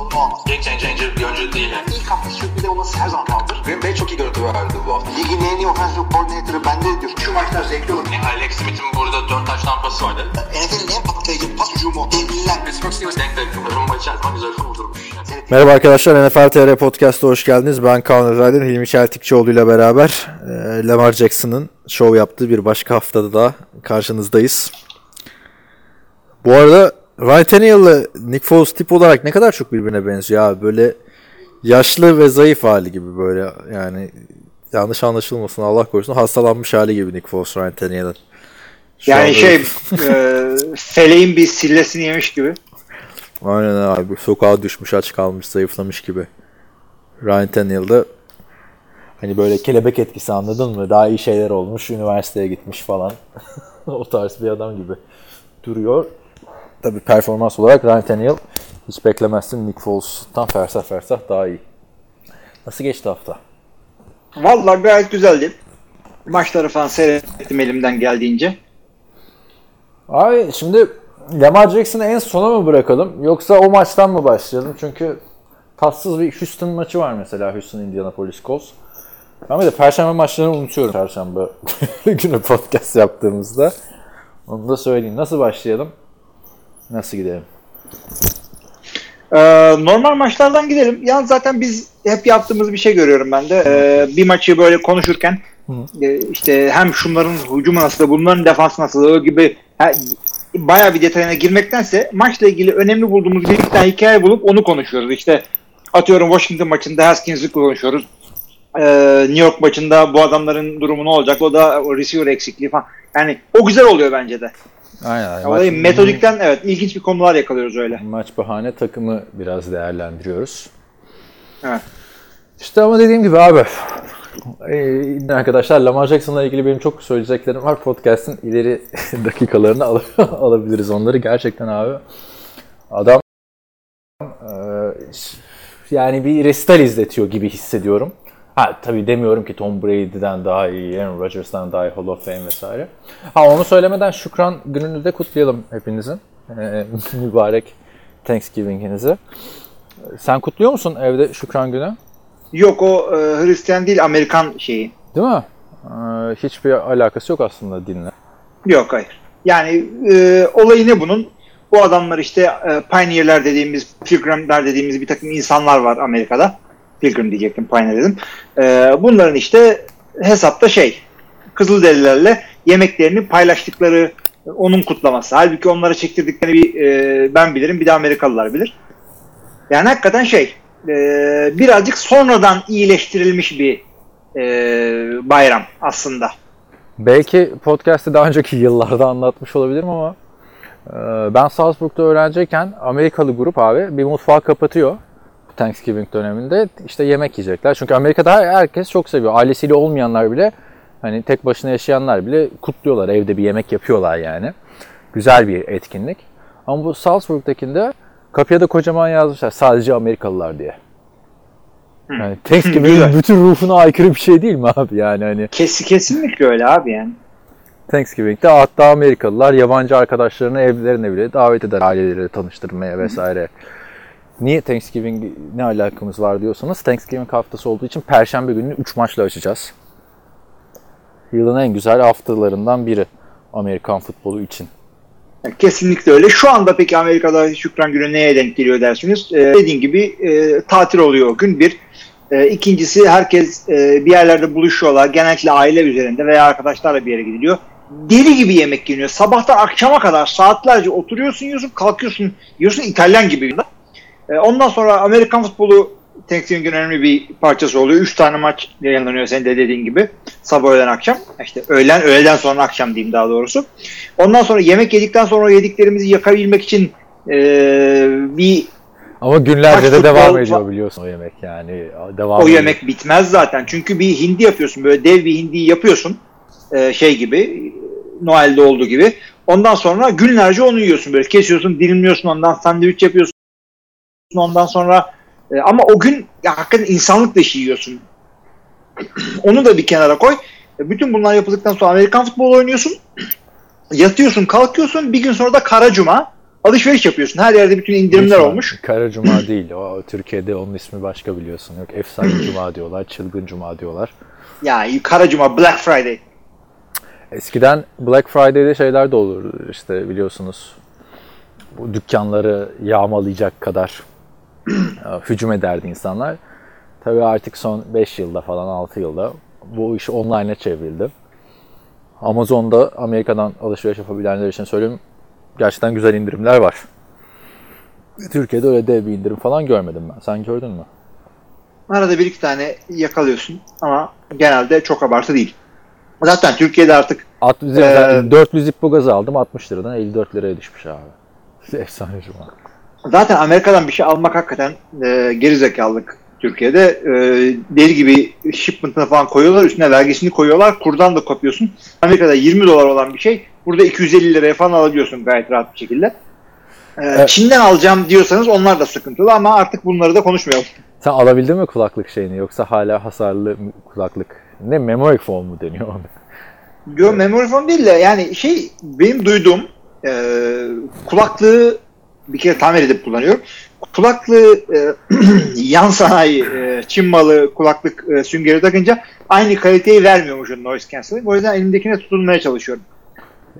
sorunu olmaz. Game changer bir oyuncu değil yani. İlk hafta sürpriz olması her zaman kaldır. Green Bay çok iyi görüntü verdi bu hafta. Ligin en iyi offensive coordinator'ı bende diyor. Şu maçlar zevkli olur. Yani Alex Smith'in burada 4 taş tampası vardı. NFL'in en patlayıcı pas hücumu. Devliler. Pittsburgh Steelers denk denk. Rumba içerisinde güzel kurdurmuş. Merhaba arkadaşlar NFL TR Podcast'a hoş geldiniz. Ben Kaan Özaydın, Hilmi Çeltikçioğlu ile beraber e, Lamar Jackson'ın show yaptığı bir başka haftada da karşınızdayız. Bu arada Ryan Tannehill ile Nick Foles tip olarak ne kadar çok birbirine benziyor abi. Böyle yaşlı ve zayıf hali gibi böyle yani yanlış anlaşılmasın Allah korusun hastalanmış hali gibi Nick Foles Ryan Tannehill'in. Yani şey e, feleğin bir sillesini yemiş gibi. Aynen abi. Sokağa düşmüş, aç kalmış, zayıflamış gibi. Ryan Tannehill'de hani böyle kelebek etkisi anladın mı? Daha iyi şeyler olmuş, üniversiteye gitmiş falan. o tarz bir adam gibi duruyor. Tabii performans olarak Ryan Tannehill hiç beklemezsin. Nick Foles'tan fersah fersah daha iyi. Nasıl geçti hafta? Vallahi gayet güzeldi. Maçları falan seyrettim elimden geldiğince. Abi şimdi Lamar Jackson'ı en sona mı bırakalım yoksa o maçtan mı başlayalım? Çünkü tatsız bir Houston maçı var mesela Houston Indianapolis Colts. Ben de Perşembe maçlarını unutuyorum Perşembe günü podcast yaptığımızda. Onu da söyleyeyim. Nasıl başlayalım? Nasıl gidelim? E, normal maçlardan gidelim. Yalnız zaten biz hep yaptığımız bir şey görüyorum ben de. E, bir maçı böyle konuşurken e, işte hem şunların hücumu nasıl, bunların defansı nasıl gibi he, bayağı bir detayına girmektense maçla ilgili önemli bulduğumuz bir iki tane hikaye bulup onu konuşuyoruz. İşte atıyorum Washington maçında Haskins'i konuşuyoruz. Ee, New York maçında bu adamların durumu ne olacak? O da o receiver eksikliği falan. Yani o güzel oluyor bence de. Aynen. Ama metodikten evet ilginç bir konular yakalıyoruz öyle. Maç bahane takımı biraz değerlendiriyoruz. Evet. İşte ama dediğim gibi abi ee, arkadaşlar Lamar Jackson'la ilgili benim çok söyleyeceklerim var. Podcast'ın ileri dakikalarını al- alabiliriz onları. Gerçekten abi adam e, yani bir resital izletiyor gibi hissediyorum. Ha tabii demiyorum ki Tom Brady'den daha iyi, Aaron Rodgers'dan daha iyi Hall of Fame vesaire. Ha onu söylemeden Şükran gününü de kutlayalım hepinizin. Ee, mübarek Thanksgiving'inizi. Sen kutluyor musun evde Şükran günü? Yok o e, Hristiyan değil Amerikan şeyi. Değil mi? Ee, hiçbir alakası yok aslında dinle. Yok hayır. Yani e, olayı ne bunun? Bu adamlar işte e, pioneer'ler dediğimiz, pilgrimler dediğimiz bir takım insanlar var Amerika'da. Pilgrim diyecektim, pioneer dedim. E, bunların işte hesapta şey, Kızılderililerle yemeklerini paylaştıkları onun kutlaması. Halbuki onlara çektirdiklerini bir e, ben bilirim, bir de Amerikalılar bilir. Yani hakikaten şey, e, birazcık sonradan iyileştirilmiş bir e, bayram aslında. Belki podcast'te daha önceki yıllarda anlatmış olabilirim ama e, ben Salzburg'da öğrenciyken Amerikalı grup abi bir mutfağı kapatıyor Thanksgiving döneminde işte yemek yiyecekler. Çünkü Amerika'da herkes çok seviyor. Ailesiyle olmayanlar bile hani tek başına yaşayanlar bile kutluyorlar. Evde bir yemek yapıyorlar yani. Güzel bir etkinlik. Ama bu Salzburg'dakinde kapıya da kocaman yazmışlar sadece Amerikalılar diye. Yani Thanksgiving'in bütün ruhuna aykırı bir şey değil mi abi yani hani Kes, kesinlikle öyle abi yani. Thanksgiving'de hatta Amerikalılar yabancı arkadaşlarını evlerine bile davet eder aileleriyle tanıştırmaya vesaire. Niye Thanksgiving ne alakamız var diyorsanız Thanksgiving haftası olduğu için Perşembe gününü 3 maçla açacağız. Yılın en güzel haftalarından biri Amerikan futbolu için. Kesinlikle öyle. Şu anda peki Amerika'da Şükran Günü neye denk geliyor dersiniz? Ee, dediğim gibi e, tatil oluyor o gün bir. E, ikincisi herkes e, bir yerlerde buluşuyorlar. Genellikle aile üzerinde veya arkadaşlarla bir yere gidiliyor. Deli gibi yemek yeniyor. Sabahtan akşama kadar saatlerce oturuyorsun yiyorsun kalkıyorsun yiyorsun İtalyan gibi. E, ondan sonra Amerikan futbolu Thanksgiving'in önemli bir parçası oluyor. Üç tane maç yayınlanıyor senin de dediğin gibi. Sabah öğlen akşam. İşte öğlen öğleden sonra akşam diyeyim daha doğrusu. Ondan sonra yemek yedikten sonra yediklerimizi yakabilmek için e, bir Ama günlerce de devam ediyor biliyorsun o yemek yani. Devam o ediyor. yemek bitmez zaten. Çünkü bir hindi yapıyorsun. Böyle dev bir hindiyi yapıyorsun. E, şey gibi Noel'de olduğu gibi. Ondan sonra günlerce onu yiyorsun böyle. Kesiyorsun, dilimliyorsun ondan sandviç yapıyorsun. Ondan sonra e, ama o gün ya, hakikaten insanlık dışı yiyorsun. Onu da bir kenara koy. E, Bütün bunlar yapıldıktan sonra Amerikan futbolu oynuyorsun. Yatıyorsun, kalkıyorsun. Bir gün sonra da kara cuma alışveriş yapıyorsun. Her yerde bütün indirimler Lütfen. olmuş. Kara Cuma değil. O, Türkiye'de onun ismi başka biliyorsun. Yok Efsane Cuma diyorlar. Çılgın Cuma diyorlar. Ya kara cuma, Black Friday. Eskiden Black Friday'de şeyler de olur işte biliyorsunuz. Bu dükkanları yağmalayacak kadar hücum ederdi insanlar. Tabii artık son 5 yılda falan 6 yılda bu iş online'a çevrildi. Amazon'da Amerika'dan alışveriş yapabilenler için söyleyeyim gerçekten güzel indirimler var. Türkiye'de öyle dev bir indirim falan görmedim ben. Sen gördün mü? Arada bir iki tane yakalıyorsun ama genelde çok abartı değil. Zaten Türkiye'de artık At, Ee, 400 Zippo gazı aldım 60 liradan 54 liraya düşmüş abi. Efsane cuma. Zaten Amerika'dan bir şey almak hakikaten e, gerizekalılık Türkiye'de. E, deli gibi shipment'ını falan koyuyorlar. Üstüne vergisini koyuyorlar. Kurdan da kopuyorsun. Amerika'da 20 dolar olan bir şey burada 250 liraya falan alabiliyorsun gayet rahat bir şekilde. E, Evet. Çin'den alacağım diyorsanız onlar da sıkıntılı ama artık bunları da konuşmayalım. Sen alabildin mi kulaklık şeyini yoksa hala hasarlı kulaklık? Ne memory foam mu deniyor ona? Yo, memory foam değil de yani şey benim duyduğum e, kulaklığı bir kere tamir edip kullanıyorum. Kulaklığı e, yan sanayi e, Çin malı kulaklık e, süngeri takınca aynı kaliteyi vermiyormuş o noise cancelling. O yüzden elimdekine tutunmaya çalışıyorum.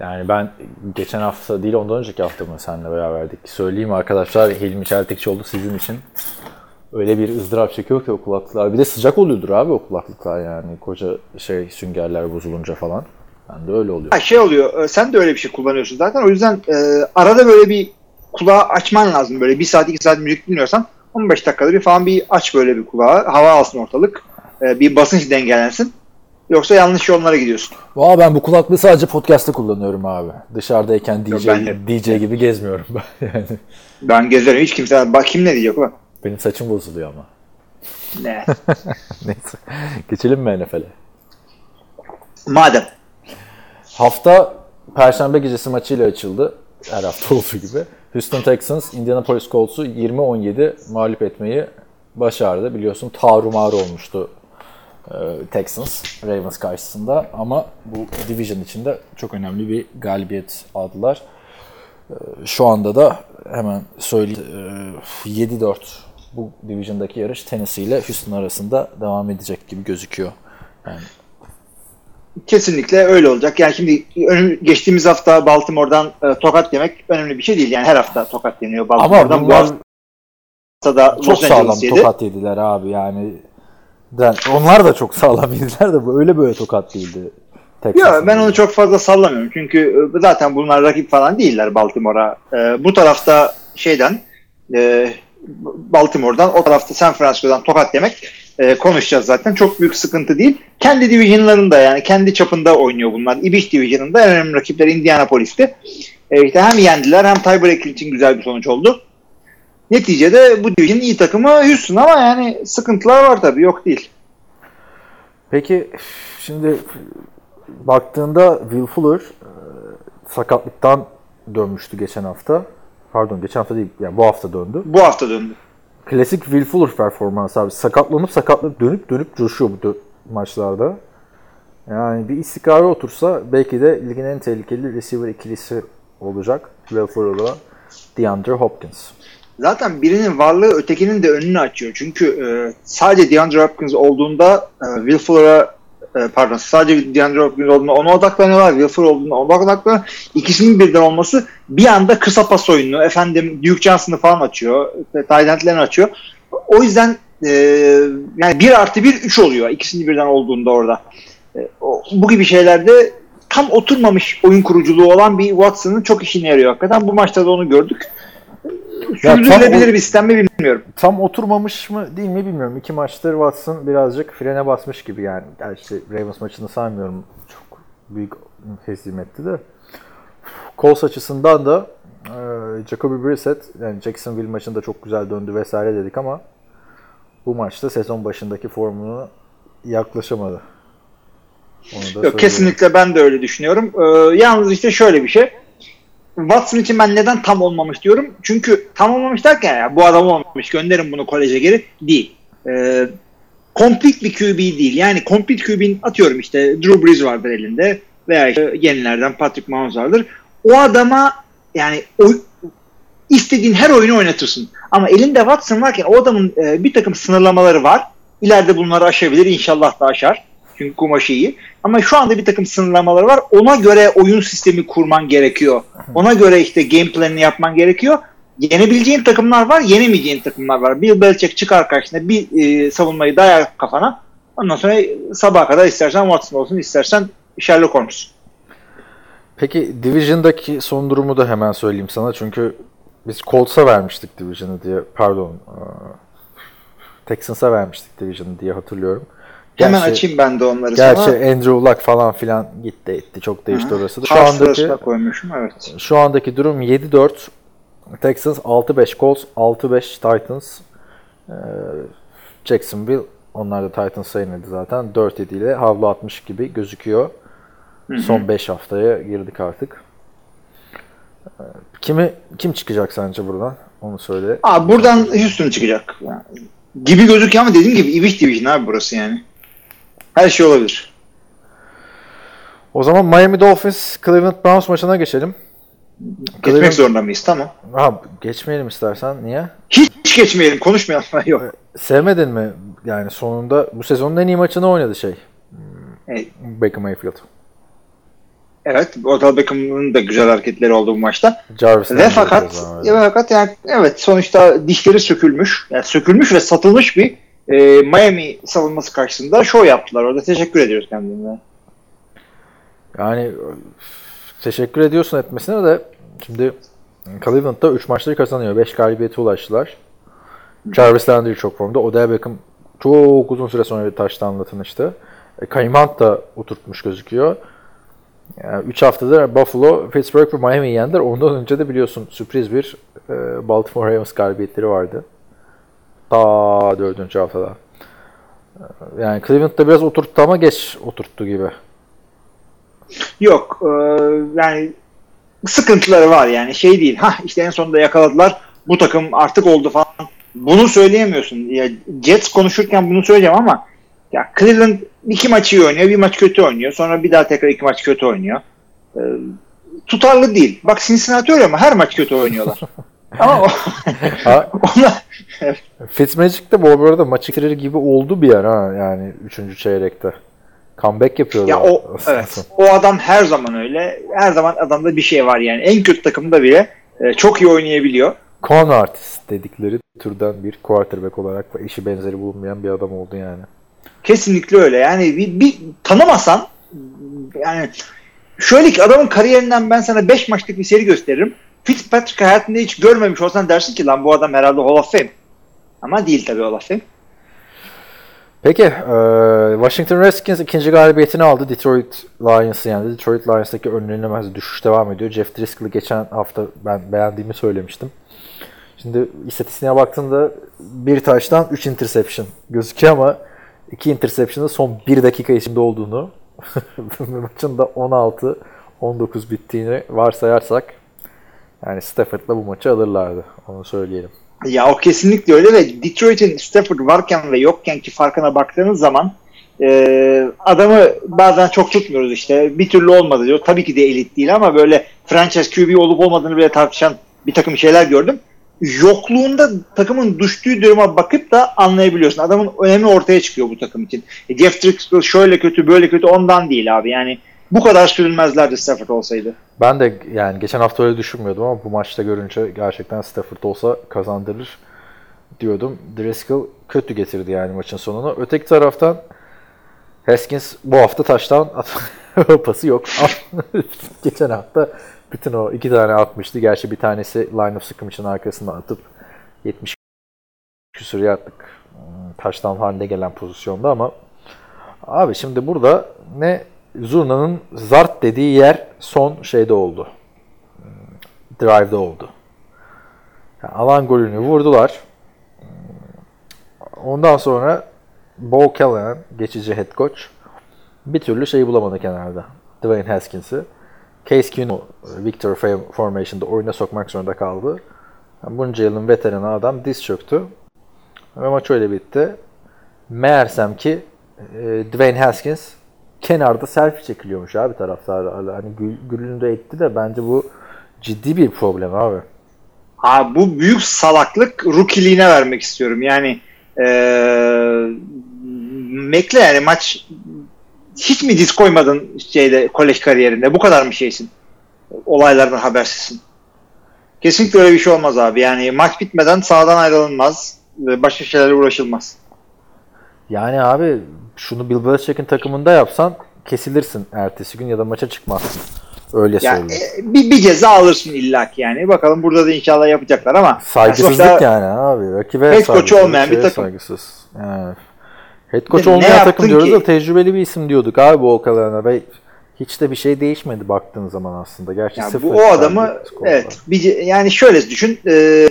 Yani ben geçen hafta değil ondan önceki hafta mı seninle beraberdik. Söyleyeyim arkadaşlar Hilmi Çeltikçioğlu sizin için öyle bir ızdırap çekiyor ki o kulaklıklar. Bir de sıcak oluyordur abi o kulaklıklar yani. Koca şey süngerler bozulunca falan. Ben de öyle oluyor. Ha, şey oluyor e, sen de öyle bir şey kullanıyorsun zaten. O yüzden e, arada böyle bir kulağı açman lazım. Böyle bir saat iki saat müzik dinliyorsan 15 dakikada bir falan bir aç böyle bir kulağı. Hava alsın ortalık. E, bir basınç dengelensin. Yoksa yanlış yollara gidiyorsun. Valla ben bu kulaklığı sadece podcast'te kullanıyorum abi. Dışarıdayken DJ, ben de. DJ gibi gezmiyorum ben yani. Ben gezerim hiç kimse bak kim ne diyecek ulan. Benim saçım bozuluyor ama. Ne? Neyse. Geçelim mi NFL'e? Madem. Hafta Perşembe gecesi maçıyla açıldı. Her hafta olduğu gibi. Houston Texans, Indianapolis Colts'u 20-17 mağlup etmeyi başardı. Biliyorsun tarumarı olmuştu e, Texans Ravens karşısında ama bu division içinde çok önemli bir galibiyet aldılar. E, Şu anda da hemen söyleyeyim e, 7-4 bu division'daki yarış Tennessee ile Houston arasında devam edecek gibi gözüküyor. Yani Kesinlikle öyle olacak. Yani şimdi önüm, geçtiğimiz hafta Baltimore'dan e, tokat yemek önemli bir şey değil. Yani her hafta tokat yeniyor Baltimore'dan. ama Bu bunlar hafta da çok Los sağlam yedi. tokat yediler abi yani. Onlar da çok sağlam yediler de bu öyle böyle tokat değildi. Yok ben onu çok fazla sallamıyorum. Çünkü e, zaten bunlar rakip falan değiller Baltimore'a. E, bu tarafta şeyden e, Baltimore'dan o tarafta San Francisco'dan tokat yemek e, konuşacağız zaten. Çok büyük sıkıntı değil. Kendi divisionlarında yani kendi çapında oynuyor bunlar. İbiş divisionında en önemli rakipleri Indianapolis'ti. E, işte hem yendiler hem tiebreaker için güzel bir sonuç oldu. Neticede bu division'ın iyi takımı Houston ama yani sıkıntılar var tabii yok değil. Peki şimdi baktığında Will Fuller e, sakatlıktan dönmüştü geçen hafta. Pardon geçen hafta değil yani bu hafta döndü. Bu hafta döndü. Klasik Will Fuller performansı abi. Sakatlanıp sakatlanıp dönüp dönüp coşuyor bu maçlarda. Yani bir istikrara otursa belki de ligin en tehlikeli receiver ikilisi olacak. Will Fuller'la DeAndre Hopkins. Zaten birinin varlığı ötekinin de önünü açıyor. Çünkü e, sadece DeAndre Hopkins olduğunda e, Will Fuller'a e, pardon sadece DeAndre Hopkins olduğunda ona odaklanıyorlar. Fuller olduğunda ona odaklanıyorlar. İkisinin birden olması bir anda kısa pas oyununu efendim Duke Johnson'ı falan açıyor. Tight end'lerini açıyor. O yüzden e, yani 1 artı 1 3 oluyor. İkisinin birden olduğunda orada. E, o, bu gibi şeylerde tam oturmamış oyun kuruculuğu olan bir Watson'ın çok işine yarıyor hakikaten. Bu maçta da onu gördük. Sürdürülebilir bir sistem mi bilmiyorum. Tam oturmamış mı değil mi bilmiyorum. İki maçtır Watson birazcık frene basmış gibi yani. Gerçi Ravens maçını saymıyorum. Çok büyük hezimetti de. Colts açısından da e, Jacoby Brissett yani Jacksonville maçında çok güzel döndü vesaire dedik ama bu maçta sezon başındaki formunu yaklaşamadı. Onu da Yok söyleyeyim. kesinlikle ben de öyle düşünüyorum. Ee, yalnız işte şöyle bir şey. Watson için ben neden tam olmamış diyorum. Çünkü tam olmamış derken ya bu adam olmamış gönderin bunu koleje geri değil. Ee, complete bir QB değil. Yani complete QB'nin atıyorum işte Drew Brees vardır elinde veya işte yenilerden Patrick Mahomes vardır. O adama yani o, istediğin her oyunu oynatırsın. Ama elinde Watson varken o adamın e, bir takım sınırlamaları var. İleride bunları aşabilir. İnşallah da aşar. Çünkü kumaşı iyi. Ama şu anda bir takım sınırlamaları var. Ona göre oyun sistemi kurman gerekiyor. Ona göre işte game planını yapman gerekiyor. Yenebileceğin takımlar var, yenemeyeceğin takımlar var. Bill Belichick çıkar karşına bir e, savunmayı dayar kafana. Ondan sonra sabaha kadar istersen Watson olsun, istersen Sherlock Holmes. Peki Division'daki son durumu da hemen söyleyeyim sana. Çünkü biz Colts'a vermiştik Division'ı diye, pardon, e, Texans'a vermiştik Division'ı diye hatırlıyorum. Hemen açayım ben de onları Gerçi sana. Andrew Luck falan filan gitti etti. Çok değişti orası da. Şu andaki koymuşum evet. şu andaki durum 7-4 Texans 6-5 Colts 6-5 Titans Ee, Jacksonville onlar da Titans'a yenildi zaten 4-7 ile havlu atmış gibi gözüküyor. Son 5 haftaya girdik artık. Kimi kim çıkacak sence buradan? Onu söyle. Aa, buradan Houston çıkacak. Yani, gibi gözüküyor ama dediğim gibi Ibiş Division abi burası yani. Her şey olabilir. O zaman Miami Dolphins Cleveland Browns maçına geçelim. Geçmek Cleveland- zorunda mıyız? Tamam. Ha, geçmeyelim istersen. Niye? Hiç geçmeyelim, konuşmayalım. Yok. Sevmedin mi? Yani sonunda bu sezonun en iyi maçını oynadı şey. Evet. Baker Mayfield. Evet, Odell Beckham'ın da güzel hareketleri oldu bu maçta. Jarvis Ve fakat ve fakat yani evet sonuçta dişleri sökülmüş. Yani sökülmüş ve satılmış bir e, Miami savunması karşısında show yaptılar. Orada teşekkür ediyoruz kendilerine. Yani teşekkür ediyorsun etmesine de şimdi Cleveland'da 3 maçları kazanıyor. 5 galibiyete ulaştılar. Jarvis Landry çok formda. Odell Beckham çok uzun süre sonra bir taştanla tanıştı. E, Kaymant da oturtmuş gözüküyor. 3 haftadır Buffalo, Pittsburgh ve Miami'yi yendiler. Ondan önce de biliyorsun sürpriz bir e, Baltimore Ravens galibiyetleri vardı. Ta 4. haftada. Yani Cleveland'da biraz oturttu ama geç oturttu gibi. Yok. e, yani sıkıntıları var yani. Şey değil. Ha işte en sonunda yakaladılar. Bu takım artık oldu falan. Bunu söyleyemiyorsun. Ya Jets konuşurken bunu söyleyeceğim ama ya Cleveland iki maçı iyi oynuyor, bir maç kötü oynuyor. Sonra bir daha tekrar iki maç kötü oynuyor. E, tutarlı değil. Bak Cincinnati öyle ama her maç kötü oynuyorlar. ama o, Ha, onlar Fitzmagic de bu arada maçı bitirir gibi oldu bir yer ha yani 3. çeyrekte. Comeback yapıyordu. Ya o evet. O adam her zaman öyle. Her zaman adamda bir şey var yani. En kötü takımda bile e, çok iyi oynayabiliyor. Con artist dedikleri türden bir quarterback olarak işi benzeri bulunmayan bir adam oldu yani. Kesinlikle öyle. Yani bir, bir tanımasan yani şöyle ki adamın kariyerinden ben sana 5 maçlık bir seri gösteririm. Fitzpatrick hayatında hiç görmemiş olsan dersin ki lan bu adam herhalde Hall of Fame. Ama değil tabii Hall of Fame. Peki, e, Washington Redskins ikinci galibiyetini aldı. Detroit Lions'ı yendi. Detroit Lions'taki önlenemez düşüş devam ediyor. Jeff Driscoll'ı geçen hafta ben beğendiğimi söylemiştim. Şimdi istatistiğine baktığında bir taştan 3 interception gözüküyor ama 2 interception'ın son 1 dakika içinde olduğunu maçın da 16-19 bittiğini varsayarsak yani Stafford'la bu maçı alırlardı. Onu söyleyelim. Ya o kesinlikle öyle ve Detroit'in Stafford varken ve yokken ki farkına baktığınız zaman e, adamı bazen çok tutmuyoruz işte. Bir türlü olmadı diyor. Tabii ki de elit değil ama böyle franchise QB olup olmadığını bile tartışan bir takım şeyler gördüm. Yokluğunda takımın düştüğü duruma bakıp da anlayabiliyorsun. Adamın önemi ortaya çıkıyor bu takım için. E, Jeff Driscoll şöyle kötü böyle kötü ondan değil abi. Yani bu kadar sürülmezlerdi Stafford olsaydı. Ben de yani geçen hafta öyle düşünmüyordum ama bu maçta görünce gerçekten Stafford olsa kazandırır diyordum. Driscoll kötü getirdi yani maçın sonunu. Öteki taraftan Haskins bu hafta taştan pası yok. geçen hafta bütün o iki tane atmıştı. Gerçi bir tanesi line of scrimmage'ın arkasından atıp 70 küsur yardlık taştan haline gelen pozisyonda ama abi şimdi burada ne Zurna'nın zart dediği yer son şeyde oldu. Drive'da oldu. Yani alan golünü vurdular. Ondan sonra Bo Callahan, geçici head coach, bir türlü şeyi bulamadı kenarda. Dwayne Haskins'i. Case Keenum Victor Formation'da oyuna sokmak zorunda kaldı. Yani bunca yılın veteranı adam diz çöktü. Ve maç öyle bitti. Meğersem ki e, Dwayne Haskins kenarda selfie çekiliyormuş abi taraftarlarla. Hani gül, gülünü de etti de bence bu ciddi bir problem abi. Ha, bu büyük salaklık rookiliğine vermek istiyorum. Yani ee, Mekle yani maç hiç mi diz koymadın şeyde kolej kariyerinde? Bu kadar mı şeysin? Olaylardan habersizsin. Kesinlikle öyle bir şey olmaz abi. Yani maç bitmeden sahadan ayrılınmaz. Başka şeylerle uğraşılmaz. Yani abi şunu Bill Belichick'in takımında yapsan kesilirsin ertesi gün ya da maça çıkmazsın. Öyle Yani söyleyeyim. e, bir, bir ceza alırsın illaki yani. Bakalım burada da inşallah yapacaklar ama Saygısızlık sonuçta yani abi. Rakibe Head saygısızlık, olmayan bir takım. Saygısız. Yani. Head coach Ne olmayan yaptın takım diyoruz ki? da tecrübeli bir isim diyorduk abi bu okalarına ve hiç de bir şey değişmedi baktığın zaman aslında. Gerçi Yani sıfır bu o adamı evet bir, yani şöyle düşün e,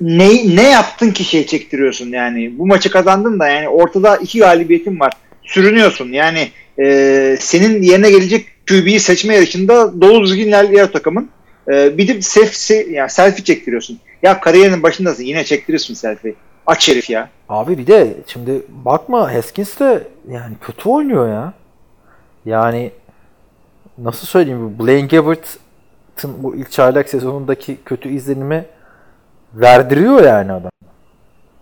ne ne yaptın ki şey çektiriyorsun yani? Bu maçı kazandın da yani ortada iki galibiyetin var. Sürünüyorsun. Yani e, senin yerine gelecek QB'yi seçme yarışında dolu düzgün ilerleyen takımın e, bir de selfie, yani selfie çektiriyorsun. Ya kariyerinin başındasın yine çektirirsin selfie. Aç herif ya. Abi bir de şimdi bakma Haskins de yani kötü oynuyor ya. Yani nasıl söyleyeyim Blaine Gabbert'ın bu ilk çaylak sezonundaki kötü izlenimi verdiriyor yani adam.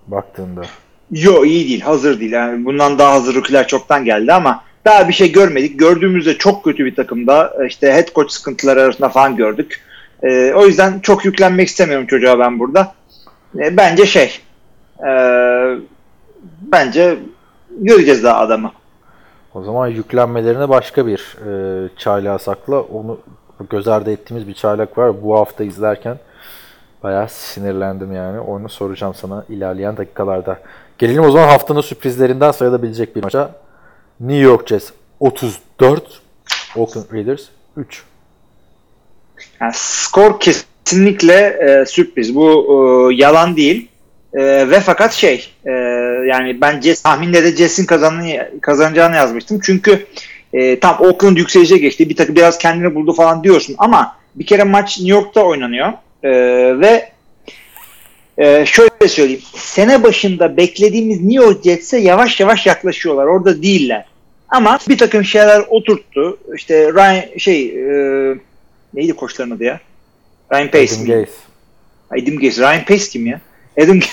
Baktığında. Yo iyi değil, hazır değil. Yani bundan daha hazır rookie'ler çoktan geldi ama daha bir şey görmedik. Gördüğümüzde çok kötü bir takımda işte head coach sıkıntıları arasında falan gördük. Ee, o yüzden çok yüklenmek istemiyorum çocuğa ben burada. Ee, bence şey ee, bence göreceğiz daha adamı. O zaman yüklenmelerine başka bir e, çaylağa sakla. Onu göz ardı ettiğimiz bir çaylak var. Bu hafta izlerken bayağı sinirlendim yani. Onu soracağım sana ilerleyen dakikalarda. Gelelim o zaman haftanın sürprizlerinden sayılabilecek bir maça. New York Jets 34, Oakland Raiders 3. Yani skor kesinlikle e, sürpriz. Bu e, yalan değil. E, ve fakat şey e, yani ben Jets, tahminde de Jets'in kazanacağını yazmıştım. Çünkü e, tam Oakland yükselişe geçti. Bir takım biraz kendini buldu falan diyorsun ama bir kere maç New York'ta oynanıyor. E, ve e, şöyle söyleyeyim. Sene başında beklediğimiz New York Jets'e yavaş yavaş yaklaşıyorlar. Orada değiller. Ama bir takım şeyler oturttu. İşte Ryan şey e, neydi koçların adı ya? Ryan Pace. Adam mi? Gase. Adam Gase. Ryan Pace kim ya? Adam.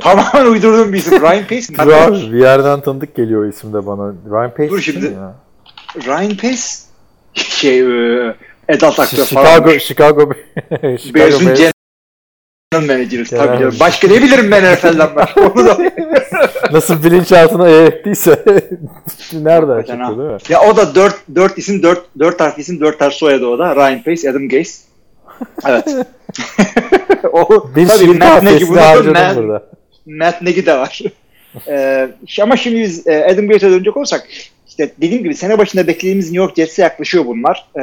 Tamamen uydurduğum bir isim. Ryan Pace mi? Dur bir yerden tanıdık geliyor o isim de bana. Ryan Pace Dur şimdi. ya? Ryan Pace şey e, Edat aktör falan. Chicago, Chicago, Chicago Bears'ın Bears. general manager'ı. Tabii canım. Başka ne bilirim ben NFL'den başka? Onu da Nasıl bilinçaltına eğittiyse nereden Hakikaten ha. çıktı değil mi? Ya o da 4 4 isim 4 4 harf isim 4 harf soyadı o da. Ryan Pace, Adam Gase. Evet. o Bir tabii Matt Nagy burada Matt, burada. Matt Nagy de var. ee, ama şimdi biz e, Adam Gase'e dönecek olursak işte dediğim gibi sene başında beklediğimiz New York Jets'e yaklaşıyor bunlar. Ee,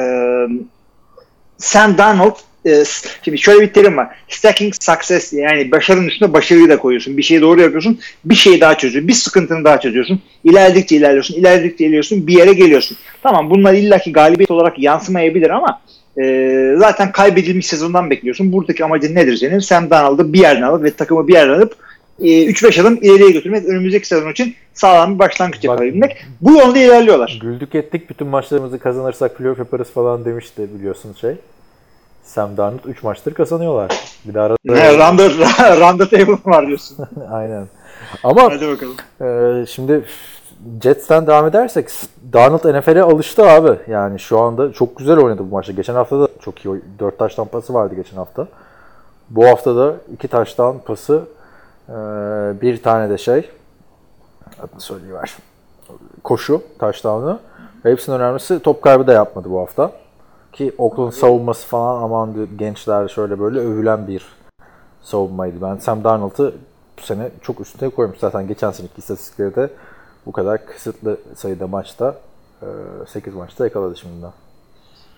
Sam Darnold e, şimdi şöyle bir terim var. Stacking success yani başarının üstüne başarıyı da koyuyorsun. Bir şeyi doğru yapıyorsun. Bir şeyi daha çözüyorsun. Bir sıkıntını daha çözüyorsun. İlerledikçe ilerliyorsun. ilerledikçe ilerliyorsun. Bir yere geliyorsun. Tamam bunlar illaki galibiyet olarak yansımayabilir ama e, zaten kaybedilmiş sezondan bekliyorsun. Buradaki amacın nedir senin? Sam Darnold'u bir yerden alıp ve takımı bir yerden alıp 3-5 adım ileriye götürmek. Önümüzdeki sezon için sağlam bir başlangıç yapabilmek. Bu yolda ilerliyorlar. Güldük ettik bütün maçlarımızı kazanırsak playoff yaparız falan demişti biliyorsun şey. Sam Darnold 3 maçtır kazanıyorlar. Bir de arada Ne, randa, randa table var diyorsun. Aynen. Ama Hadi bakalım. e, şimdi Jets'ten devam edersek Darnold NFL'e alıştı abi. Yani şu anda çok güzel oynadı bu maçta. Geçen hafta da çok iyi. 4 taştan pası vardı geçen hafta. Bu hafta da 2 taştan pası e, bir tane de şey adını söyleyiver. Koşu. Ve hepsinin önemlisi top kaybı da yapmadı bu hafta. Ki Oakland savunması falan aman gençler şöyle böyle övülen bir savunmaydı. Ben Sam Darnold'u bu sene çok üstüne koymuş. Zaten geçen seneki istatistikleri de bu kadar kısıtlı sayıda maçta 8 maçta yakaladı şimdi.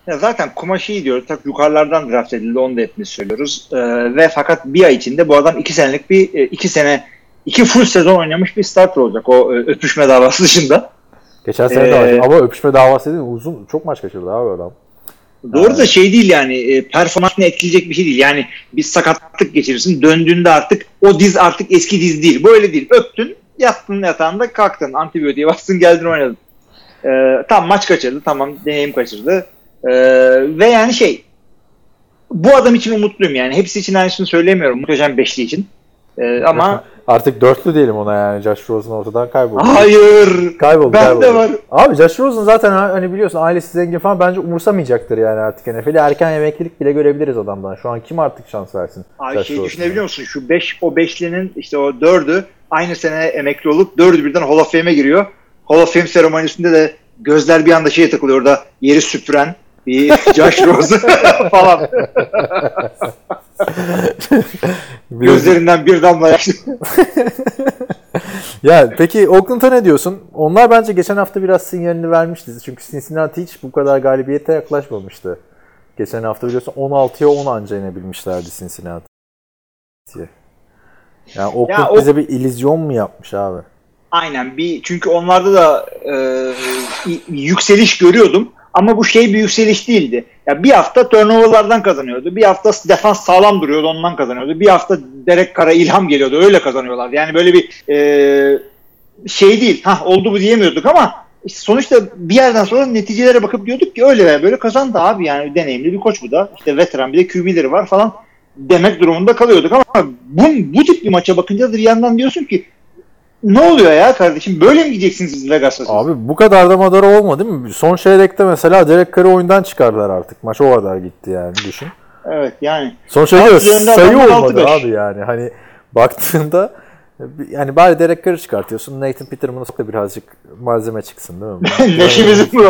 Ya zaten kumaşı iyi diyoruz. Tabii yukarılardan draft edildi. Onu da hepimiz söylüyoruz. Ee, ve fakat bir ay içinde bu adam iki senelik bir e, iki sene iki full sezon oynamış bir starter olacak o e, öpüşme davası dışında. Geçen sene de Ee, vardı. ama öpüşme davası değil mi? Uzun çok maç kaçırdı abi adam. Doğru da şey değil yani e, performansını etkileyecek bir şey değil. Yani bir sakatlık geçirirsin döndüğünde artık o diz artık eski diz değil. Böyle değil. Öptün yattın yatağında kalktın antibiyotiğe bastın geldin oynadın. Ee, tam maç kaçırdı tamam deneyim kaçırdı. Ee, ve yani şey bu adam için umutluyum yani. Hepsi için aynısını söylemiyorum. Muhteşem beşli için. Ee, ama Artık dörtlü diyelim ona yani. Josh Rosen ortadan kayboldu. hayır Kayboldu, ben kayboldu. de var. Abi Josh Rosen zaten hani biliyorsun ailesi zengin falan bence umursamayacaktır yani artık NFL'i. Erken emeklilik bile görebiliriz adamdan. Şu an kim artık şans versin? Abi Josh şey Rosen'a? düşünebiliyor musun? Şu 5 o beşlinin işte o dördü aynı sene emekli olup dördü birden Hall of Fame'e giriyor. Hall of Fame seremonisinde de gözler bir anda şeye takılıyor orada yeri süpüren bir Josh Rosen falan. Gözlerinden bir damla yaş. Ya peki Oakland'a ne diyorsun? Onlar bence geçen hafta biraz sinyalini vermişti. Çünkü Cincinnati hiç bu kadar galibiyete yaklaşmamıştı. Geçen hafta biliyorsun 16'ya 10 anca inebilmişlerdi Cincinnati'ye. Yani Oakland Ya o- bize bir illüzyon mu yapmış abi? Aynen bir çünkü onlarda da e, yükseliş görüyordum ama bu şey bir yükseliş değildi. Ya bir hafta turnoverlardan kazanıyordu. Bir hafta defans sağlam duruyordu ondan kazanıyordu. Bir hafta Derek Kara ilham geliyordu öyle kazanıyorlardı. Yani böyle bir e, şey değil. Ha oldu bu diyemiyorduk ama işte sonuçta bir yerden sonra neticelere bakıp diyorduk ki öyle veya böyle kazandı abi yani deneyimli bir koç bu da. İşte veteran bir de QB'leri var falan demek durumunda kalıyorduk ama bu, bu tip bir maça bakınca bir yandan diyorsun ki ne oluyor ya kardeşim? Böyle mi gideceksiniz siz Vegas'a? Abi bu kadar da madara olmadı değil mi? Son çeyrekte mesela Derek Carr'ı oyundan çıkardılar artık. Maç o kadar gitti yani düşün. Evet yani. Son çeyrekte sayı olmadı 6-5. abi yani. Hani baktığında yani bari Derek Carr'ı çıkartıyorsun. Nathan Peterman'a da birazcık malzeme çıksın değil mi? Neşemizi bu.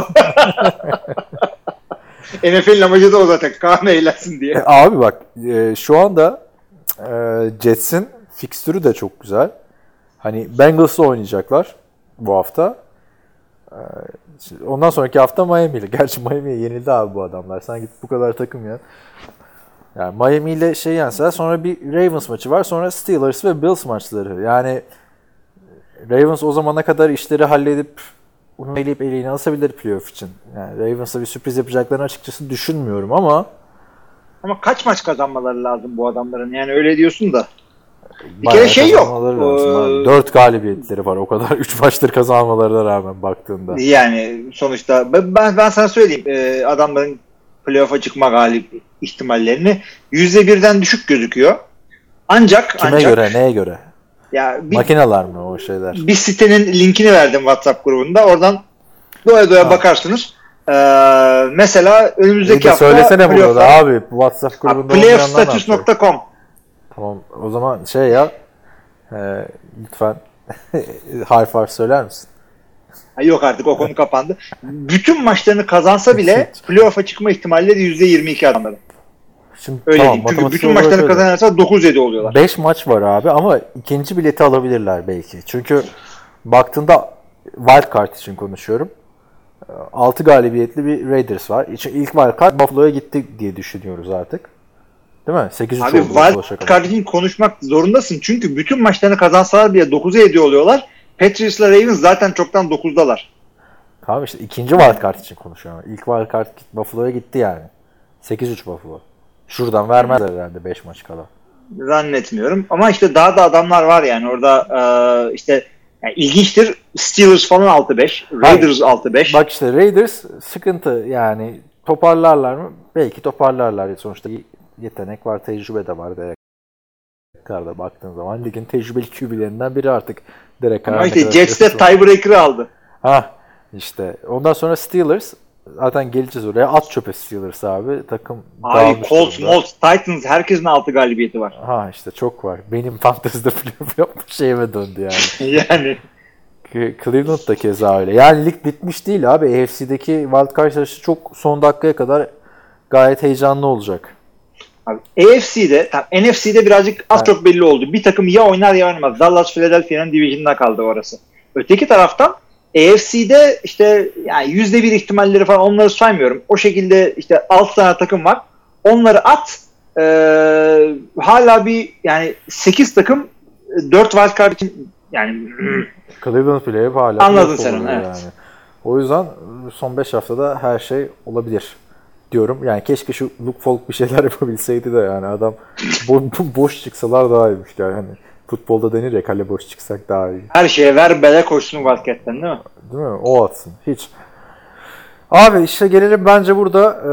NFL'in amacı da o zaten. Kaan eğlensin E, diye. Abi bak e, şu anda e, Jets'in fikstürü de çok güzel. Hani Bengals'la oynayacaklar bu hafta. E, şimdi ondan sonraki hafta Miami ile. Gerçi Miami'ye yenildi abi bu adamlar. Sen git bu kadar takım ya. Yani Miami ile şey yenseler sonra bir Ravens maçı var. Sonra Steelers ve Bills maçları. Yani Ravens o zamana kadar işleri halledip bunu eleyip eleğini asabilir playoff için. Yani Ravens'a bir sürpriz yapacaklarını açıkçası düşünmüyorum ama Ama kaç maç kazanmaları lazım bu adamların? Yani öyle diyorsun da. Bir kere şey yok. Ee. 4 galibiyetleri var o kadar. 3 maçtır kazanmalarına rağmen baktığında. Yani sonuçta ben, ben sana söyleyeyim. Ee, adamların playoff'a çıkma galip ihtimallerini %1'den düşük gözüküyor. Ancak Kime ancak göre, neye göre? ya bir, Makineler mi o şeyler? bir sitenin linkini verdim WhatsApp grubunda. Oradan doya doya Ha. bakarsınız. Ee, mesela önümüzdeki de hafta söylesene da playoff'a- abi. WhatsApp Ha, grubunda yapacak? Playoffstatus.com Tamam o zaman şey ya e, lütfen harf harf söyler misin? Yok artık o konu kapandı. Bütün maçlarını kazansa bile playoff'a çıkma ihtimalleri %22 adamların. Şimdi Öyle tamam, değil. Çünkü bütün maçlarını kazanırsa 9-7 oluyorlar. 5 maç var abi ama ikinci bileti alabilirler belki. Çünkü baktığında wild card için konuşuyorum. 6 galibiyetli bir Raiders var. İlk wild card Buffalo'ya gitti diye düşünüyoruz artık. Değil mi? 8-3 Abi oldu Buffalo wild card için konuşmak zorundasın. Çünkü bütün maçlarını kazansalar bile 9'a 7 oluyorlar. Patriots'la Ravens zaten çoktan 9'dalar. Tamam işte ikinci wild card için konuşuyorum. İlk wild card git- Buffalo'ya gitti yani. 8-3 Buffalo. Şuradan vermezler herhalde 5 maç kala. Zannetmiyorum. Ama işte daha da adamlar var yani. Orada e, işte yani ilginçtir. Steelers falan 6-5. Raiders 6-5. Bak işte Raiders sıkıntı yani toparlarlar mı? Belki toparlarlar. Sonuçta yetenek var, tecrübe de var Derek Carr'da baktığın zaman. Ligin tecrübeli QB'lerinden biri artık Derek Carr. Ama işte kadar Jets de tecrübesi var. tiebreaker'ı aldı. Ha işte. Ondan sonra Steelers zaten geleceğiz oraya. At çöpe Steelers abi. Takım Abi Colts. Molts, Titans herkesin 6 galibiyeti var. Ha işte çok var. Benim fantezide playoff yapma şeyime döndü yani. yani Cleveland da keza öyle. Yani lig bitmiş değil abi. AFC'deki wildcard yarışı çok son dakikaya kadar gayet heyecanlı olacak. Abi, AFC'de, tam NFC'de birazcık az Evet. çok belli oldu. Bir takım ya oynar ya oynamaz. Dallas Philadelphia'nın division'da kaldı orası. Öteki taraftan AFC'de işte yani %1 ihtimalleri falan onları saymıyorum. O şekilde işte 6 tane takım var. Onları at. Ee, hala bir yani 8 takım 4 wildcard için yani Cleveland bile hep hala Anladın sen onu, evet. Yani. O yüzden son 5 haftada her şey olabilir. Diyorum. Yani keşke şu Luke Falk bir şeyler yapabilseydi de yani adam bo- bo- boş çıksalar daha iyiymiş yani. Hani futbolda denir ya kale boş çıksak daha iyi. Her şeye ver bele koşsun Wildcat'ten değil mi? Değil mi? O atsın. Hiç. Abi işte gelelim bence burada e,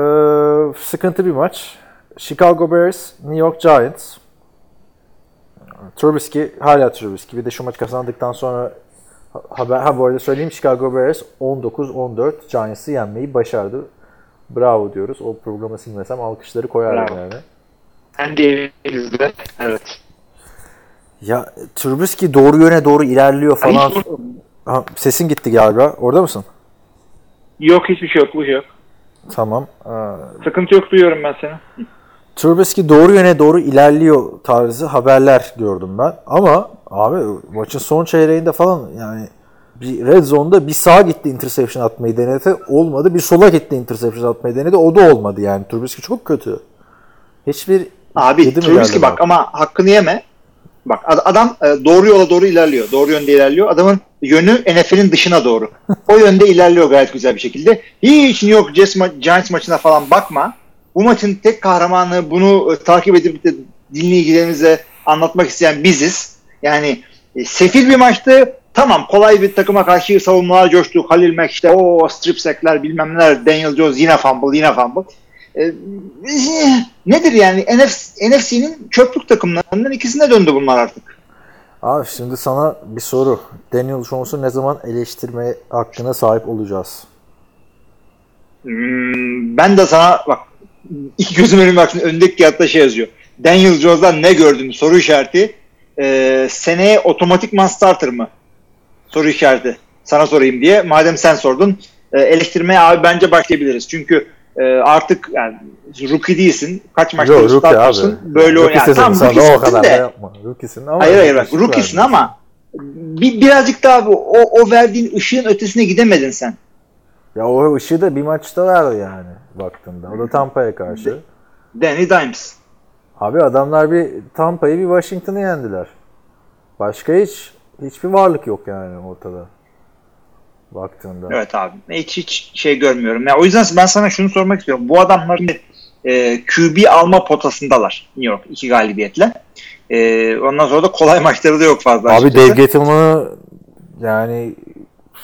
sıkıntı bir maç. Chicago Bears, New York Giants. Trubisky hala Trubisky. Bir de şu maç kazandıktan sonra ha- haber ha bu arada söyleyeyim Chicago Bears 19-14 Giants'ı yenmeyi başardı. Bravo diyoruz. O programı silmesem alkışları koyardım Bravo. yani. Hem de elimizde. Evet. Ya Trubisky doğru yöne doğru ilerliyor falan. Ha, sesin gitti galiba. Orada mısın? Yok hiçbir şey yok. Bu şey yok. Tamam. Ee, Sıkıntı yok duyuyorum ben seni. Trubisky doğru yöne doğru ilerliyor tarzı haberler gördüm ben. Ama abi maçın son çeyreğinde falan yani bir red zone'da bir sağa gitti interception atmayı denedi. Olmadı. Bir sola gitti interception atmayı denedi. O da olmadı yani. Trubisky çok kötü. Hiçbir Abi Trubisky bak ama hakkını yeme. Bak ad- adam e, doğru yola doğru ilerliyor. Doğru yönde ilerliyor. Adamın yönü NFL'in dışına doğru. O yönde ilerliyor gayet güzel bir şekilde. Hiç New York Jets ma- Giants maçına falan bakma. Bu maçın tek kahramanı bunu e, takip edip de dinleyicilerimize anlatmak isteyen biziz. Yani e, sefil bir maçtı. Tamam kolay bir takıma karşı savunmalar coştu. Halil Mack işte o strip sackler bilmem neler. Daniel Jones yine fumble yine fumble. E, nedir yani NFC, NFC'nin çöplük takımlarından ikisine döndü bunlar artık. Abi şimdi sana bir soru. Daniel Jones'u ne zaman eleştirme hakkına sahip olacağız? Hmm, ben de sana bak iki gözüm önüme baksın öndeki kağıtta şey yazıyor. Daniel Jones'dan ne gördün soru işareti. Ee, seneye otomatikman starter mı? Soru işareti. Sana sorayım diye. Madem sen sordun e, eleştirmeye abi bence başlayabiliriz. Çünkü e, artık yani rookie değilsin. Kaç maçta Yok rookie startersın. abi. Böyle oynayan. sezonu Tamam da o rookiesin kadar de. da yapma. Rookiesin ama Hayır hayır bak rookiesin verdin. ama bir, birazcık daha abi, o, o verdiğin ışığın ötesine gidemedin sen. Ya o ışığı da bir maçta verdi yani baktığında. O da Tampa'ya karşı. Danny Dimes. Abi adamlar bir Tampa'yı bir Washington'ı yendiler. Başka hiç hiçbir varlık yok yani ortada. Baktığında. Evet abi. Hiç hiç şey görmüyorum. Ya o yüzden ben sana şunu sormak istiyorum. Bu adamlar e, QB alma potasındalar New York iki galibiyetle. E, ondan sonra da kolay maçları da yok fazla. Abi açıkçası. Dave Gettleman'ı yani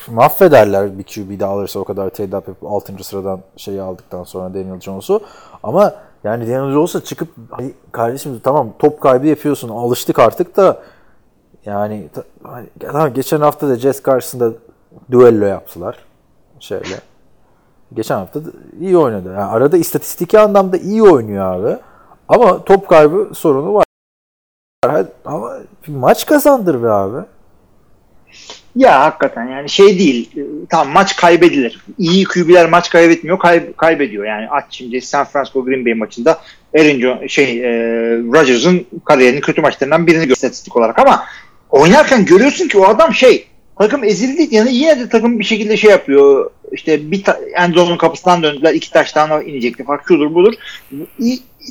mahvederler bir QB de alırsa o kadar trade up yapıp 6. sıradan şeyi aldıktan sonra Daniel Jones'u. Ama yani Daniel Jones'a çıkıp "Ay kardeşim tamam top kaybı yapıyorsun alıştık artık da yani hani, tamam, geçen hafta da Jets karşısında duello yaptılar. Şöyle. Geçen hafta da iyi oynadı. Yani arada istatistiki anlamda iyi oynuyor abi. Ama top kaybı sorunu var. Ama maç kazandır be abi. Ya hakikaten yani şey değil. Tamam maç kaybedilir. İyi QB'ler maç kaybetmiyor. kay- kaybediyor. Yani aç şimdi San Francisco Green Bay maçında Aaron Jones, şey e, Rodgers'ın kariyerinin kötü maçlarından birini istatistik olarak ama oynarken görüyorsun ki o adam şey takım ezildi yani yine de takım bir şekilde şey yapıyor. İşte bir ta- Enzo'nun kapısından döndüler. iki taştan inecekti. Fark şudur budur.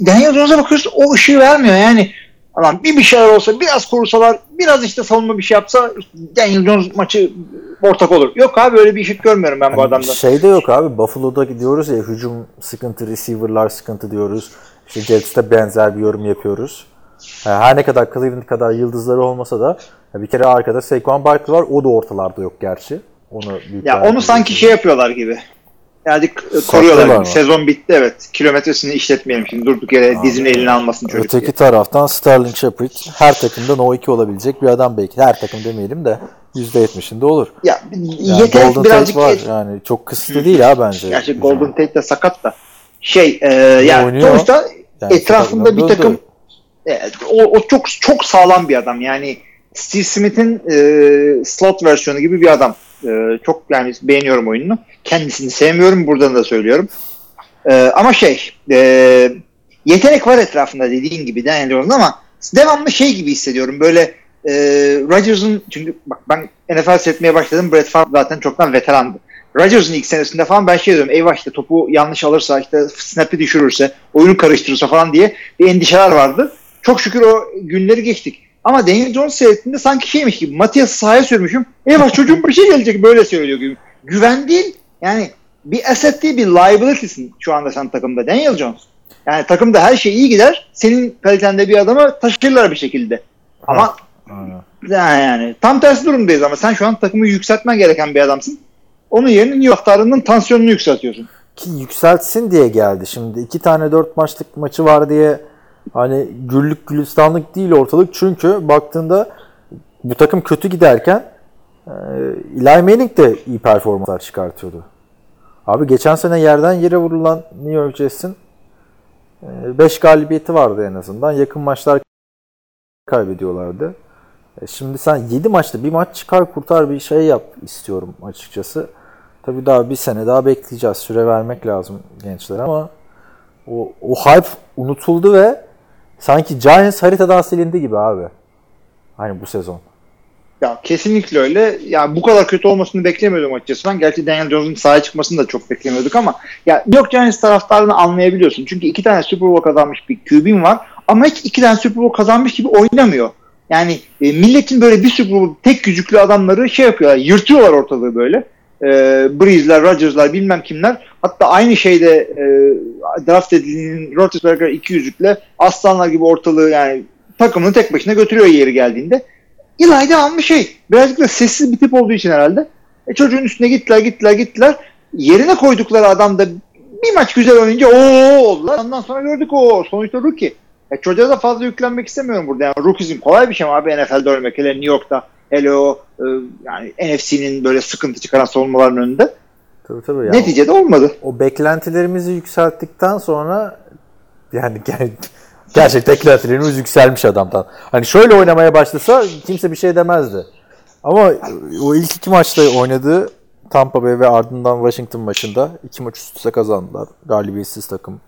Daniel Jones'a bakıyorsun o ışığı vermiyor. Yani Adam bir bir şeyler olsa biraz korusalar biraz işte savunma bir şey yapsa Daniel Jones maçı ortak olur. Yok abi öyle bir ışık görmüyorum ben bu Hani adamda. Şey de yok abi. Buffalo'da gidiyoruz ya hücum sıkıntı, receiver'lar sıkıntı diyoruz. İşte Jets'te benzer bir yorum yapıyoruz. Her ne kadar Cleveland kadar yıldızları olmasa da bir kere arkada Saquon Barkley var. O da ortalarda yok gerçi. Onu büyük Ya onu sanki şey yapıyorlar gibi. Yani koruyorlar gibi. mı? Sezon bitti evet. Kilometresini işletmeyelim şimdi. Durduk yere dizini eline almasın çocuk. Öteki diye. taraftan Sterling Shepard her takımda no 2 olabilecek bir adam belki. Her takım demeyelim de %70'inde olur. Ya Yani yeter Golden birazcık Tate var. Yani çok kısıtlı değil ha bence. Gerçi. Golden Tate de sakat da. Şey e, yani oynuyor. sonuçta Yani etrafında bir takım o, o çok çok sağlam bir adam. Yani Steve Smith'in e, slot versiyonu gibi bir adam. E, çok yani beğeniyorum oyununu. Kendisini sevmiyorum. Buradan da söylüyorum. E, ama şey e, yetenek var etrafında dediğin gibi Daniel Jones'un ama devamlı şey gibi hissediyorum. Böyle e, Rodgers'ın çünkü bak ben NFL seyretmeye başladım. Brett Favre zaten çoktan veterandı. Rodgers'ın ilk senesinde falan ben şey diyorum eyvah işte topu yanlış alırsa işte snap'i düşürürse oyunu karıştırırsa falan diye bir endişeler vardı. Çok şükür o günleri geçtik. Ama Daniel Jones seyrettiğinde sanki şeymiş gibi Matias'ı sahaya sürmüşüm. Eyvah çocuğun bir şey gelecek böyle söylüyor gibi. Güven değil. Yani bir asset değil bir liability'sin şu anda sen takımda. Daniel Jones. Yani takımda her şey iyi gider. Senin kalitende bir adamı taşırlar bir şekilde. Ama yani, yani tam tersi durumdayız ama sen şu an takımı yükseltmen gereken bir adamsın. Onun yerine New York taraftarının tansiyonunu yükseltiyorsun. Ki yükseltsin diye geldi. Şimdi iki tane dört maçlık maçı var diye hani güllük gülistanlık değil ortalık. Çünkü baktığında bu takım kötü giderken e, Eli Manning de iyi performanslar çıkartıyordu. Abi geçen sene yerden yere vurulan New York Jets'in 5 galibiyeti vardı en azından. Yakın maçlar kaybediyorlardı. E, Şimdi sen 7 maçta bir maç çıkar kurtar bir şey yap istiyorum açıkçası. Tabii daha bir sene daha bekleyeceğiz. Süre vermek lazım gençlere ama o, o hype unutuldu ve sanki Giants haritadan silindi gibi abi. Hani bu sezon. Ya kesinlikle öyle. Ya bu kadar kötü olmasını beklemiyordum açıkçası. Ben gerçi Daniel Jones'un sahaya çıkmasını da çok beklemiyorduk ama ya New York Giants taraftarını anlayabiliyorsun. Çünkü iki tane Super Bowl kazanmış bir QB'm var ama hiç iki tane Super Bowl kazanmış gibi oynamıyor. Yani e, milletin böyle bir Super Bowl tek yüzüklü adamları şey yapıyorlar, yırtıyorlar ortalığı böyle. E, Breeze'ler, Rodgers'lar bilmem kimler. Hatta aynı şeyde e, draft edildiğinin Roethlisberger iki yüzükle aslanlar gibi ortalığı yani takımını tek başına götürüyor yeri geldiğinde. Eli de almış şey. Birazcık da sessiz bir tip olduğu için herhalde. E, çocuğun üstüne gittiler gittiler gittiler. Yerine koydukları adam da bir maç güzel oynayınca o oldular. Ondan sonra gördük o sonuçta rookie. E, çocuğa da fazla yüklenmek istemiyorum burada. Yani rookie'sin kolay bir şey mi abi NFL'de ölmek. Hele New York'ta hele o e, yani NFC'nin böyle sıkıntı çıkaran savunmaların önünde. Tabii tabii. Ya. Neticede olmadı. O beklentilerimizi yükselttikten sonra yani ger- gerçekten beklentilerimiz yükselmiş adamdan. Hani şöyle oynamaya başlasa kimse bir şey demezdi. Ama o ilk iki maçta oynadığı Tampa Bay ve ardından Washington maçında iki maç üst üste kazandılar. Galibiyetsiz takım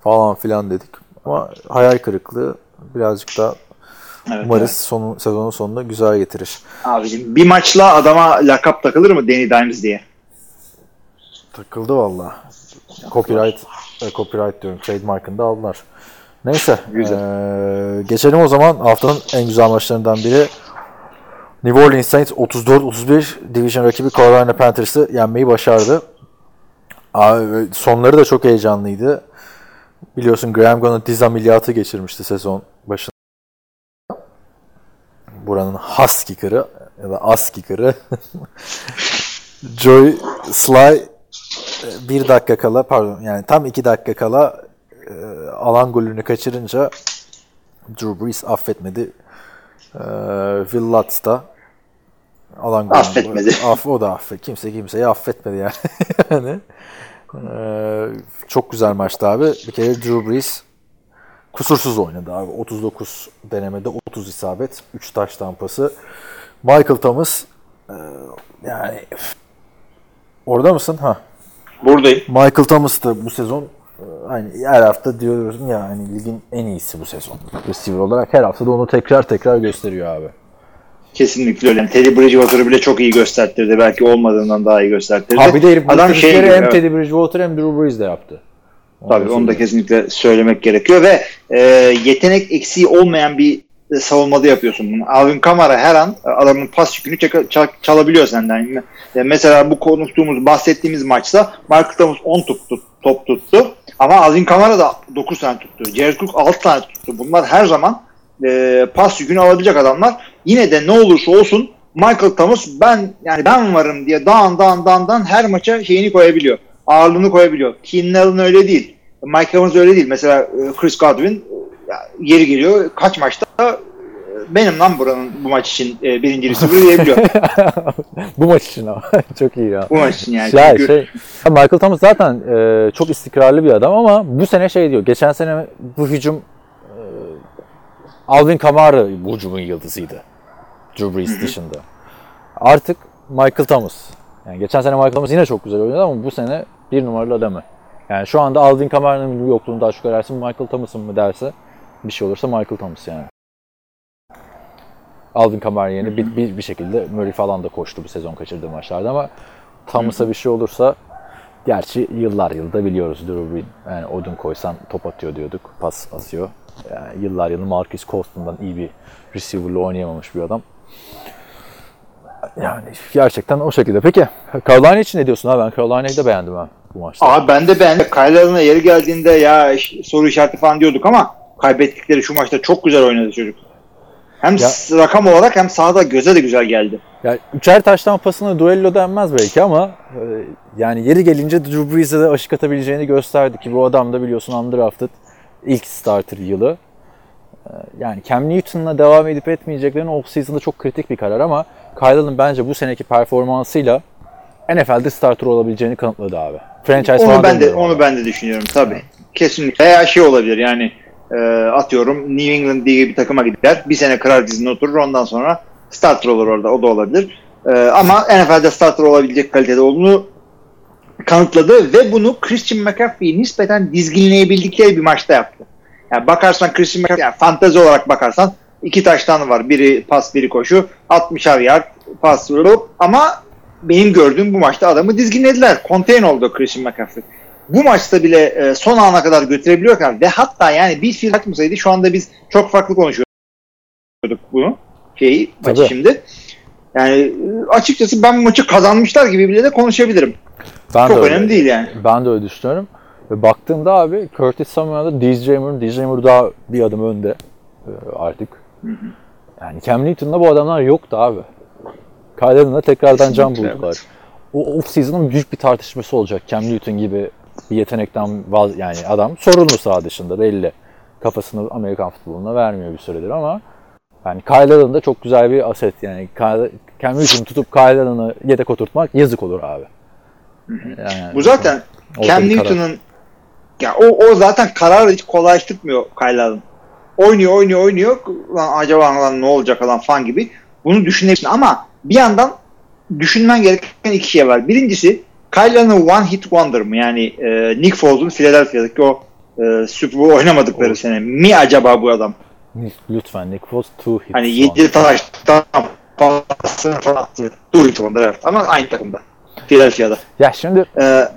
falan filan dedik. Ama hayal kırıklığı birazcık da Evet, umarız sonu, sezonun sonunda güzel getirir. Abicim bir maçla adama lakap takılır mı Danny Dimes diye? Takıldı valla. Copyright, e, copyright diyorum. Trademark'ını da aldılar. Neyse. Güzel. eee, geçelim o zaman. Haftanın en güzel maçlarından biri. New Orleans Saints 34-31 division rakibi Carolina Panthers'ı yenmeyi başardı. Abi, sonları da çok heyecanlıydı. Biliyorsun Graham Gano diz ameliyatı geçirmişti sezon başında. Buranın has kicker'ı ya da as kicker'ı. Joy Sly bir dakika kala pardon yani tam iki dakika kala e, alan golünü kaçırınca Drew Brees affetmedi. E, Will Lutz da alan golünü Affetmedi. Aff, o da affet. Kimse kimseyi affetmedi yani. yani e, çok güzel maçtı abi. Bir kere Drew Brees kusursuz oynadı abi. 39 denemede 30 isabet, 3 taş tampası. Michael Thomas e, yani orada mısın? Ha. Buradayım. Michael Thomas da bu sezon hani her hafta diyoruz ya hani ligin en iyisi bu sezon. Receiver olarak her hafta da onu tekrar tekrar gösteriyor abi. Kesinlikle öyle. Teddy Bridgewater'ı bile çok iyi göstertirdi. Belki olmadığından daha iyi göstertirdi. Abi de herif Adam şey gibi, hem evet. Teddy Bridgewater hem Drew Brees de yaptı. Onu Tabii onu da kesinlikle söylemek gerekiyor ve e, yetenek eksiği olmayan bir e, savunmada yapıyorsun bunu. Alvin Kamara her an e, adamın pas yükünü çaka- çal- çalabiliyor senden. Yani, e, mesela bu konuştuğumuz, bahsettiğimiz maçta Michael Thomas 10 tuttu, top tuttu ama Alvin Kamara da 9 tane tuttu. Jared Cook 6 tane tuttu. Bunlar her zaman e, pas yükünü alabilecek adamlar. Yine de ne olursa olsun Michael Thomas ben yani ben varım diye dağın dağın dağın dağın her maça şeyini koyabiliyor. Ağırlığını koyabiliyor. Keenan Allen öyle değil. Mike Evans öyle değil. Mesela e, Chris Godwin e, yeri geliyor kaç maçta e, benim lan buranın bu maç için e, birinci receiver diyebiliyor. bu maç için ama. çok iyi ya. bu maç için yani. Ya Çünkü- şey, ya Michael Thomas zaten e, çok istikrarlı bir adam ama bu sene şey diyor. Geçen sene bu hücum e, Alvin Kamara bu hücumun yıldızıydı. Drew Brees dışında. Artık Michael Thomas. Yani geçen sene Michael Thomas yine çok güzel oynadı ama bu sene bir numaralı adamı. Yani şu anda Alvin Kamara'nın yokluğunu daha çok ararsa Michael Thomas'ın mı derse bir şey olursa Michael Thomas yani. Alvin Kamara yerine bir, bir, bir şekilde Murray falan da koştu bu sezon kaçırdığı maçlarda ama Thomas'a bir şey olursa gerçi yıllar yılda biliyoruz Drew. Yani Odin koysan top atıyor diyorduk. Pas atıyor. Yani yıllar yılı Marcus Colston'dan iyi bir receiver'la oynayamamış bir adam. Yani gerçekten o şekilde. Peki Carolina için ne diyorsun abi? Ben Carolina'yı da beğendim ben bu maçta. Abi ben de beğendim. Allen'a yeri geldiğinde ya soru işareti falan diyorduk ama kaybettikleri şu maçta çok güzel oynadı çocuk. Hem Ya- rakam olarak hem sahada göze de güzel geldi. Yani üçer taştan pasına duello denmez belki ama e, yani yeri gelince Drew Brees'e de aşık atabileceğini gösterdi ki bu adam da biliyorsun undrafted ilk starter yılı. E, Yani Cam Newton'la devam edip etmeyeceklerini off-season'da çok kritik bir karar ama Kyle'ın bence bu seneki performansıyla NFL'de starter olabileceğini kanıtladı abi. Franchise Onu ben de onu ama. ben de düşünüyorum tabii. Kesinlikle. Veya şey olabilir yani e, atıyorum New England diye bir takıma gider. Bir sene kırar dizine oturur ondan sonra starter olur orada. O da olabilir. E, ama NFL'de starter olabilecek kalitede olduğunu kanıtladı ve bunu Christian McCaffrey'i nispeten dizginleyebildikleri bir maçta yaptı. Yani bakarsan Christian McCaffrey, yani fantezi olarak bakarsan iki taştan var. Biri pas, biri koşu. 60'ar yard pas vurup ama benim gördüğüm bu maçta adamı dizginlediler. Contain oldu Christian McCaffrey. Bu maçta bile e, son ana kadar götürebiliyorlar ve hatta yani bir fiil atmasaydı şu anda biz çok farklı konuşuyorduk bunu. Şeyi, maçı Tabii. şimdi. Yani e, açıkçası ben maçı kazanmışlar gibi bile de konuşabilirim. Ben Çok de öyle. önemli değil yani. Ben de öyle düşünüyorum. Ve baktığımda abi Curtis Samuel'da DJ Moore, DJ Moore daha bir adım önde e, artık. Yani Cam Newton'da bu adamlar yoktu abi. Kyle'ın tekrardan can buldular. evet. O off-season'ın büyük bir tartışması olacak. Cam Newton gibi bir yetenekten vaz yani adam sorunlu sağ dışında belli. Kafasını Amerikan futboluna vermiyor bir süredir ama yani Kyle Allen da çok güzel bir aset. Yani Kyle, Cam Newton'u tutup Kyle Allen'ı yedek oturtmak yazık olur abi. Yani, Bu zaten Cam. Newton'un ya o, o zaten kararı hiç kolaylaştırmıyor Kyle Allen. Oynuyor oynuyor oynuyor. Lan acaba lan ne olacak lan falan gibi. Bunu düşünebilirsin ama bir yandan düşünmen gereken iki şey var. Birincisi Kyle Allen'ın one hit wonder mı? Yani e, Nick Foles'un Philadelphia'daki o e, Super Bowl oynamadıkları sene. Mi acaba bu adam? Lütfen Nick Foles two hits. Hani. 7 taştan pasını falan attı. Two hit wonder evet. Ama aynı takımda. Philadelphia'da. Ya şimdi E,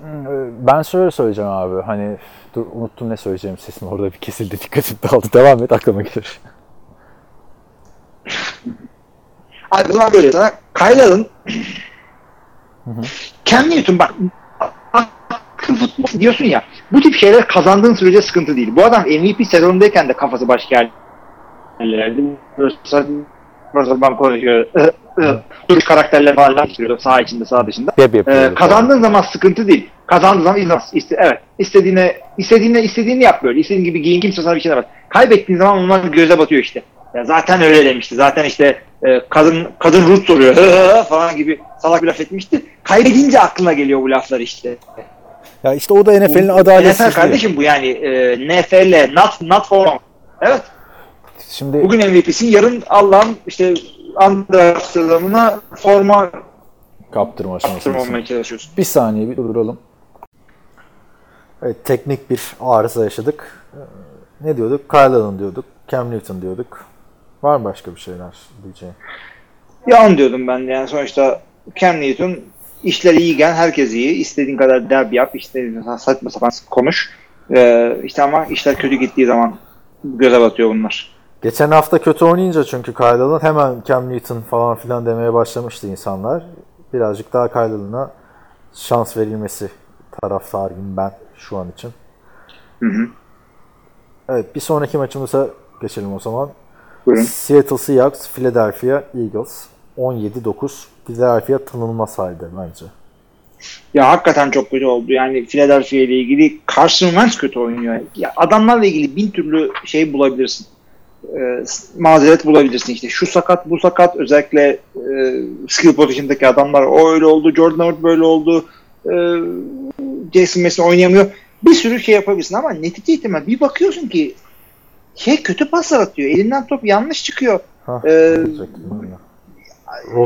ben şöyle söyleyeceğim abi. Hani dur unuttum ne söyleyeceğim sesim orada bir kesildi dikkatim dağıldı. Devam et aklıma gelir. Abi zaman böyle sana Kyle Allen Cam Newton bak akıl futbol diyorsun ya bu tip şeyler kazandığın sürece sıkıntı değil. Bu adam MVP sezonundayken de kafası başka yerlerde. Mesela konuşuyor. Duruş karakterler falan sürüyor sağ içinde sağ dışında. Yap yap. Ee, kazandığın zaman sıkıntı değil. Kazandığın zaman izlemez. İste, evet. İstediğine, istediğine, istediğini yap böyle. İstediğin gibi giyin kimse sana bir şey demez. Kaybettiğin zaman onlar göze batıyor işte. Ya zaten öyle demişti. Zaten işte e, kadın kadın Rus soruyor falan gibi salak bir laf etmişti. Kaybedince aklına geliyor bu laflar işte. Ya işte o da NFL'in adaletsizliği. NFL kardeşim bu yani e, NFL not not for long. Evet. Şimdi Bugün MVP'sin yarın Allah'ın işte Andra sezonuna forma kaptırma çalışıyorsun. Bir saniye bir durduralım. Evet teknik bir arıza yaşadık. Ee, Ne diyorduk? Kyle Allen diyorduk. Cam Newton diyorduk. Var mı başka bir şeyler diyeceğim? Ya onu diyordum ben de yani sonuçta Cam Newton işler iyiyken herkes iyi. İstediğin kadar derbi yap, istediğin kadar saçma sapan konuş. Ee, işte ama işler kötü gittiği zaman göze batıyor bunlar. Geçen hafta kötü oynayınca çünkü Kyle hemen Cam Newton falan filan demeye başlamıştı insanlar. Birazcık daha Kyle şans verilmesi taraftarıyım ben şu an için. Hı hı. Evet bir sonraki maçımıza geçelim o zaman. Buyurun. Seattle Seahawks, Philadelphia Eagles. 17-9. Philadelphia tanınmaz halde bence. Ya hakikaten çok kötü oldu. Yani Philadelphia ile ilgili Carson Wentz kötü oynuyor. Ya adamlarla ilgili bin türlü şey bulabilirsin. Ee, mazeret bulabilirsin işte. Şu sakat, bu sakat. Özellikle e, skill position'daki adamlar o öyle oldu. Jordan Howard böyle oldu. E, Jason Mason oynayamıyor. Bir sürü şey yapabilirsin ama netice itibariyle bir bakıyorsun ki şey kötü paslar atıyor. Elinden top yanlış çıkıyor. Hah, Ee.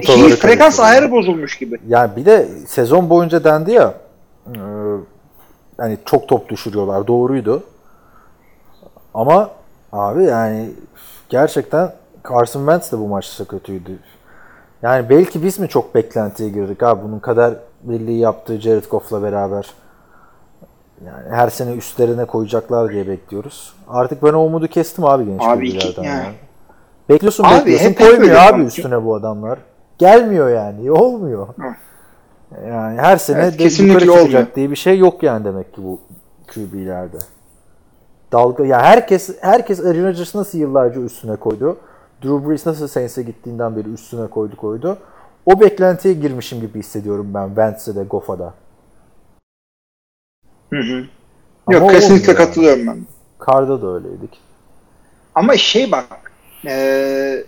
Şey, frekans ayarı bozulmuş gibi. Yani bir de sezon boyunca dendi ya e, hani çok top düşürüyorlar. Doğruydu. Ama abi yani gerçekten Carson Wentz de bu maçta kötüydü. Yani belki biz mi çok beklentiye girdik abi bunun kadar birliği yaptığı Jared Goff'la beraber. Yani her sene üstlerine koyacaklar diye bekliyoruz. Artık ben o umudu kestim abi genç Abi iki- yani. ya. Bekliyorsun Abi bekliyorsun koymuyor abi üstüne bu adamlar. gelmiyor yani. Olmuyor. Yani her sene Evet, de kesinlikle olmuyor. diye bir şey yok yani demek ki bu QB'lerde. Dalga ya herkes herkes Aaron Rodgers nasıl yıllarca üstüne koydu. Drew Brees nasıl Saints'e gittiğinden beri üstüne koydu koydu. O beklentiye girmişim gibi hissediyorum ben Wentz'e de Goff'a da. Hı hı. Ama Yok kesinlikle yani. katılıyorum ben. Karda da öyleydik. Ama şey bak eee,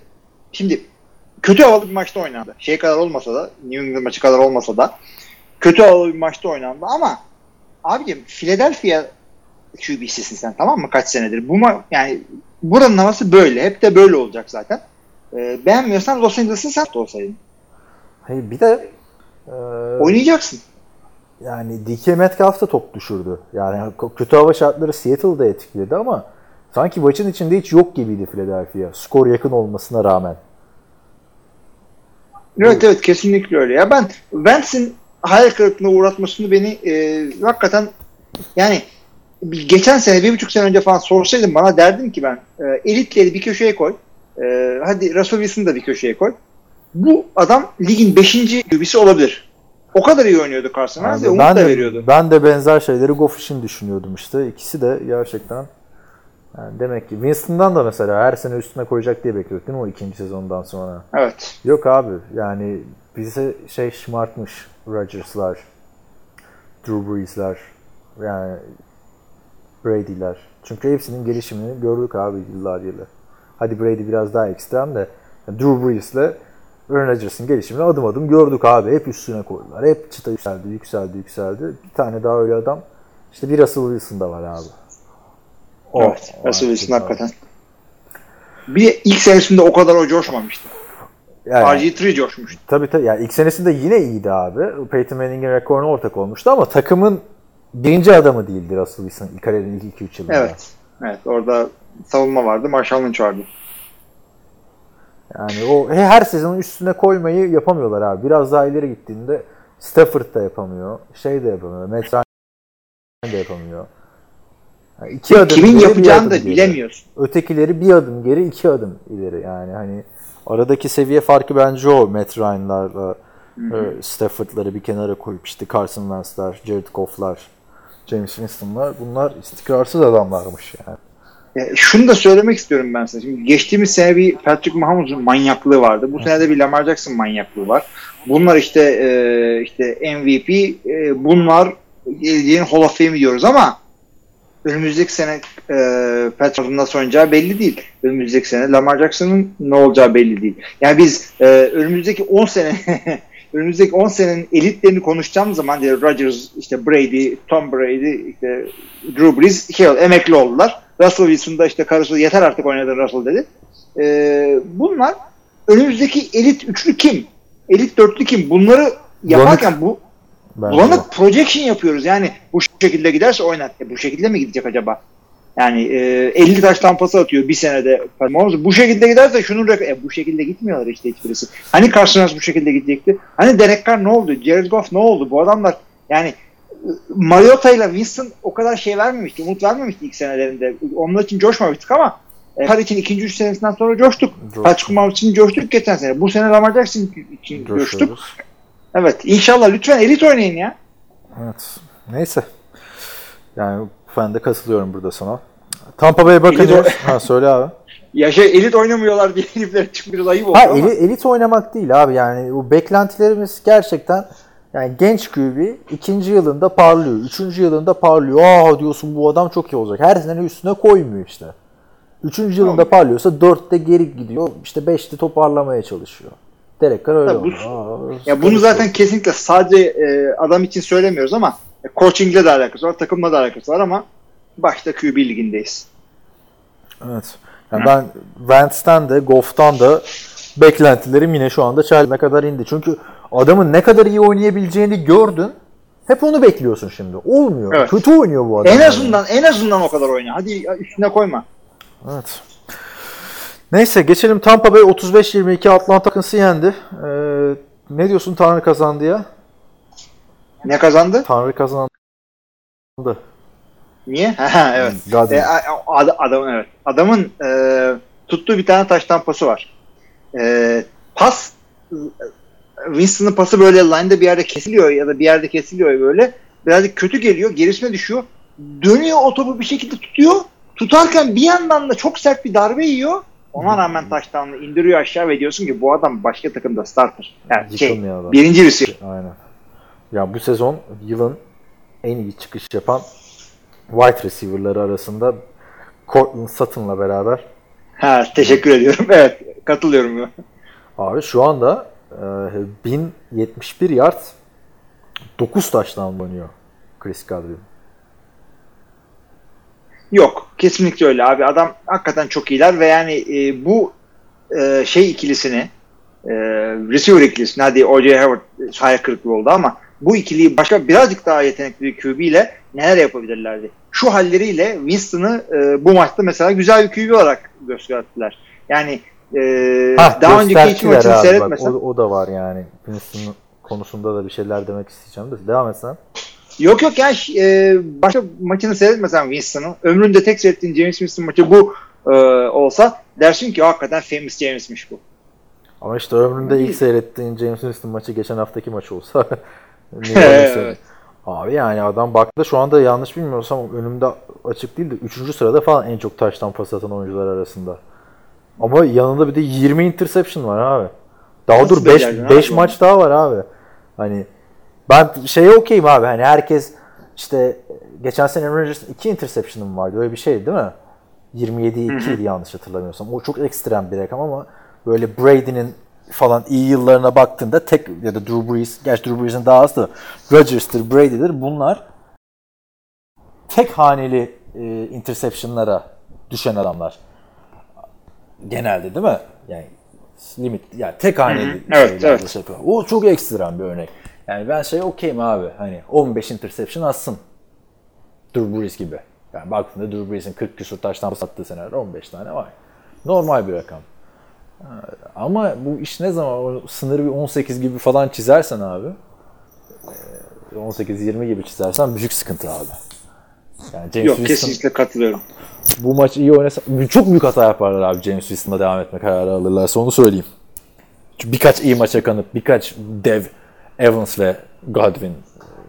şimdi kötü havalı bir maçta oynandı. Şey kadar olmasa da New England maçı kadar olmasa da kötü havalı bir maçta oynandı ama abicim Philadelphia QB'sisin sen tamam mı kaç senedir. Bu ma- yani buranın havası böyle. Hep de böyle olacak zaten. Eee, beğenmiyorsan Los Angeles'ın sen olsaydın. Hayır bir de e, Oynayacaksın. yani DK Metcalf da top düşürdü. Yani kötü hava şartları Seattle'da etkiledi ama sanki maçın içinde hiç yok gibiydi Philadelphia. Skor yakın olmasına rağmen. Evet evet kesinlikle öyle. Ya ben Wentz'in hayal kırıklığına uğratmasını beni e, hakikaten yani geçen sene bir buçuk sene önce falan sorsaydın bana derdim ki ben e, elitleri bir köşeye koy. E, hadi Russell Wilson'ı da bir köşeye koy. Bu adam ligin 5. QB'si olabilir. O kadar iyi oynuyordu Carson Wentz ve Yani umut ben da veriyordu. ben de benzer şeyleri Goff için düşünüyordum işte. İkisi de gerçekten yani demek ki Winston'dan da mesela her sene üstüne koyacak diye bekliyorduk değil mi o ikinci sezondan sonra? Evet. Yok abi yani bize şey şımartmış Rodgers'lar, Drew Brees'ler yani Brady'ler. Çünkü hepsinin gelişimini gördük abi yıllar yılı. Hadi Brady biraz daha ekstrem de Drew Brees'le Aaron Rodgers'ın gelişimini adım adım gördük abi. Hep üstüne koydular. Hep çıta yükseldi, yükseldi, yükseldi. Bir tane daha öyle adam. İşte bir Russell Wilson da var abi. O- evet. o Russell Wilson hakikaten. Bir de ilk senesinde o kadar o coşmamıştı. Yani- RG3 coşmuştu. Tabii tabii. Yani ilk senesinde yine iyiydi abi. Peyton Manning'in rekoruna ortak olmuştu ama takımın birinci adamı değildi Russell Wilson ilk kariyerin ilk 2-3 yılında. Evet. Evet. Orada savunma vardı. Marshall Lynch vardı. Yani o he- her sezonun üstüne koymayı yapamıyorlar abi. Biraz daha ileri gittiğinde Stafford da yapamıyor. Şey de yapamıyor. Matt Ryan de yapamıyor. Yani iki adım Kimin bir yapacağını da geri. bilemiyorsun. Ötekileri bir adım geri, iki adım ileri. Yani hani aradaki seviye farkı bence o. Matt Ryan'larla e, Stafford'ları bir kenara koyup işte Carson Wentz'ler, Jared Goff'lar, James Winston'lar bunlar istikrarsız adamlarmış yani. E, şunu da söylemek istiyorum ben size. Şimdi geçtiğimiz sene bir Patrick Mahomes'un manyaklığı vardı. Bu sene de bir Lamar Jackson manyaklığı var. Bunlar işte e, işte MVP, e, bunlar geleceğin Hall of Fame diyoruz ama önümüzdeki sene e, Patrick Mahomes'un nasıl oynayacağı belli değil. Önümüzdeki sene Lamar Jackson'ın ne olacağı belli değil. Yani biz e, önümüzdeki 10 sene önümüzdeki 10 senenin elitlerini konuşacağımız zaman diye Rodgers, işte Brady, Tom Brady, işte Drew Brees şey oldu, emekli oldular. Russell Wilson da işte karısı yeter artık oynadın Russell dedi. Ee, bunlar önümüzdeki elit üçlü kim? Elit dörtlü kim? Bunları yaparken bu Bence. bulanık projection yapıyoruz. Yani bu şekilde giderse oynar. E, bu şekilde mi gidecek acaba? Yani e, 50 taş tampası atıyor bir senede. Bu şekilde giderse şunun e, bu şekilde gitmiyorlar işte hiçbirisi. Hani Carson bu şekilde gidecekti? Hani Derek Carr ne oldu? Jared Goff ne oldu? Bu adamlar yani Mariota ile Winston o kadar şey vermemişti, umut vermemişti ilk senelerinde. Onlar için coşmamıştık ama e, Carr için ikinci üç senesinden sonra coştuk. Coştuk. Patrick Mahomes için coştuk geçen sene. Bu sene Lamar Jackson için coştuk. Coşuyoruz. Evet. İnşallah lütfen elit oynayın ya. Evet. Neyse. Yani ben de katılıyorum burada sana. Tampa Bay'e bakınca... Elit ha söyle abi. Ya şey elit oynamıyorlar diye herifler için biraz ayıp Ha ama. eli- elit oynamak değil abi yani bu beklentilerimiz gerçekten yani genç QB ikinci yılında parlıyor, üçüncü yılında parlıyor. Aa diyorsun bu adam çok iyi olacak. Her sene üstüne koymuyor işte. Üçüncü yılında parlıyorsa dörtte geri gidiyor. işte beşte toparlamaya çalışıyor. Carr öyle Ya bu- oldu. Aa, Ya bunu zaten kesinlikle sadece e, adam için söylemiyoruz ama e, coachingle de alakası var, takımla da alakası var ama başta QB ligindeyiz. Evet. Yani ben Wentz'ten de Goff'tan da beklentilerim yine şu anda çelme kadar indi. Çünkü adamın ne kadar iyi oynayabileceğini gördün. Hep onu bekliyorsun şimdi. Olmuyor. Evet. Kötü oynuyor bu adam. En yani. azından en azından o kadar oyna. Hadi üstüne koyma. Evet. Neyse geçelim Tampa Bay 35-22 Atlanta Falcons'ı yendi. Ee, ne diyorsun Tanrı kazandı ya? Ne kazandı? Tanrı kazandı. Niye? Ha, evet. Godwin. E, ad- adamın evet. Adamın e, tuttuğu bir tane taş tampası var. E, pas Winston'ın pası böyle line'da bir yerde kesiliyor ya da bir yerde kesiliyor böyle. Birazcık kötü geliyor. Gerisine düşüyor. Dönüyor o topu bir şekilde tutuyor. Tutarken bir yandan da çok sert bir darbe yiyor. Ona rağmen taştanlı indiriyor aşağı ve diyorsun ki bu adam başka takımda starter. Yani şey, adam. birinci receiver. Aynen. Ya bu sezon yılın en iyi çıkış yapan wide receiver'ları arasında Cortland Sutton'la beraber Ha, teşekkür ediyorum. Evet katılıyorum. abi şu anda e, 1071 yard 9 taştan oynuyor Chris Godwin. Yok kesinlikle öyle abi. Adam hakikaten çok iyiler ve yani e, bu e, şey ikilisini e, receiver ikilisini hadi O.J. Howard hayal kırıklığı oldu ama bu ikiliyi başka birazcık daha yetenekli bir QB ile neler yapabilirlerdi? Şu halleriyle Winston'ı e, bu maçta mesela güzel bir QB olarak gösterdiler. Yani e, Hah, daha önceki hiç maçını bak, seyretmesen. o, o da var yani. Winston konusunda da bir şeyler demek isteyeceğim de. Devam et sen. Yok yok yani e, başka maçını seyretmesen Winston'ın ömründe tek seyrettiğin James Winston maçı bu e, olsa dersin ki hakikaten famous James'miş bu. Ama işte ömrümde ilk seyrettiğin James Winston maçı geçen haftaki maç olsa. Evet. Abi yani adam baktı şu anda yanlış bilmiyorsam önümde açık değil de 3. sırada falan en çok taştan pas atan oyuncular arasında. Ama yanında bir de 20 interception var abi. Daha Nasıl dur 5 becerdin 5 abi maç daha var abi. Hani ben şeye okeyim abi. Hani herkes işte geçen sene Rodgers'ın 2 interception'ım vardı. Öyle bir şey değil mi? 27 2 idi yanlış hatırlamıyorsam. O çok ekstrem bir rakam ama böyle Brady'nin falan iyi yıllarına baktığında tek ya da Drew Brees, gerçi Drew Brees'in daha az da Rodgers'tır, Brady'dir. Bunlar tek haneli e, interception'lara düşen adamlar. Genelde değil mi? Yani limit yani tek haneli Evet, şeylerde evet. şey yapıyor. O çok ekstrem bir örnek. Yani ben şey okeyim abi. Hani 15 interception atsın. Drew Brees gibi. Yani baktığında Drew Brees'in 40 küsur taştan sattığı seneler 15 tane var. Normal bir rakam. Ama bu iş ne zaman o sınırı bir 18 gibi falan çizersen abi e, 18-20 gibi çizersen büyük sıkıntı abi. Yani James Yok Winston kesinlikle katılıyorum. bu maç iyi oynasa çok büyük hata yaparlar abi James Winston'la devam etme kararı alırlarsa onu söyleyeyim. Çünkü birkaç iyi maça kanıp birkaç dev Evans ve Godwin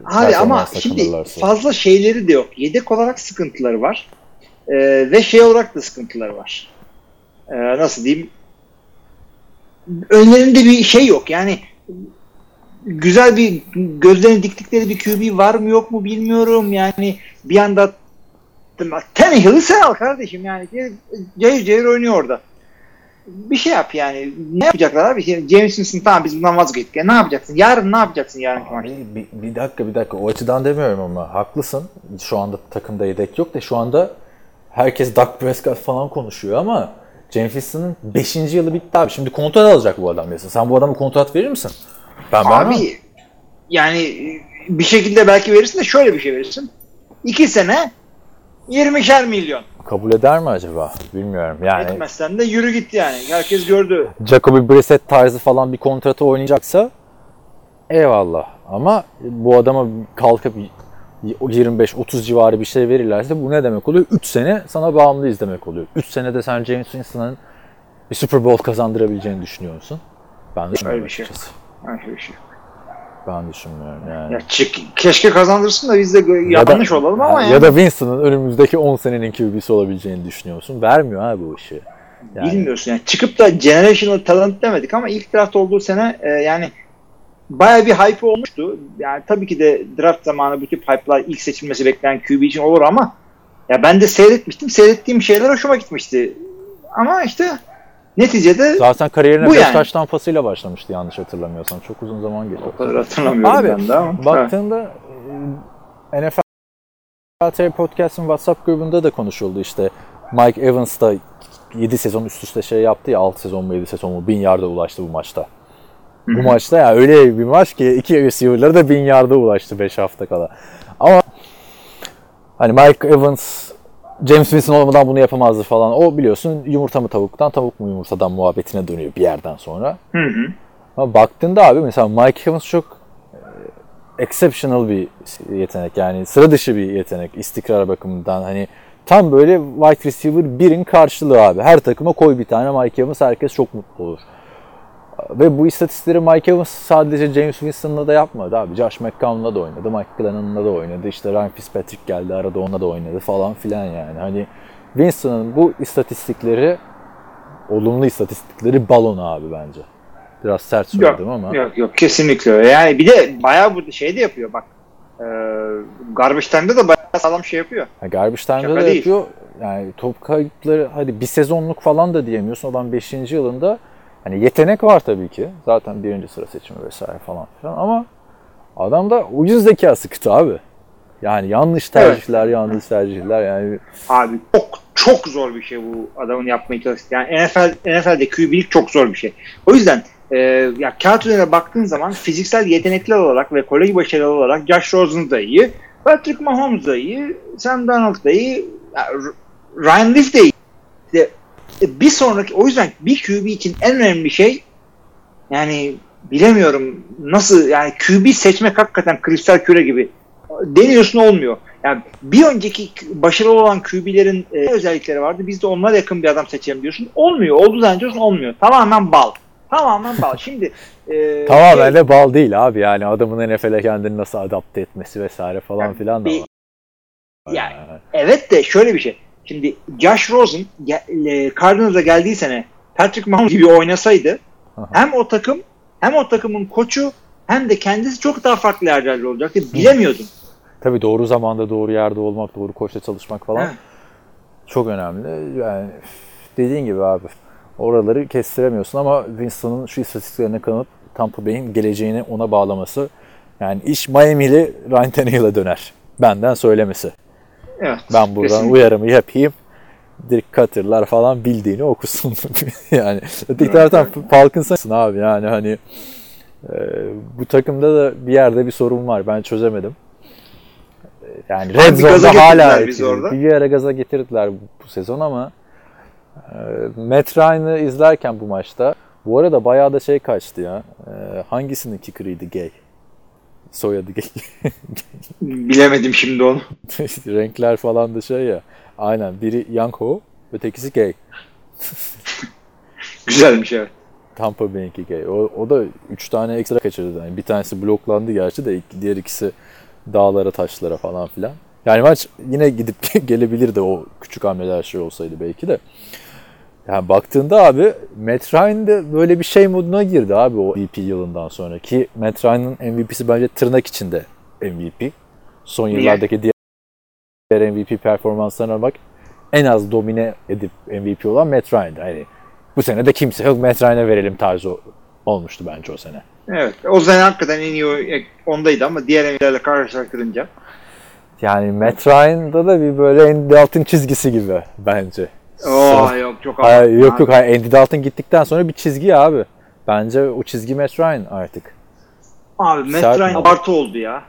Abi ama şimdi kanırlarsa. fazla şeyleri de yok. Yedek olarak sıkıntıları var. Ee, ve şey olarak da sıkıntıları var. Ee, nasıl diyeyim? Önlerinde bir şey yok. Yani güzel bir gözlerini diktikleri bir QB var mı yok mu bilmiyorum. Yani bir anda Tannehill'i sen al kardeşim yani. Cayır cayır oynuyor orada. Bir şey yap yani. Ne yapacaklar abi? Şimdi James Winston tamam biz bundan vazgeçtik. Ya ne yapacaksın? Yarın ne yapacaksın maçta? Abi, bir, bir dakika bir dakika o açıdan demiyorum ama haklısın. Şu anda takımda yedek yok da şu anda herkes Dak Prescott falan konuşuyor ama James Winston'ın 5. yılı bitti abi. Şimdi kontrat alacak bu adam mesela. Sen bu adama kontrat verir misin? Ben vermem. Abi yani bir şekilde belki verirsin de şöyle bir şey verirsin. İki sene 20'şer milyon. Kabul eder mi acaba? Bilmiyorum. Yani Etmezsen de yürü git yani. Herkes gördü. Jacoby Brissett tarzı falan bir kontratı oynayacaksa eyvallah. Ama bu adama kalkıp 25-30 civarı bir şey verirlerse bu ne demek oluyor? 3 sene sana bağımlıyız demek oluyor. 3 senede sen James Winston'ın bir Super Bowl kazandırabileceğini düşünüyor musun? Ben düşünmüyorum Öyle bir şey yok. Öyle bir şey. Ben düşünmüyorum yani. Ya çık, keşke kazandırsın da biz de Ya da- yanlış olalım ama ya yani. da Winston'ın önümüzdeki 10 senenin QB'si olabileceğini düşünüyorsun. Vermiyor abi bu işi. Yani- Bilmiyorsun yani. Çıkıp da generational talent demedik ama ilk draft olduğu sene e, yani baya bir hype olmuştu. Yani tabii ki de draft zamanı bu tip hype'lar ilk seçilmesi beklenen QB için olur ama ya ben de seyretmiştim. Seyrettiğim şeyler hoşuma gitmişti. Ama işte neticede Zaten kariyerine Bu 5 yani. taş tampasıyla başlamıştı yanlış hatırlamıyorsam. Çok uzun zaman geçti. o kadar hatırlamıyorum Abi ben de ama. baktığında e, NFL TR Podcast'ın WhatsApp grubunda da konuşuldu işte. Mike Evans da 7 sezon üst üste şey yaptı ya 6 sezon mu 7 sezon mu 1000 yarda ulaştı bu maçta. Bu maçta ya öyle bir maç ki iki receiver'ları da 1000 yarda ulaştı 5 hafta kala. Ama hani Mike Evans James Winston olmadan bunu yapamazdı falan. O biliyorsun yumurta mı tavuktan, tavuk mu yumurtadan muhabbetine dönüyor bir yerden sonra. Hı hı. Ama baktığında abi mesela Mike Evans çok e, exceptional bir yetenek yani sıra dışı bir yetenek istikrar bakımından hani tam böyle wide receiver birin karşılığı abi. Her takıma koy bir tane Mike Evans herkes çok mutlu olur. Ve bu istatistikleri Mike Evans sadece James Winston'la da yapmadı abi. Josh McCown'la da oynadı, Mike Glennon'la da oynadı. İşte Ryan Fitzpatrick geldi arada onunla da oynadı falan filan yani. Hani Winston'ın bu istatistikleri olumlu istatistikleri balon abi bence. Biraz sert söyledim ama. Yok yok kesinlikle öyle. Yani bir de bayağı bu şey de yapıyor bak. E, Garbage Time'da da bayağı sağlam şey yapıyor. Ha, Garbage Time'da da yapıyor. Yani top kayıpları hadi bir sezonluk falan da diyemiyorsun. Adam 5. yılında hani yetenek var tabii ki. Zaten birinci sıra seçimi vesaire falan filan ama adamda ucuz zekası kıtı abi. Yani yanlış tercihler, yanlış tercihler yani Abi çok çok zor bir şey bu adamın yapmaya çalıştığı. Yani NFL NFL'de QB'lik çok zor bir şey. O yüzden e, ya kağıt üzerine baktığın zaman fiziksel yetenekler olarak ve kolej başarılı olarak Josh Rosen da iyi, Patrick Mahomes da iyi, Sam Darnold da iyi, Ryan Leaf de iyi. İşte, e, bir sonraki o yüzden bir QB için en önemli şey yani bilemiyorum nasıl yani QB seçmek hakikaten kristal küre gibi deniyorsun olmuyor. Yani bir önceki başarılı olan QB'lerin e, özellikleri vardı. Biz de onlara yakın bir adam seçelim diyorsun. Olmuyor. Oldu zannediyorsun olmuyor. Tamamen bal. Tamamen bal. Şimdi e, tamamen şey- de bal değil abi yani adamın NFL'e kendini nasıl adapte etmesi vesaire falan Yani filan da var. yani evet de şöyle bir şey. Şimdi Josh Rosen Cardinals'a geldiği sene Patrick Mahomes gibi oynasaydı Aha. hem o takım hem o takımın koçu hem de kendisi çok daha farklı yerlerde olacaktı. Bilemiyordun. Tabii doğru zamanda doğru yerde olmak, doğru koçla çalışmak falan Ha. çok önemli. Yani dediğin gibi abi oraları kestiremiyorsun ama Winston'ın şu istatistiklerine kanıp Tampa Bay'in geleceğini ona bağlaması yani iş Miami'li Ryan Tannehill'e döner. Benden söylemesi. Evet. Ben buradan kesinlikle. uyarımı yapayım. Direkt Cutter'lar falan bildiğini okusun. yani öteki taraftan Falcons'ın abi yani hani e, bu takımda da bir yerde bir sorun var. Ben çözemedim. E, Yani Red Zone'da hala bir ara gaza getirdiler bu, bu sezon ama e, Matt Ryan'ı izlerken bu maçta bu arada bayağı da şey kaçtı ya. E, hangisinin kicker'ıydı gay? Soyadı. Bilemedim şimdi onu. Renkler falan da şey ya. Aynen biri Yanko, ötekisi gay. Güzelmiş evet. Tampa Bay'inki gay. O, o da 3 tane ekstra kaçırdı. Yani bir tanesi bloklandı gerçi de diğer ikisi dağlara taşlara falan filan. Yani maç yine gidip gelebilirdi o küçük hamleler şey olsaydı belki de. Yani baktığında abi Matt Ryan de böyle bir şey moduna girdi abi o MVP yılından sonra. Ki Matt Ryan'ın MVP'si bence tırnak içinde MVP. Son Niye? yıllardaki diğer MVP performanslarına bak. En az domine edip MVP olan Matt Ryan'dı. Hani bu sene de kimse yok Matt Ryan'a verelim tarzı olmuştu bence o sene. Evet. O sene hakikaten en iyi ondaydı ama diğer emirlerle karşılaştırınca. Yani Matt Ryan'da da bir böyle Andy Dalton çizgisi gibi bence. Oo yok çok Hayır, abarttın yok yok hayır, Andy Dalton gittikten sonra bir çizgi abi. Bence o çizgi Matt Ryan artık. Abi Matt Sert Ryan abartı oldu ya.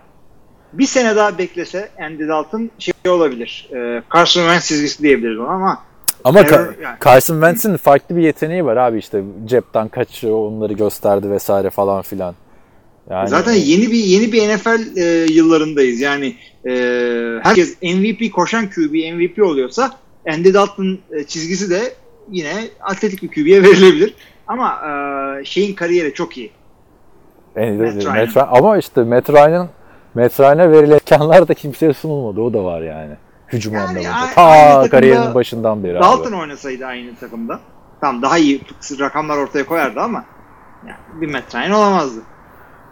Bir sene daha beklese Andy Dalton şey olabilir. E, Carson Wentz çizgisi diyebiliriz ona ama Ama Ka- yani. Carson Wentz'in farklı bir yeteneği var abi işte cepten kaçıyor onları gösterdi vesaire falan filan. Yani zaten yeni bir yeni bir NFL e, yıllarındayız. Yani e, herkes MVP koşan QB MVP oluyorsa Andy Dalton e, çizgisi de yine atletik bir QB'ye verilebilir. Ama e, şeyin kariyeri çok iyi. Andy- Matt Matt Ryan. Ama işte Matt Ryan'ın Matt Ryan'a verilen imkanlar da kimseye sunulmadı. O da var yani. Hücum Yani anlamında. Ta kariyerinin başından beri Dalton abi. oynasaydı aynı takımda tam daha iyi rakamlar ortaya koyardı ama yani bir Matt Ryan olamazdı.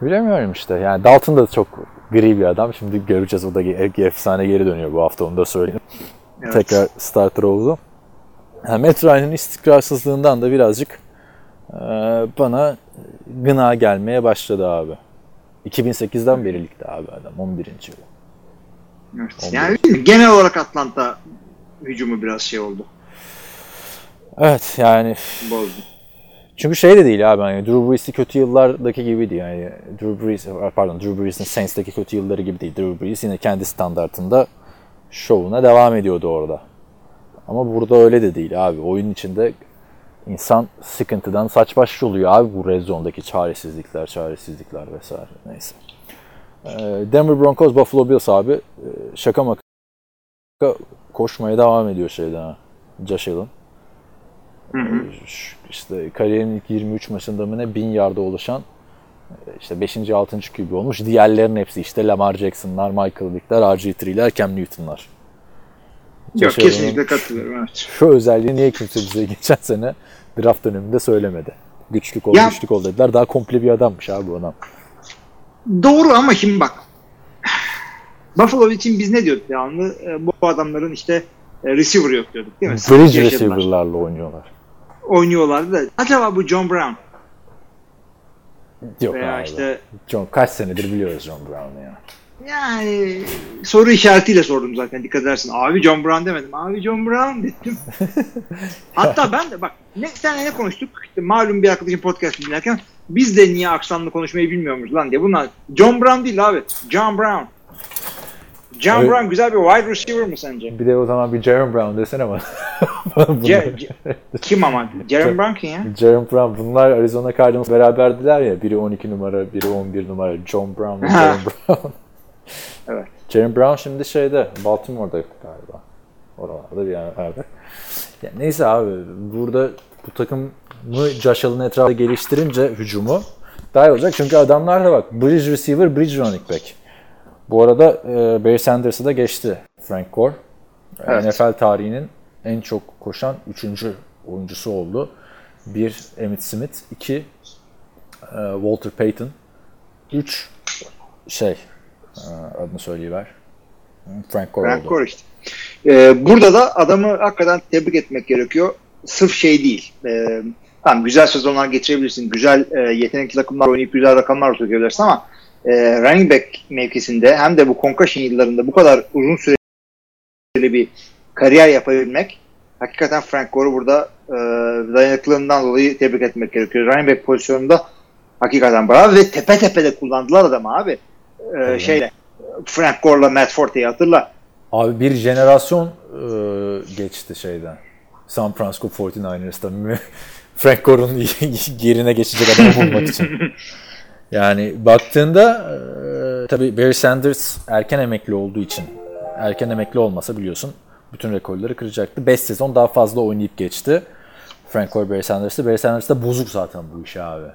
Bilemiyorum işte. Yani Dalton da çok gri bir adam. Şimdi göreceğiz. O da efsane geri dönüyor bu hafta onu da söyleyeyim. Evet. Tekrar starter oldu. Yani Ryan'ın istikrarsızlığından da birazcık e, bana gına gelmeye başladı abi. 2008'den beri ligde abi adam. 11. yıl. Evet. Yani genel olarak Atlanta hücumu biraz şey oldu. Evet yani Bozdu. Çünkü şey de değil abi hani Drew Brees'i kötü yıllardaki gibiydi yani Drew Brees pardon Drew Brees'in Saints'teki kötü yılları gibi değil. Drew Brees yine kendi standartında şovuna devam ediyordu orada. Ama burada öyle de değil abi. Oyun içinde insan sıkıntıdan saç baş oluyor abi bu red zone'daki çaresizlikler, çaresizlikler vesaire neyse. Ee, Denver Broncos Buffalo Bills abi e, şaka maka koşmaya devam ediyor şeyden ha. Josh Allen. İşte kariyerin ilk 23 maçında mı ne 1000 yarda ulaşan işte 5. 6. QB olmuş. Diğerlerinin hepsi işte Lamar Jackson'lar, Michael Vick'ler, RG3'ler, Cam Newton'lar. Yok Josh kesinlikle katılıyorum evet. Şu özelliği niye kimse bize geçen sene draft döneminde söylemedi. Güçlük ol, Ya- güçlük ol dediler. Daha komple bir adammış abi bu adam. Doğru ama şimdi bak. Buffalo için biz ne diyorduk devamlı? E, bu adamların işte e, receiver yok diyorduk değil mi? Bridge receiver'larla oynuyorlar. Oynuyorlardı da acaba bu John Brown Yok veya abi. işte John, kaç senedir biliyoruz John Brown'u ya. yani soru işaretiyle sordum zaten dikkat edersin. Abi John Brown demedim. Abi John Brown dedim. Hatta ben de bak ne senle ne konuştuk? İşte malum bir arkadaşın podcast dinlerken biz de niye aksanlı konuşmayı bilmiyoruz lan diye. Bunlar John Brown değil abi. John Brown. John Evet. Brown güzel bir wide receiver mı sence? Bir de o zaman bir Jerome Brown desene. Ce- Ce- kim ama? Jeremy Brown kim ya? Jerome Brown. Bunlar Arizona Cardinals beraberdiler ya. Biri 12 numara, biri 11 numara. John Brown ve. Jerome Brown. Evet. Jerome Brown şimdi şeyde Baltimore'da galiba. Oralarda bir yerde. Ya neyse abi burada bu takımı Josh Allen etrafında geliştirince hücumu daha iyi olacak. Çünkü adamlar da bak bridge receiver, bridge running back. Bu arada e, Barry Sanders'ı da geçti Frank Gore. Evet. NFL tarihinin en çok koşan 3. oyuncusu oldu. Bir Emmitt Smith, iki e, Walter Payton, üç şey e, adını söyleyiver. Frank Gore Frank oldu. Gore işte. Ee, burada da adamı hakikaten tebrik etmek gerekiyor. Sırf şey değil. Ee, tamam güzel sezonlar geçirebilirsin. Güzel e, yetenekli takımlar oynayıp güzel rakamlar tutabilirsin ama e, running back mevkisinde hem de bu concussion yıllarında bu kadar uzun süreli bir kariyer yapabilmek hakikaten Frank Gore'u burada e, dayanıklılığından dolayı tebrik etmek gerekiyor. Running back pozisyonunda hakikaten bravo ve tepe tepe de kullandılar adamı abi. Ee, şeyle Frank Gore'la Matt Forte'yi hatırla. Abi bir jenerasyon e, geçti şeyden. San Francisco 49ers'ta. Frank Gore'un yerine geçecek adamı bulmak için. Yani baktığında e, tabii Barry Sanders erken emekli olduğu için erken emekli olmasa biliyorsun bütün rekorları kıracaktı. 5 sezon daha fazla oynayıp geçti. Frank Gore Barry Sanders'ı. Barry Sanders da bozuk zaten bu işi abi.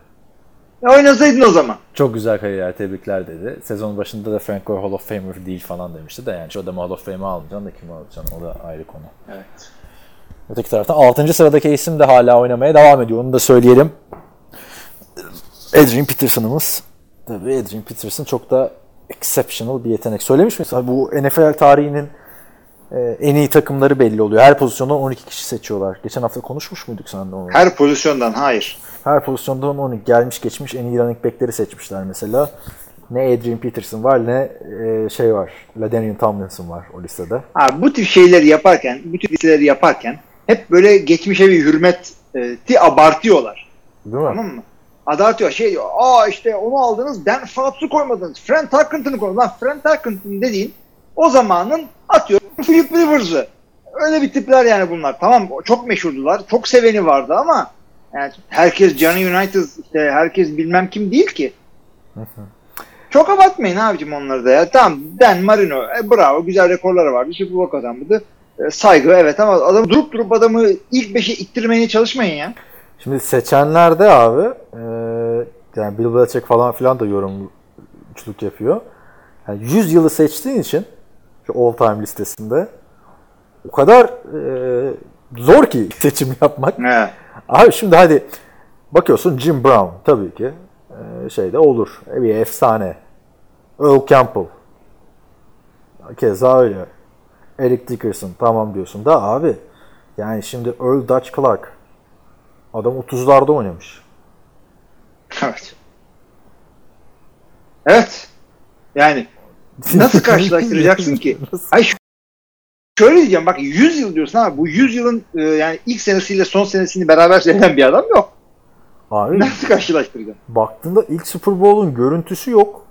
Ya oynasaydın o zaman. Çok güzel kariyer tebrikler dedi. Sezon başında da Frank Gore Hall of Famer değil falan demişti de yani şu adamı Hall of Fame'e almayacaksın da kimi alacaksın o da ayrı konu. Evet. Öteki taraftan 6. sıradaki isim de hala oynamaya devam ediyor. Onu da söyleyelim. Adrian Peterson'ımız. Tabii Adrian Peterson çok da exceptional bir yetenek. Söylemiş miyiz? Abi Bu NFL tarihinin e, en iyi takımları belli oluyor. Her pozisyondan 12 kişi seçiyorlar. Geçen hafta konuşmuş muyduk seninle onu? Her pozisyondan hayır. Her pozisyondan 12 gelmiş geçmiş en iyi running back'leri seçmişler mesela. Ne Adrian Peterson var ne e, şey var. LaDainian Tomlinson var o listede. Ha, bu tip şeyleri yaparken, bu tip listeleri yaparken hep böyle geçmişe bir hürmeti abartıyorlar. Değil mi? Tamam mı? Abartıyor. Şey diyor, aa işte onu aldınız, Dan Fouts'u koymadınız. Frank Tarkenton'u koymadınız. Lan Frank Tarkenton dediğin o zamanın atıyorum Philip Rivers'ı. Öyle bir tipler yani bunlar. Tamam çok meşhurdular. Çok seveni vardı ama yani herkes Johnny United işte herkes bilmem kim değil ki. Çok abartmayın abicim onları da ya. Tamam Dan Marino e, bravo güzel rekorları vardı. Super Bowl kazanmadı. E, saygı evet ama adam durup durup adamı ilk beşe ittirmeye çalışmayın ya. Şimdi seçenlerde abi e, yani Bill Belichick falan filan da yorumculuk yapıyor. Yani 100 yılı seçtiğin için şu all time listesinde o kadar e, zor ki seçim yapmak. Abi şimdi hadi bakıyorsun Jim Brown tabii ki e, şeyde olur. E, Bir efsane. Earl Campbell. Keza öyle. Eric Dickerson tamam diyorsun da abi yani şimdi Earl Dutch Clark adam 30'larda oynamış. Evet. Evet. Yani nasıl karşılaştıracaksın ki? Hayır şöyle diyeceğim bak 100 yıl diyorsun ama bu 100 yılın e, yani ilk senesiyle son senesini beraber seyreden bir adam yok. Abi Nasıl karşılaştıracaksın? baktığında ilk Super Bowl'un görüntüsü yok.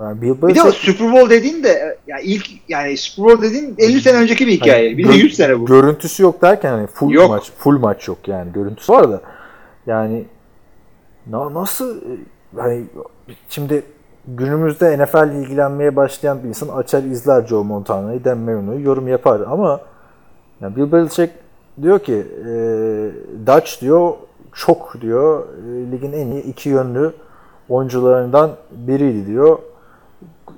Yani Bill Bir de o Super Bowl dediğin de yani ilk yani Super Bowl dediğin 50 sene önceki bir hikaye. Bir de Gö- 100 sene bu. Görüntüsü yok derken hani full Yok. maç, full maç yok yani. Görüntüsü var da yani na- nasıl e, hani şimdi günümüzde NFL ile ilgilenmeye başlayan bir insan açar izler Joe Montana'yı, Dan Marino'yu yorum yapar ama yani Bill Belichick diyor ki e, Dutch diyor çok diyor e, ligin en iyi iki yönlü oyuncularından biriydi diyor.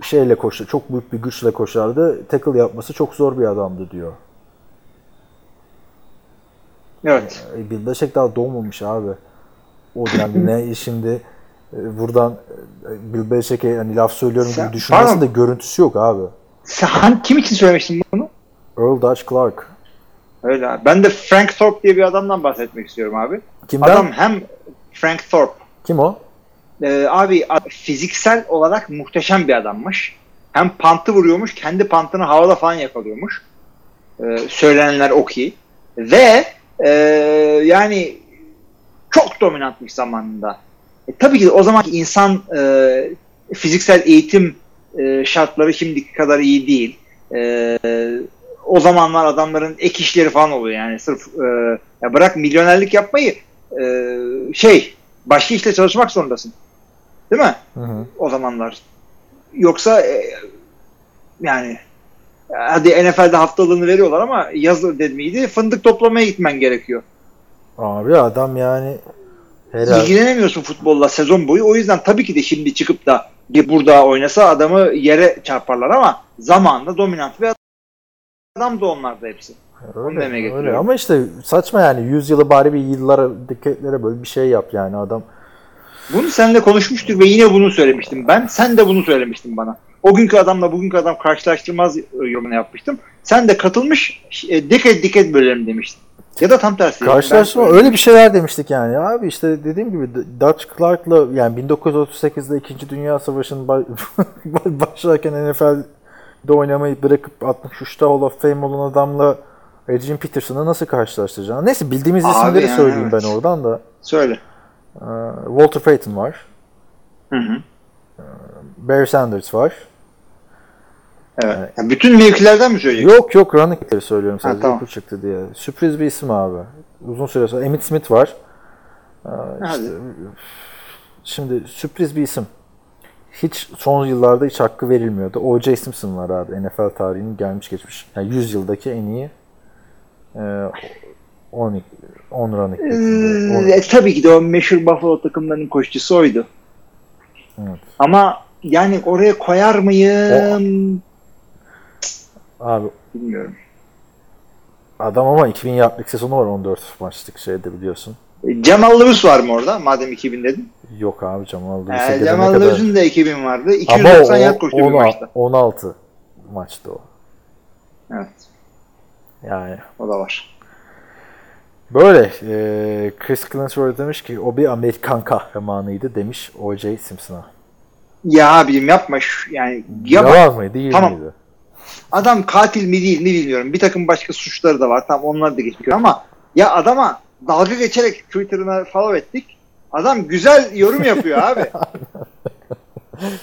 Şeyle koştu, çok büyük bir güçle koşardı. Tackle yapması çok zor bir adamdı diyor. Evet. E, Bill Belichick daha doğmamış abi. O dönemde ne şimdi e, buradan e, Bill Belichick'e hani laf söylüyorum Sen- gibi düşünmesi pardon. de görüntüsü yok abi. Sen hangi- kim için söylemiştin bunu? Earl Dutch Clark. Öyle abi. Ben de Frank Thorpe diye bir adamdan bahsetmek istiyorum abi. Kimden? Adam hem Frank Thorpe Kim o? Ee, abi fiziksel olarak muhteşem bir adammış. Hem pantı vuruyormuş, kendi pantını havada falan yakalıyormuş. Ee, söylenenler o ki. Ve e, yani çok dominantmış zamanında. E, tabii ki o zamanki insan e, fiziksel eğitim e, şartları şimdiki kadar iyi değil. E, o zamanlar adamların ek işleri falan oluyor yani sırf e, ya bırak milyonerlik yapmayı e, şey başka işte çalışmak zorundasın. Değil mi? Hı hı. O zamanlar. Yoksa e, yani hadi NFL'de haftalığını veriyorlar ama yaz ödemiydi. Fındık toplamaya gitmen gerekiyor. Abi adam yani herhalde İlgilenemiyorsun futbolla sezon boyu. O yüzden tabii ki de şimdi çıkıp da bir burada oynasa adamı yere çarparlar ama zamanında dominant bir adam da onlar da hepsi. Öyle, öyle. ama işte saçma yani 100 yılı bari bir yıllara diketlere böyle bir şey yap yani adam Bunu seninle konuşmuştuk ve yine bunu söylemiştim ben. Sen de bunu söylemiştin bana. O günkü adamla bugünkü adam karşılaştırmaz e, yorumunu yapmıştım. Sen de katılmış e, diket diket bölerim demiştin. Ya da tam tersi. Karşılaşma Ben- öyle bir şeyler demiştik yani. Abi işte dediğim gibi Dutch Clark'la yani 1938'de 2. Dünya Savaşı'nın ba- başlarken NFL'de oynamayı bırakıp 63'ta Hall of Fame olan adamla Adrian Peterson'ı nasıl karşılaştıracaksın? Neyse bildiğimiz Abi isimleri yani söyleyeyim evet. ben oradan da. Söyle. Ee, Walter Payton var. Hı hı. Barry Sanders var. Evet. Yani bütün mevkilerden mi söyleyeceksin? Yok yok running back'leri söylüyorum sadece. tamam. Okul çıktı diye. Sürpriz bir isim abi. Uzun süre sonra. Emmitt Smith var. Ee, işte, şimdi sürpriz bir isim. Hiç son yıllarda hiç hakkı verilmiyordu. O.J. Simpson var abi. NFL tarihinin gelmiş geçmiş. Yani 100 yıldaki en iyi e, 10, 10 running back'inde. O- Ee, tabii ki de o meşhur Buffalo takımlarının koşucusu oydu. Evet. Ama yani oraya koyar mıyım? Abi Bilmiyorum. adam ama 2000 yardlık sezonu var 14 maçlık şeyde biliyorsun. E, Cemal Lewis var mı orada? Madem 2000 dedin. Yok abi Cemal Ee, Lewis'e gelene Cemal kadar- Lewis'in de 2000 vardı. Ama 290 o, yard koştu bir maçta. 16 maçtı o. Evet. Yani O da var. Böyle. E, Chris Clinsworth demiş ki o bir Amerikan kahramanıydı demiş O.J. Simpson'a. Ya abim yapma şu yani ya Yalan mıydı değil Tamam. miydi? adam katil mi değil mi bilmiyorum. Bir takım başka suçları da var. Tamam onlar da geçmiyor ama ya adama dalga geçerek Twitter'ına follow ettik. Adam güzel yorum yapıyor abi.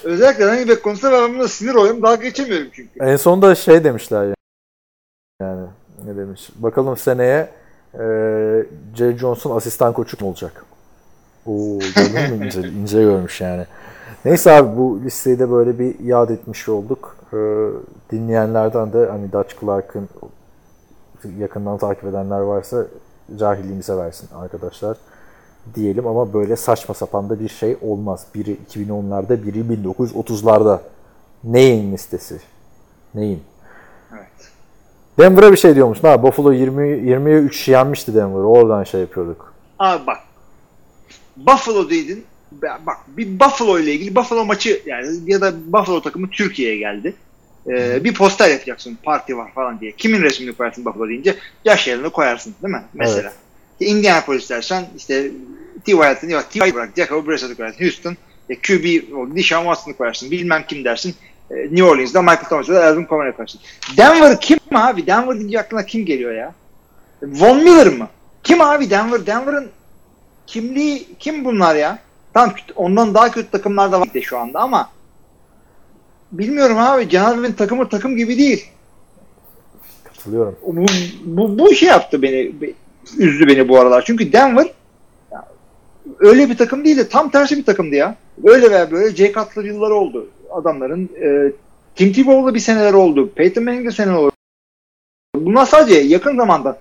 Özellikle running back konusunda ben buna sinir oluyorum. Dalga geçemiyorum çünkü. En sonunda şey demişler yani. Yani ne demiş? Bakalım seneye e, Jerry Johnson asistan koçu kim olacak? Oo, gördün mü ince, ince görmüş yani. Neyse abi bu listeyi de böyle bir yad etmiş olduk. Ee, dinleyenlerden de hani Dutch Clark'ın yakından takip edenler varsa cahilliğimize versin arkadaşlar diyelim ama böyle saçma sapan da bir şey olmaz. Biri 2010'larda, biri 1930'larda. Neyin listesi? Neyin? Evet. Denver'a bir şey diyormuş. Ha, Buffalo 20 20'ye 3 yenmişti Denver'ı. Oradan şey yapıyorduk. Abi bak. Buffalo dedin. Bak bir Buffalo ile ilgili Buffalo maçı yani ya da Buffalo takımı Türkiye'ye geldi. Ee, bir poster yapacaksın parti var falan diye. Kimin resmini koyarsın Buffalo deyince yaş yerini koyarsın değil mi? Mesela. Evet. İşte Indianapolis dersen işte T. Wyatt'ın yok T. bırak Jacob Bressett'ı koyarsın. Houston e, QB Deshaun Watson'ı koyarsın. Bilmem kim dersin. E, New Orleans'da Michael Thomas'ı da Alvin Kamara koyarsın. Denver kim abi? Denver deyince aklına kim geliyor ya? Von Miller mı? Kim abi Denver? Denver'ın kimliği kim bunlar ya? Tamam ondan daha kötü takımlar da var şu anda ama bilmiyorum abi. Cenab-ı takımı takım gibi değil. Katılıyorum. Bu, bu, bu şey yaptı beni, be- üzdü beni bu aralar. Çünkü Denver öyle bir takım değil de tam tersi bir takımdı ya. Öyle veya böyle Jay Cutler yılları oldu. Adamların e, Tim Tebow'la bir seneler oldu. Peyton Manning'de seneler oldu. Bunlar sadece yakın zamanda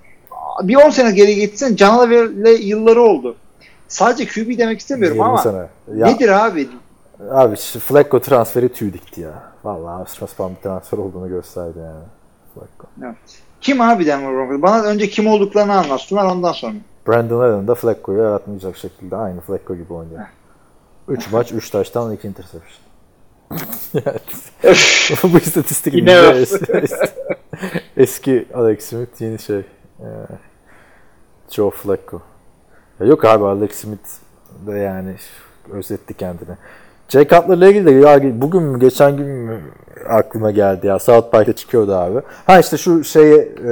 bir 10 sene geri gitsen canavarla yılları oldu. Sadece QB demek istemiyorum 20 ama sene. Ya, nedir abi? Abi Flacco transferi tüy dikti ya. Vallahi saçma bir transfer olduğunu gösterdi yani. Flacco. Kim abi Denver Broncos? Bana önce kim olduklarını anlatsınlar ondan sonra. Brandon Allen da Flacco'yu yaratmayacak şekilde aynı Flacco gibi oynuyor. 3 maç 3 taştan 2 interception. Bu istatistik Yine es- eski Alex Smith yeni şey e, Joe Flacco. Ya yok abi Alex Smith de yani özetti kendini. Jay Cutler'la ilgili de ya bugün mü geçen gün mü aklıma geldi ya South Park'ta çıkıyordu abi. Ha işte şu şeye e,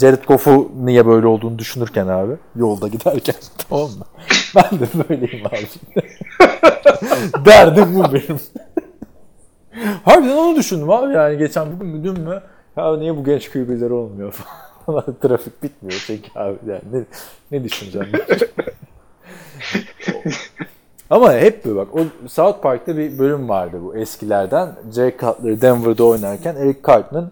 Jared Goff'u niye böyle olduğunu düşünürken abi yolda giderken tamam mı? Ben de böyleyim abi. Derdim bu benim. Harbiden onu düşündüm abi yani geçen bugün mü dün mü ya niye bu genç QB'ler olmuyor falan. Trafik bitmiyor çünkü abi yani ne, ne düşüneceğim? Ama hep böyle bak o South Park'ta bir bölüm vardı bu eskilerden. Jay Cutler Denver'da oynarken Eric Cartman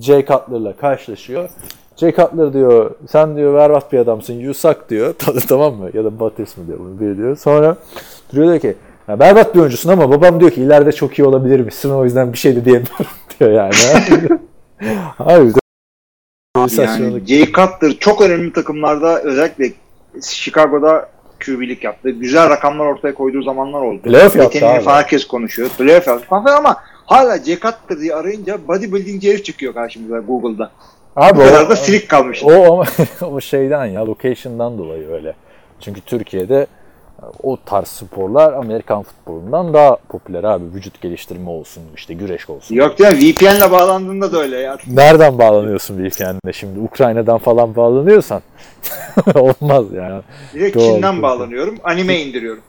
Jay Cutler'la karşılaşıyor. Jay Cutler diyor sen diyor berbat bir adamsın you suck diyor. tamam mı? Ya da Butters mı diyor bunu biri diyor. Sonra duruyor diyor ki ya berbat bir oyuncusun ama babam diyor ki ileride çok iyi olabilir misin o yüzden bir şey de diyemiyorum diyor yani. Abi Yani. Jay Cutler çok önemli takımlarda özellikle Chicago'da QB'lik yaptı. Güzel rakamlar ortaya koyduğu zamanlar oldu. Playoff yaptı abi. herkes konuşuyor. Playoff yaptı falan ama hala Jay Cutler diye arayınca bodybuilding herif çıkıyor karşımıza Google'da. Abi Bu kadar o, da silik kalmış. o, ama o şeyden ya location'dan dolayı öyle. Çünkü Türkiye'de o tarz sporlar Amerikan futbolundan daha popüler abi. Vücut geliştirme olsun, işte güreş olsun. Yok mi? VPN'le bağlandığında da öyle ya. Nereden bağlanıyorsun VPN'le şimdi? Ukrayna'dan falan bağlanıyorsan olmaz yani. Direkt Doğru, Çin'den bağlanıyorum. Anime indiriyorum.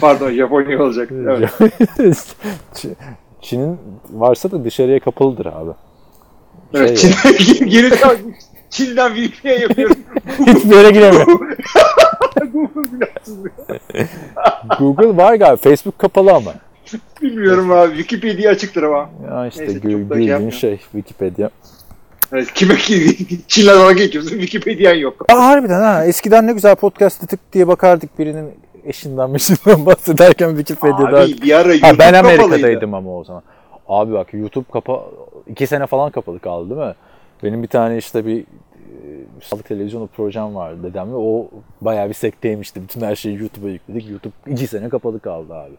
Pardon Japonya olacak. Evet. Çin'in varsa da dışarıya kapalıdır abi. Evet, Şey Çin'den geri kal- Çin'den VPN yapıyorum. Hiçbir yere giremiyor. Google. Google var galiba. Facebook kapalı ama. Bilmiyorum abi. Wikipedia açıktır ama. Ya işte Neyse, şey bildiğin şey Wikipedia. Evet, kime ki Çin'le dalga geçiyorsun Wikipedia'm yok. Aa, harbiden ha. Eskiden ne güzel podcast tık diye bakardık birinin eşinden meşinden bahsederken Wikipedia'da. Abi bir ara YouTube ha, ben kapalıydı. Amerika'daydım ama o zaman. Abi bak YouTube kapa iki sene falan kapalı kaldı değil mi? Benim bir tane işte bir e, sağlık televizyonu projem vardı dedemle. O bayağı bir sekteymişti. Bütün her şeyi YouTube'a yükledik. YouTube iki sene kapalı kaldı abi.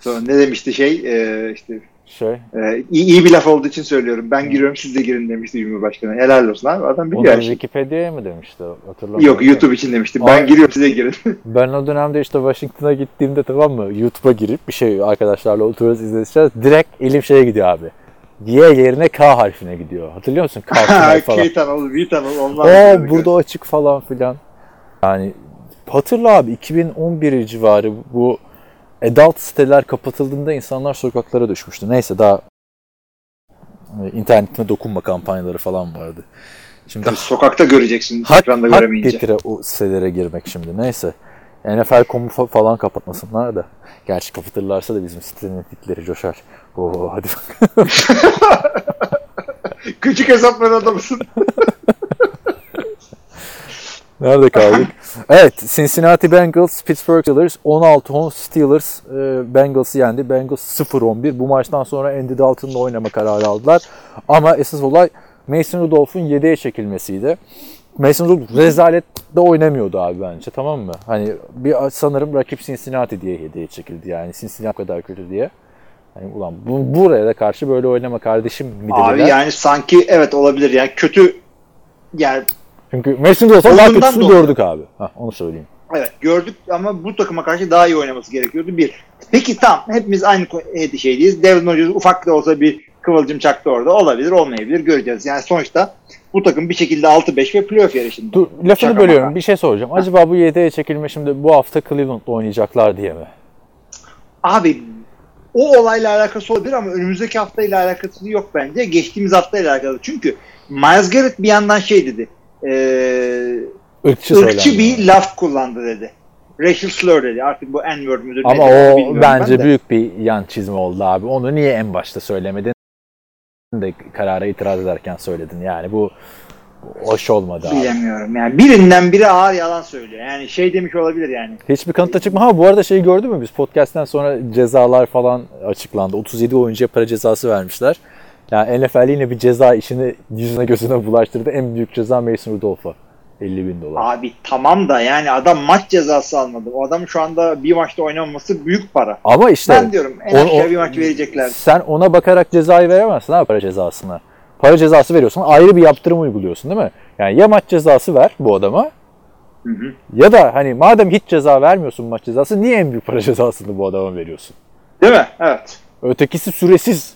Sonra ne demişti şey e, işte Şey, e, iyi, iyi bir laf olduğu için söylüyorum. Ben giriyorum siz de girin demişti Cumhurbaşkanı. Helal olsun abi. Adam biliyor onu. Wikipedia'ya mı demişti? Hatırlamıyorum. Yok YouTube için demişti. Ben Abi- giriyorum size girin. Ben o dönemde işte Washington'a gittiğimde tamam mı YouTube'a girip bir şey arkadaşlarla oturuyoruz izleyeceğiz. Direkt elim şeye gidiyor abi. Y yerine K harfine gidiyor. Hatırlıyor musun? K falan. K-Tunnel, V-Tunnel onlar. Oo burada açık falan filan. Yani hatırla abi 2011 civarı bu adult siteler kapatıldığında insanlar sokaklara düşmüştü. Neyse daha e, internetine dokunma kampanyaları falan vardı. Şimdi Sokakta göreceksin. hak, ekranda hak göremeyince. getire o sitelere girmek şimdi. Neyse. NFL.com'u fa- falan kapatmasınlar da. Gerçi kapatırlarsa da bizim sitenin etikleri coşar. Oo hadi bak. Küçük hesapların adamısın. Nerede kaldık? evet, Cincinnati Bengals, Pittsburgh Steelers 16-10 Steelers e, Bengals'ı yendi. Bengals 0-11. Bu maçtan sonra Andy Dalton'la oynama kararı aldılar. Ama esas olay Mason Rudolph'un 7'ye çekilmesiydi. Mason Rudolph rezalette oynamıyordu abi bence tamam mı? Hani bir sanırım rakip Cincinnati diye 7'ye çekildi yani. Cincinnati kadar kötü diye. Hani ulan bu, buraya da karşı böyle oynama kardeşim mi Abi dediler. yani sanki evet olabilir yani kötü yani Çünkü Mason Rudolph'un daha kötüsünü dolayı. gördük abi. Hah, onu söyleyeyim. evet gördük ama bu takıma karşı daha iyi oynaması gerekiyordu bir. Peki tamam hepimiz aynı şeydeyiz. Devin Rodgers ufak da olsa bir kıvılcım çaktı orada. Olabilir olmayabilir göreceğiz. Yani sonuçta bu takım bir şekilde 6-5 ve playoff yarışında. Dur lafını Şaka bölüyorum. maka. Bir şey soracağım. Acaba bu 7'ye çekilme şimdi bu hafta Cleveland'la oynayacaklar diye mi? Abi o olayla alakası olabilir ama önümüzdeki haftayla alakası yok bence. Geçtiğimiz haftayla alakalı. Çünkü Miles Garrett bir yandan şey dedi. Irkçı, ırkçı söylendi. bir laf kullandı dedi. Racial slur dedi. Artık bu N-word müdür Ama o bence ben de. büyük bir yan çizme oldu abi. Onu niye en başta söylemedin? De karara itiraz ederken söyledin. Yani bu hoş olmadı abi. Bilemiyorum. Yani birinden biri ağır yalan söylüyor. Yani şey demiş olabilir yani. Hiçbir kanıta çıkma. Ha bu arada şeyi gördün mü biz podcast'ten sonra cezalar falan açıklandı. 37 oyuncuya para cezası vermişler. Yani NFL yine bir ceza işini yüzüne gözüne bulaştırdı. En büyük ceza Mason Rudolph'a. 50 bin dolar. Abi tamam da yani adam maç cezası almadı. O adam şu anda bir maçta oynamaması büyük para. Ama işte ben diyorum en aşağı bir maç verecekler. Sen ona bakarak cezayı veremezsin ha para cezasına. Para cezası veriyorsan ayrı bir yaptırım uyguluyorsun değil mi? Yani ya maç cezası ver bu adama Hı hı. ya da hani madem hiç ceza vermiyorsun maç cezası niye en büyük para cezasını bu adama veriyorsun? Değil mi? Evet. Ötekisi süresiz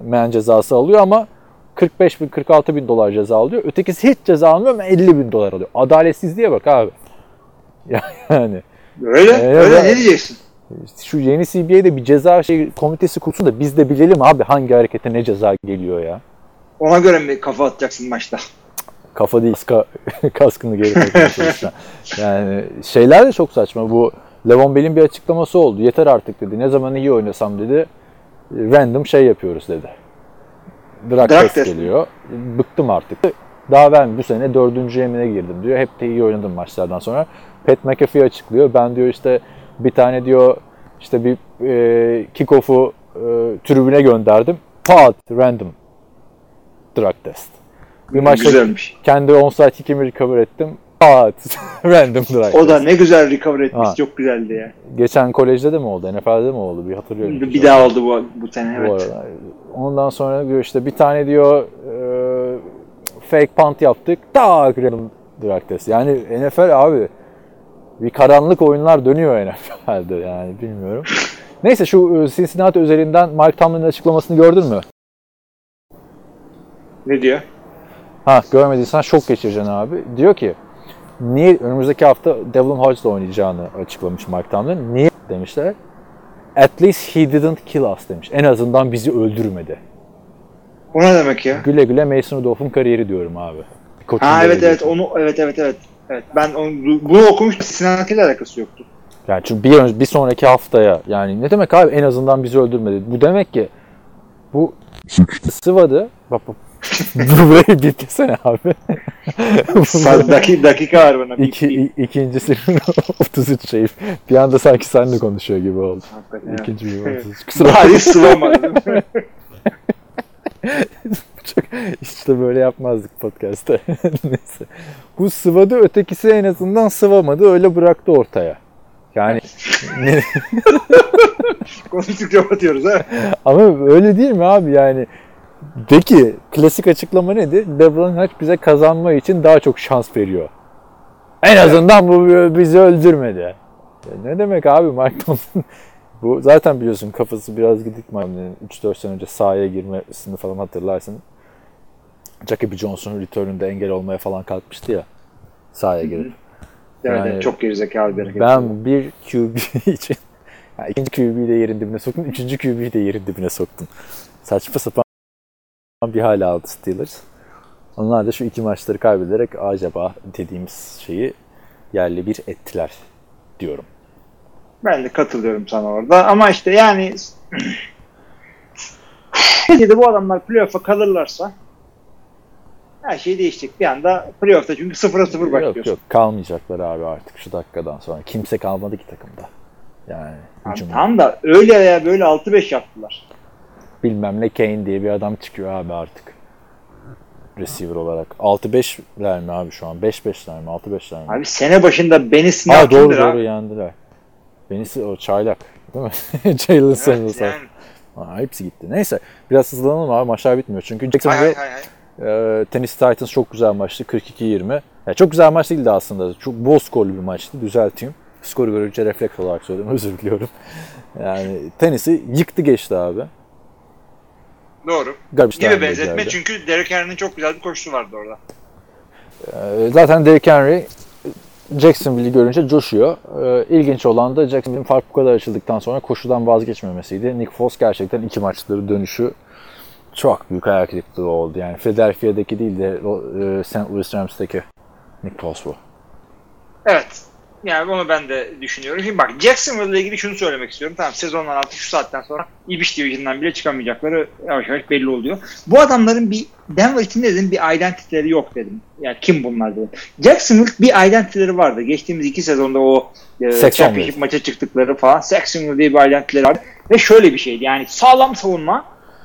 men cezası alıyor ama 45 bin 46 bin dolar ceza alıyor. Ötekisi hiç ceza almıyor ama 50 bin dolar alıyor. Adaletsizliğe bak abi. Yani Öyle. Ee, öyle ben- ne diyeceksin? şu yeni CBA'de bir ceza şey komitesi kursun da biz de bilelim abi hangi harekete ne ceza geliyor ya. Ona göre mi kafa atacaksın maçta? Kafa değil ska, kaskını geri çalışan. Yani şeyler de çok saçma. Bu Levon Bell'in bir açıklaması oldu. Yeter artık dedi. Ne zaman iyi oynasam dedi. Random şey yapıyoruz dedi. Drug, Drug test test. geliyor. Bıktım artık. Daha ben bu sene dördüncü yemine girdim diyor. Hep de iyi oynadım maçlardan sonra. Pat McAfee açıklıyor. Ben diyor işte bir tane diyor işte bir e, kickoff'u e, tribüne gönderdim. Pat random drug test. Bir maçta Güzelmiş. kendi onside kick'imi recover ettim. Pat random drug O da ne güzel recover etmiş. Ha. Çok güzeldi ya. Geçen kolejde de mi oldu? NFL'de mi oldu? Bir hatırlıyorum. Bir daha oldu bu, bu sene. Bu Evet. arada. Ondan sonra diyor işte bir tane diyor e, fake punt yaptık. Tak random drug test. Yani NFL abi bir karanlık oyunlar dönüyor NFL'de yani bilmiyorum. Neyse şu e, Cincinnati üzerinden Mike Tomlin'in açıklamasını gördün mü? Ne diyor? Ha görmediysen şok geçireceksin abi. Diyor ki niye önümüzdeki hafta Devlin Hodges'la oynayacağını açıklamış Mike Tomlin. Niye demişler? At least he didn't kill us demiş. En azından bizi öldürmedi. O ne demek ya? Güle güle Mason Rudolph'un kariyeri diyorum abi. Koçun Ha evet evet onu evet evet evet. Evet ben onu, bunu okumuştum. Cincinnati ile alakası yoktu. Yani çünkü bir, ön- bir sonraki haftaya yani ne demek abi en azından bizi öldürmedi. Bu demek ki bu sıvadı. Bak bak. Burayı bitkisene abi. Sa- Daki, dakika var bana. İki, i- ikincisi 33 şey. Bir anda sanki seninle konuşuyor gibi oldu. Hakikaten. İkinci bir 33. Kusura Bari sıvamadı değil mi? Çok, işte böyle yapmazdık podcast'te. Neyse. Bu sıvadı ötekisi en azından sıvamadı öyle bıraktı ortaya. Yani Konuştukça batıyoruz ha. ama öyle değil mi abi yani de ki klasik açıklama nedir? Devlin Hodge bize kazanma için daha çok şans veriyor. En azından bu bizi öldürmedi. Ya ne demek abi Mike Tomlin? Bu zaten biliyorsun kafası biraz gidik Miami'nin 3-4 sene önce sahaya girmesini falan hatırlarsın. Jacoby Johnson return'ünde engel olmaya falan kalkmıştı ya sahaya girip. Evet, Yani- çok gerizekalı bir hareket. Ben bir QB için yani ikinci QB'yi de yerin dibine soktum, üçüncü QB'yi de yerin dibine soktum. Saçma sapan bir hale aldı Steelers. Onlar da şu iki maçları kaybederek acaba dediğimiz şeyi yerli bir ettiler diyorum. Ben de katılıyorum sana orada. Ama işte yani Neticede bu adamlar playoff'a kalırlarsa her şey değişecek. Bir anda playoff'ta çünkü 0'a 0 Yok başlıyorsun. yok kalmayacaklar abi artık şu dakikadan sonra. Kimse kalmadı ki takımda. Yani hücumda. tamam da öyle ya böyle 6-5 yaptılar. Bilmem ne Kane diye bir adam çıkıyor abi artık. Receiver olarak. 6-5'ler mi abi şu an? 5-5'ler mi? 6-5'ler mi? Abi sene başında Benny Snell doğru kimdir doğru abi? yendiler. Benisi o çaylak değil mi? Jalen Samuels. Evet, var. yani. Aa, hepsi gitti. Neyse biraz hızlanalım abi maçlar bitmiyor. Çünkü Jacksonville e, Tennessee Titans çok güzel maçtı. 42-20. Yani çok güzel maç değildi aslında. Çok bol skorlu bir maçtı. Düzelteyim. Skoru görünce refleks olarak söyledim. Özür diliyorum. Yani Tennessee yıktı geçti abi. Doğru. Garbage Gibi benzetme geldi. çünkü Derek Henry'nin çok güzel bir koşusu vardı orada. Ee, Zaten Derrick Henry Jacksonville'i görünce coşuyor. Ee, İlginç olan da Jacksonville'in fark bu kadar açıldıktan sonra koşudan vazgeçmemesiydi. Nick Foles gerçekten iki maçları dönüşü çok büyük ayak kırıklığı oldu. Yani Philadelphia'daki değil de e, St. Louis Rams'taki Nick Foles bu. Evet. Yani onu ben de düşünüyorum. Şimdi bak Jacksonville ile ilgili şunu söylemek istiyorum. Tamam sezondan artık şu saatten sonra Ibiş Division'dan bile çıkamayacakları yavaş yavaş belli oluyor. Bu adamların bir Denver için dedim bir identity'leri yok dedim. Yani kim bunlar dedim. Jacksonville bir identity'leri vardı. Geçtiğimiz iki sezonda o e, championship maça çıktıkları falan. Saxonville diye bir identity'leri vardı. Ve şöyle bir şeydi yani sağlam savunma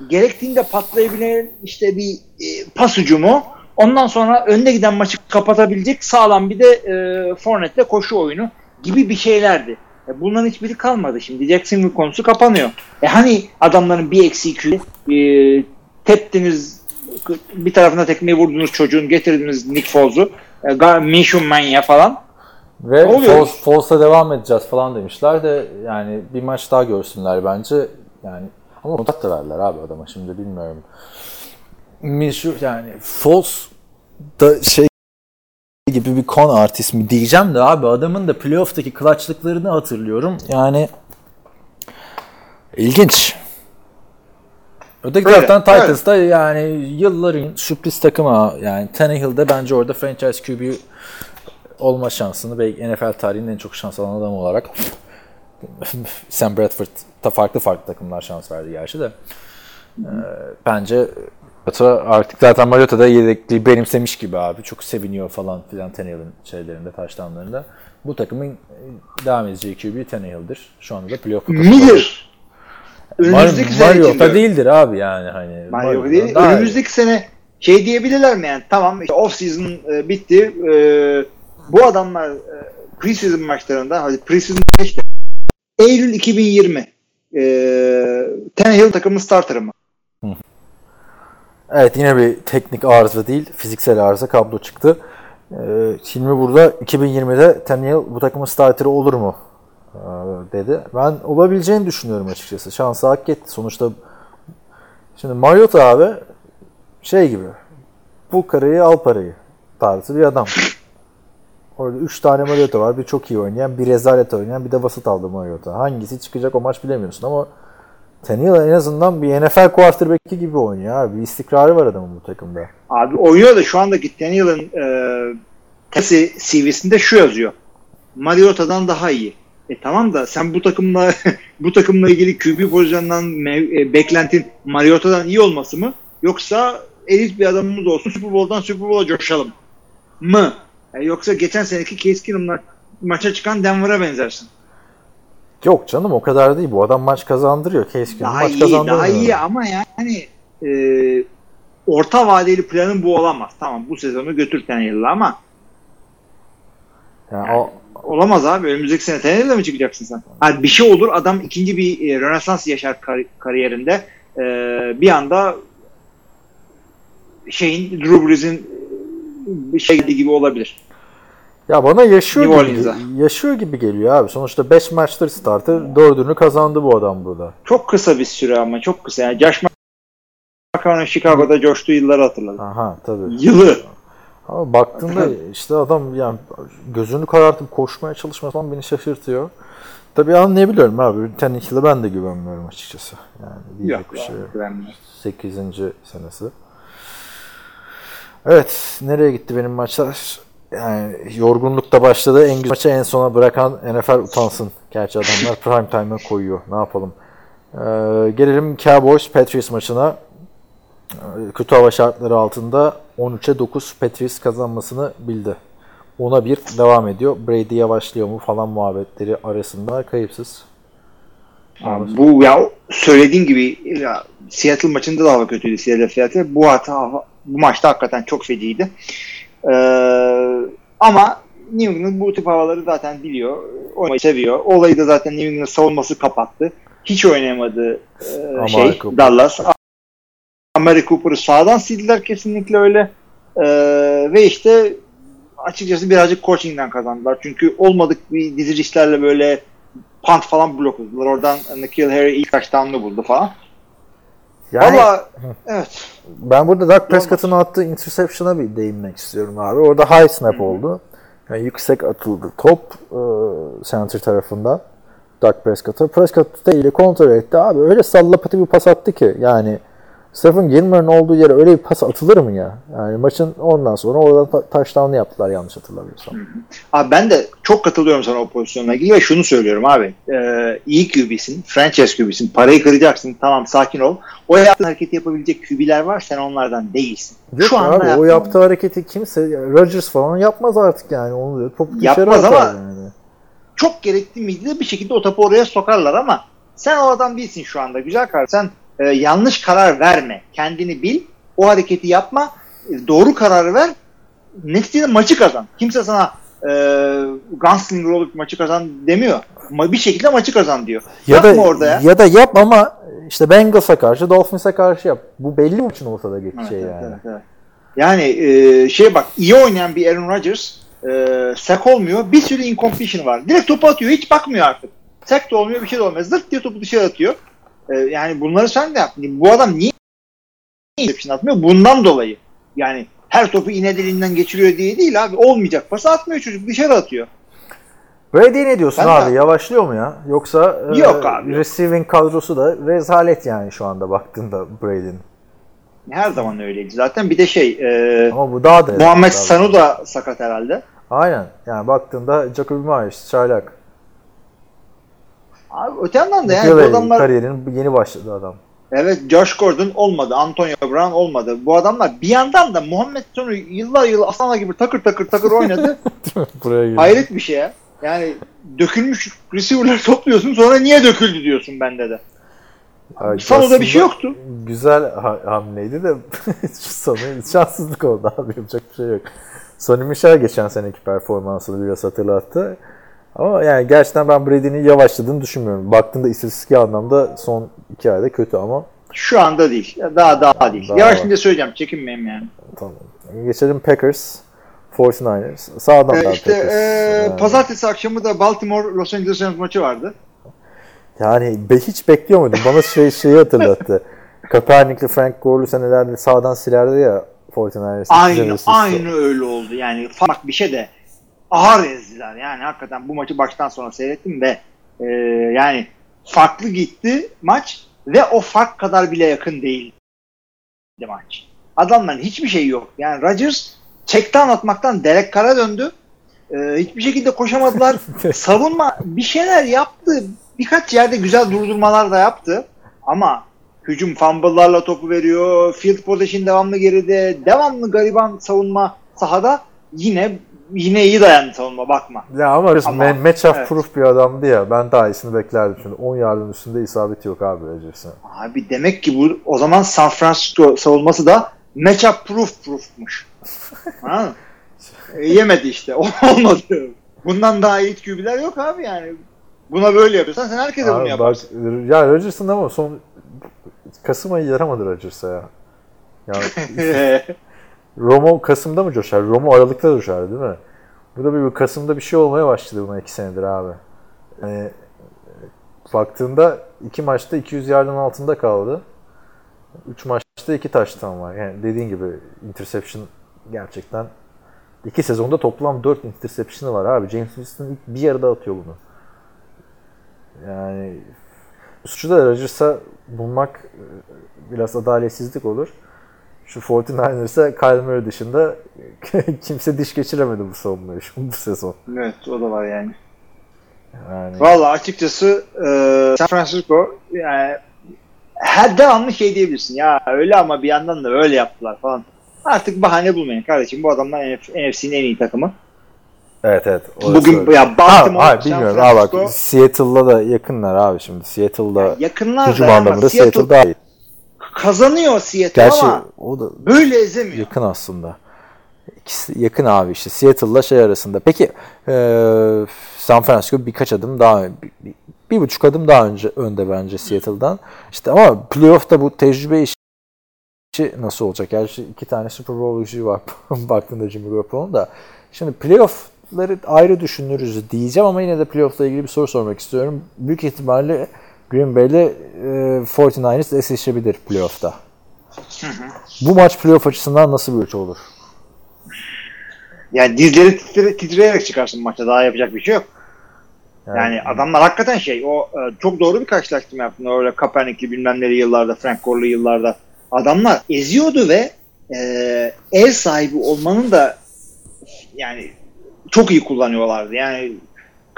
gerektiğinde patlayabilen işte bir e, pas ucumu ondan sonra önde giden maçı kapatabilecek sağlam bir de e, Fournette'le koşu oyunu gibi bir şeylerdi. E, bunların hiçbiri kalmadı şimdi. Jacksonville konusu kapanıyor. E hani adamların bir eksi iki e, teptiniz bir tarafına tekmeyi vurdunuz çocuğun getirdiniz Nick Foles'u e, Minshew Mania falan. Ve. Foles, Foles'a devam edeceğiz falan demişler de yani bir maç daha görsünler bence. Yani ama kontrat da verdiler abi adama şimdi bilmiyorum. Minshew yani Foles da şey gibi bir kon artist mi diyeceğim de abi adamın da playoff'taki clutchlıklarını hatırlıyorum. Yani ilginç. Öteki Öyle, taraftan Titans'da yani yılların sürpriz takımı yani Tannehill'de bence orada franchise QB olma şansını belki NFL tarihinin en çok şans alan adamı olarak Sam Bradford da farklı farklı takımlar şans verdi gerçi de. Ee, bence Mariota artık zaten Mariota da yedekliği benimsemiş gibi abi. Çok seviniyor falan filan Tannehill'in şeylerinde, taştanlarında. Bu takımın e, devam edeceği QB Tannehill'dir. Şu anda da playoff potasında. Midir. Mar- Önümüzdeki sene için Mariota değildir abi yani hani. Mario Mariota değil. daha iyi. Önümüzdeki sene şey diyebilirler mi yani tamam işte off season e, bitti. E, bu adamlar e, preseason maçlarında hadi preseason işte Eylül 2020 e, Tannehill takımın starterı mı? Evet yine bir teknik arıza değil, fiziksel arıza kablo çıktı. Ee, şimdi burada 2020'de Tannehill bu takımın starteri olur mu ee, dedi. Ben olabileceğini düşünüyorum açıkçası. Şansı hak etti. Sonuçta şimdi Mariota abi şey gibi bu karayı al parayı tarzı bir adam. Orada 3 tane Mariota var. Bir çok iyi oynayan, bir rezalet oynayan, bir de basit aldı Mariota. Hangisi çıkacak o maç bilemiyorsun ama Tannehill en azından bir NFL quarterback'i gibi oynuyor abi. Bir istikrarı var adamın bu takımda. Abi oynuyor da şu andaki Tannehill'in e, Tennessee CV'sinde şu yazıyor. Mariota'dan daha iyi. E tamam da sen bu takımla bu takımla ilgili QB pozisyonundan e, beklentin Mariota'dan iyi olması mı? Yoksa elit bir adamımız olsun Super Bowl'dan Super Bowl'a coşalım mı? E, yoksa geçen seneki Case Keenum'la maça çıkan Denver'a benzersin. Yok canım o kadar değil. Bu adam maç kazandırıyor. Case Daha maç iyi, kazandırmıyor. daha iyi ama yani e, orta vadeli planın bu olamaz. Tamam bu sezonu götür Tannehill'le ama Yani o, Olamaz abi. Önümüzdeki sene Tannehill'le mi çıkacaksın sen? Abi bir şey olur. Adam ikinci bir e, rönesans yaşar kar- kariyerinde. E, bir anda şeyin Drew Brees'in e, bir şey gibi olabilir. Ya bana yaşıyor New gibi, Orleans'a. yaşıyor gibi geliyor abi. Sonuçta 5 maçtır starter. 4'ünü kazandı bu adam burada. Çok kısa bir süre ama çok kısa. Yani Josh McCown'un Chicago'da coştuğu yılları hatırladım. Aha tabii. Yılı. Ama baktığında işte adam yani gözünü karartıp koşmaya çalışması falan beni şaşırtıyor. Tabii anlayabiliyorum abi. Tannehill'e ben de güvenmiyorum açıkçası. Yani diyecek Yok. bir şey yok. güvenmiyorum. 8. senesi. Evet, nereye gitti benim maçlar? Yani yorgunlukta başladı. En güzel maçı en sona bırakan NFL utansın. Gerçi adamlar prime time'a koyuyor. Ne yapalım? Ee, gelelim Cowboys Patriots maçına. Ee, Kötü hava şartları altında 13'e 9 Patriots kazanmasını bildi. 10'a 1 devam ediyor. Brady yavaşlıyor mu falan muhabbetleri arasında kayıpsız. Abi bu ya söylediğin gibi ya, Seattle maçında da hava kötüydü Seattle Seattle. Bu hata bu maçta hakikaten çok feciydi. Ee, ama New England bu tip havaları zaten biliyor. Oynamayı seviyor. Olayı da zaten New England savunması kapattı. Hiç oynayamadı e, şey Cooper. Dallas. Amari Cooper'ı sağdan sildiler kesinlikle öyle. Ee, ve işte açıkçası birazcık coaching'den kazandılar. Çünkü olmadık bir dizilişlerle böyle punt falan blokladılar. Oradan Nikhil Harry ilk touchdown'ını buldu falan. Yani Valla evet. ben burada Dak Prescott'ın attığı interception'a bir değinmek istiyorum abi. Orada high snap oldu. Yani yüksek atıldı top e, center tarafından Dak Prescott'a. Prescott da ile kontrol etti abi. Öyle sallapatı bir pas attı ki yani Stephen Gilmore'ın olduğu yere öyle bir pas atılır mı ya? Yani maçın ondan sonra oradan ta- touchdown'ı yaptılar yanlış hatırlamıyorsam. Abi ben de çok katılıyorum sana o pozisyonla ilgili ve şunu söylüyorum abi. Ee, iyi QB'sin, franchise QB'sin, parayı kıracaksın. Tamam sakin ol. O yaptığın hareketi yapabilecek QB'ler var sen onlardan değilsin. Yok Şu anda abi o yaptığın- yaptığı hareketi kimse Rodgers falan yapmaz artık yani onu diyor. Topu Yapmaz ama- yani. çok gerekli miydi de bir şekilde o topu oraya sokarlar ama sen o adam değilsin şu anda güzel karar. Sen e, yanlış karar verme. Kendini bil. O hareketi yapma. e, doğru kararı ver. Neticede maçı kazan. Kimse sana e, gunslinger olup maçı kazan demiyor. Ma- bir şekilde maçı kazan diyor. Ya da, Yapma orada ya. ya da yap ama işte Bengals'a karşı Dolphins'e karşı yap. Bu belli maçın ortada geçeceği Evet, yani. evet, evet. Yani e, şeye bak iyi oynayan bir Aaron Rodgers e, sack olmuyor. Bir sürü incompletion var. Direkt topu atıyor. Hiç bakmıyor artık. Sack de olmuyor bir şey de olmuyor. Zırt diye topu dışarı atıyor. E, yani bunları sen de yap. Bu adam niye interception atmıyor? Bundan dolayı. Yani her topu iğne deliğinden geçiriyor diye değil abi. Olmayacak. Pası atmıyor çocuk. Dışarı atıyor. Brady ne diyorsun Ben de- abi? Yavaşlıyor mu ya? Yoksa e, Yok abi. receiving kadrosu da rezalet yani şu anda baktığında Brady'nin. Her zaman öyleydi zaten. Bir de şey e, Ama bu daha da Muhammed. Sanu da sakat herhalde. Aynen. Yani baktığında Jacoby Myers, Çaylak. Abi öte yandan da yani bu adamlar kariyerinin yeni başladı adam. Evet Josh Gordon olmadı. Antonio Brown olmadı. Bu adamlar bir yandan da Muhammed Sonu yıllar yıl aslanlar gibi takır takır takır oynadı. Buraya girdi. Hayret bir şey ya. Yani dökülmüş receiver'lar topluyorsun sonra niye döküldü diyorsun bende de. Sano'da bir şey yoktu. Güzel ha- hamleydi de sonu şanssızlık oldu abi yapacak bir şey yok. Sonny Michel geçen seneki performansını biraz hatırlattı. Ama yani gerçekten ben Brady'nin yavaşladığını düşünmüyorum. Baktığında istatistik anlamda son iki ayda kötü ama Şu anda değil. Daha daha değil. Daha Yavaşınca söyleyeceğim. Çekinmeyin yani. tamam. Geçelim Packers, 49ers. Sağdan Ee, da işte Packers. e, Yani- pazartesi akşamı da Baltimore Los Angeles Rams maçı vardı. Yani be, hiç bekliyor muydum? Bana şey şeyi hatırlattı. Kaepernick'li Frank Gore'lu senelerde sağdan silerdi ya 49ers. Aynı aynı öyle oldu. Yani fark bir şey de ağır ezdiler. Yani hakikaten bu maçı baştan sona seyrettim ve e, yani farklı gitti maç ve o fark kadar bile yakın değildi maç. Adamların hiçbir şey yok. Yani Rodgers çekten atmaktan Derek Carr'a döndü. E, hiçbir şekilde koşamadılar. Savunma bir şeyler yaptı. Birkaç yerde güzel durdurmalar da yaptı. Ama hücum fumble'larla topu veriyor. Field possession devamlı geride. Devamlı gariban savunma sahada yine yine iyi dayandı savunma bakma. Ya ama, Ama- ama matchup evet. proof bir adamdı ya. Ben daha iyisini beklerdim şimdi. 10 yardın üstünde isabeti yok abi Rodgers'ın. Abi demek ki bu o zaman San Francisco savunması da matchup proof proofmuş. Mı? E, yemedi işte. Olmadı. Bundan daha iyi QB'ler yok abi yani. Buna böyle yapıyorsan sen herkese bunu Abi bak, yaparsın. ya Rodgers'ın ama son Kasım ayı yaramadı Rodgers'a ya. Yani Romo Kasım'da mı coşar? Romo Aralık'ta coşar değil mi? Bu da bir Kasım'da bir şey olmaya başladı buna iki senedir abi. Yani, baktığında iki maçta 200 yardın altında kaldı. Üç maçta iki taştan var. Yani dediğin gibi interception gerçekten iki sezonda toplam 4 interception'ı var abi. James Winston ilk bir yarıda atıyor bunu. Yani suçu da Rodgers'a bulmak e, biraz adaletsizlik olur. Şu 49ers'a Kyle Murray dışında kimse diş geçiremedi bu savunmayı şu bu sezon. evet o da var yani. Yani Valla açıkçası e, San Francisco yani her devamlı şey diyebilirsin. Ya öyle ama bir yandan da öyle yaptılar falan. Artık bahane bulmayın kardeşim. Bu adamlar NF NFC'nin en iyi takımı. evet evet. Bugün öyle. ya Ha, Baltimore, hayır, San bilmiyorum. Ha bak Seattle'la da yakınlar abi şimdi. Seattle'da yakınlar hücum da anlamında Seattle Seattle daha iyi. Kazanıyor Seattle Gerçi ama o da böyle ezemiyor. yakın aslında. İkisi yakın abi işte Seattle'la şey arasında. Peki e, San Francisco birkaç adım daha bir, bir, bir buçuk adım daha önce önde bence Seattle'dan. İşte ama playoff'ta bu tecrübe işi nasıl olacak? Gerçi iki tane Super Bowl yüzüğü var baktığında Jimmy Garoppolo'nun da. Şimdi playoff'ları ayrı düşünürüz diyeceğim ama yine de playoff'la ilgili bir soru sormak istiyorum. Büyük ihtimalle Green Bay'le e, 49ers eşleşebilir playoff'ta. Bu maç playoff açısından nasıl bir ölçü olur? Yani dizleri titre, titreyerek çıkarsın maçta daha yapacak bir şey yok. Yani adamlar hakikaten şey o e, çok doğru bir karşılaştırma yaptın. Öyle Kaepernick'li bilmem neli yıllarda, Frank Gore'lu yıllarda. adamlar eziyordu ve e, ev sahibi olmanın da yani çok iyi kullanıyorlardı. Yani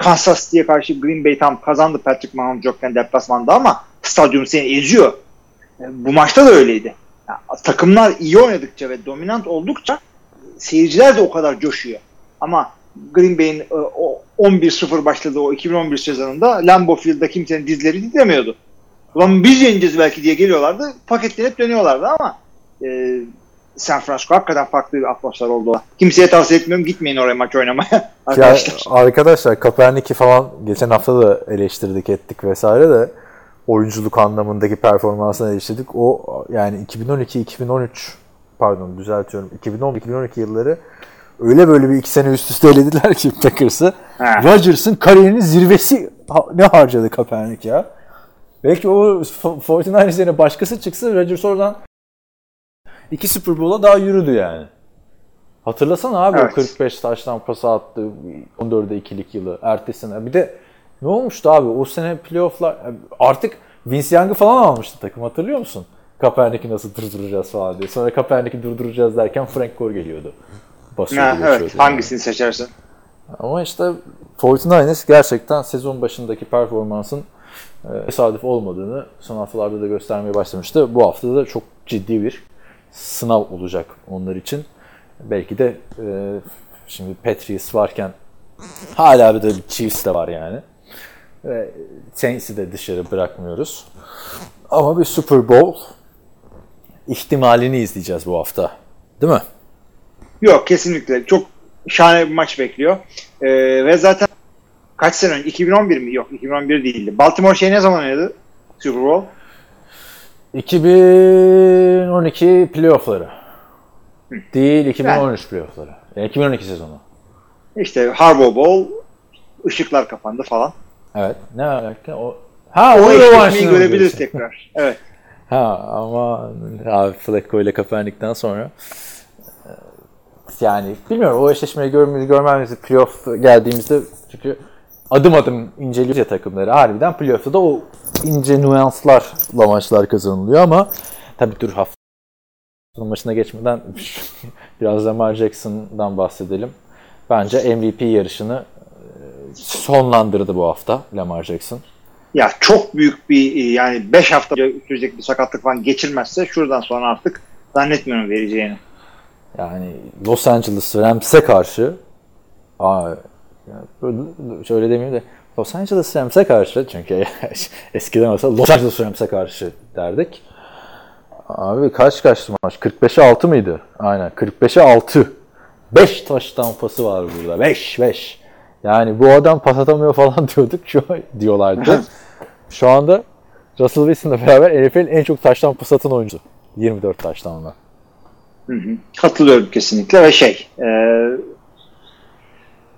Kansas City'ye karşı Green Bay tam kazandı Patrick Mahomes yokken deplasmanda ama stadyum seni eziyor. E, bu maçta da öyleydi. Yani takımlar iyi oynadıkça ve dominant oldukça seyirciler de o kadar coşuyor. Ama Green Bay'in e, o 11-0 başladığı o 2011 sezonunda Lambeau Field'da kimsenin dizleri titremiyordu. Ulan biz yeneceğiz belki diye geliyorlardı. Paketlenip dönüyorlardı ama e, San Francisco hakikaten farklı bir atmosfer oldu. Kimseye tavsiye etmiyorum. Gitmeyin oraya maç oynamaya. arkadaşlar. Ya, arkadaşlar Kaepernick'i falan geçen hafta da eleştirdik ettik vesaire de oyunculuk anlamındaki performansını eleştirdik. O yani 2012-2013 pardon düzeltiyorum 2010-2012 yılları öyle böyle bir iki sene üst üste elediler ki Packers'ı. Rodgers'ın kariyerinin zirvesi ne harcadı Kaepernick ya. Belki o 49ers yerine başkası çıksa Rodgers oradan iki Super Bowl'a daha yürüdü yani. Hatırlasana abi Evet. o 45 taştan pas attı 14'e ikilik yılı ertesine. Bir de ne olmuştu abi o sene playofflar artık Vince Young'ı falan almıştı takım hatırlıyor musun? Kaepernick'i nasıl durduracağız falan diye. Sonra Kaepernick'i durduracağız derken Frank Gore geliyordu. Basıyordu, Ha, evet. yani. Hangisini seçersin? Ama işte 49ers gerçekten sezon başındaki performansın e, tesadüf olmadığını son haftalarda da göstermeye başlamıştı. Bu hafta da çok ciddi bir sınav olacak onlar için. Belki de e, şimdi Patriots varken hala bir de Chiefs de var yani. Ve Saints'i de dışarı bırakmıyoruz. Ama bir Super Bowl ihtimalini izleyeceğiz bu hafta. Değil mi? Yok kesinlikle. Çok şahane bir maç bekliyor. Ee, ve zaten kaç sene önce? 2011 mi? Yok 2011 değildi. Baltimore şey ne zaman oynadı? Super Bowl. 2012 playoffları. Değil 2013 playoffları. Yani 2012 sezonu. İşte Harbaugh Bowl ışıklar kapandı falan. Evet. Ne alaka? O Ha O eşleşmeyi görebiliriz tekrar. Evet. Ha ama abi Flacco ile Kaepernick'ten sonra e, yani bilmiyorum o eşleşmeyi görmemiz görmemiz playoff geldiğimizde çünkü adım adım inceliyoruz ya takımları. Harbiden playoff'ta da o ince nüanslarla maçlar kazanılıyor ama tabii dur haftanın maçına geçmeden biraz Lamar Jackson'dan bahsedelim. Bence MVP yarışını e, sonlandırdı bu hafta Lamar Jackson. Ya çok büyük bir yani 5 hafta sürecek bir sakatlık falan geçirmezse şuradan sonra artık zannetmiyorum vereceğini. Yani Los Angeles Rams'e karşı yani böyle- şöyle demeyeyim de Los Angeles Rams'e karşı çünkü eskiden olsa Los Angeles Rams'e karşı derdik. Abi kaç kaçtı maç? 45'e 6 mıydı? Aynen 45'e 6. 5 taş tampası var burada. 5 5. Yani bu adam pas atamıyor falan diyorduk şu diyorlardı. şu anda Russell Wilson'la beraber NFL'in en çok taştan pas atan oyuncu. 24 taştanla. Hı hı. Katılıyorum kesinlikle ve şey e,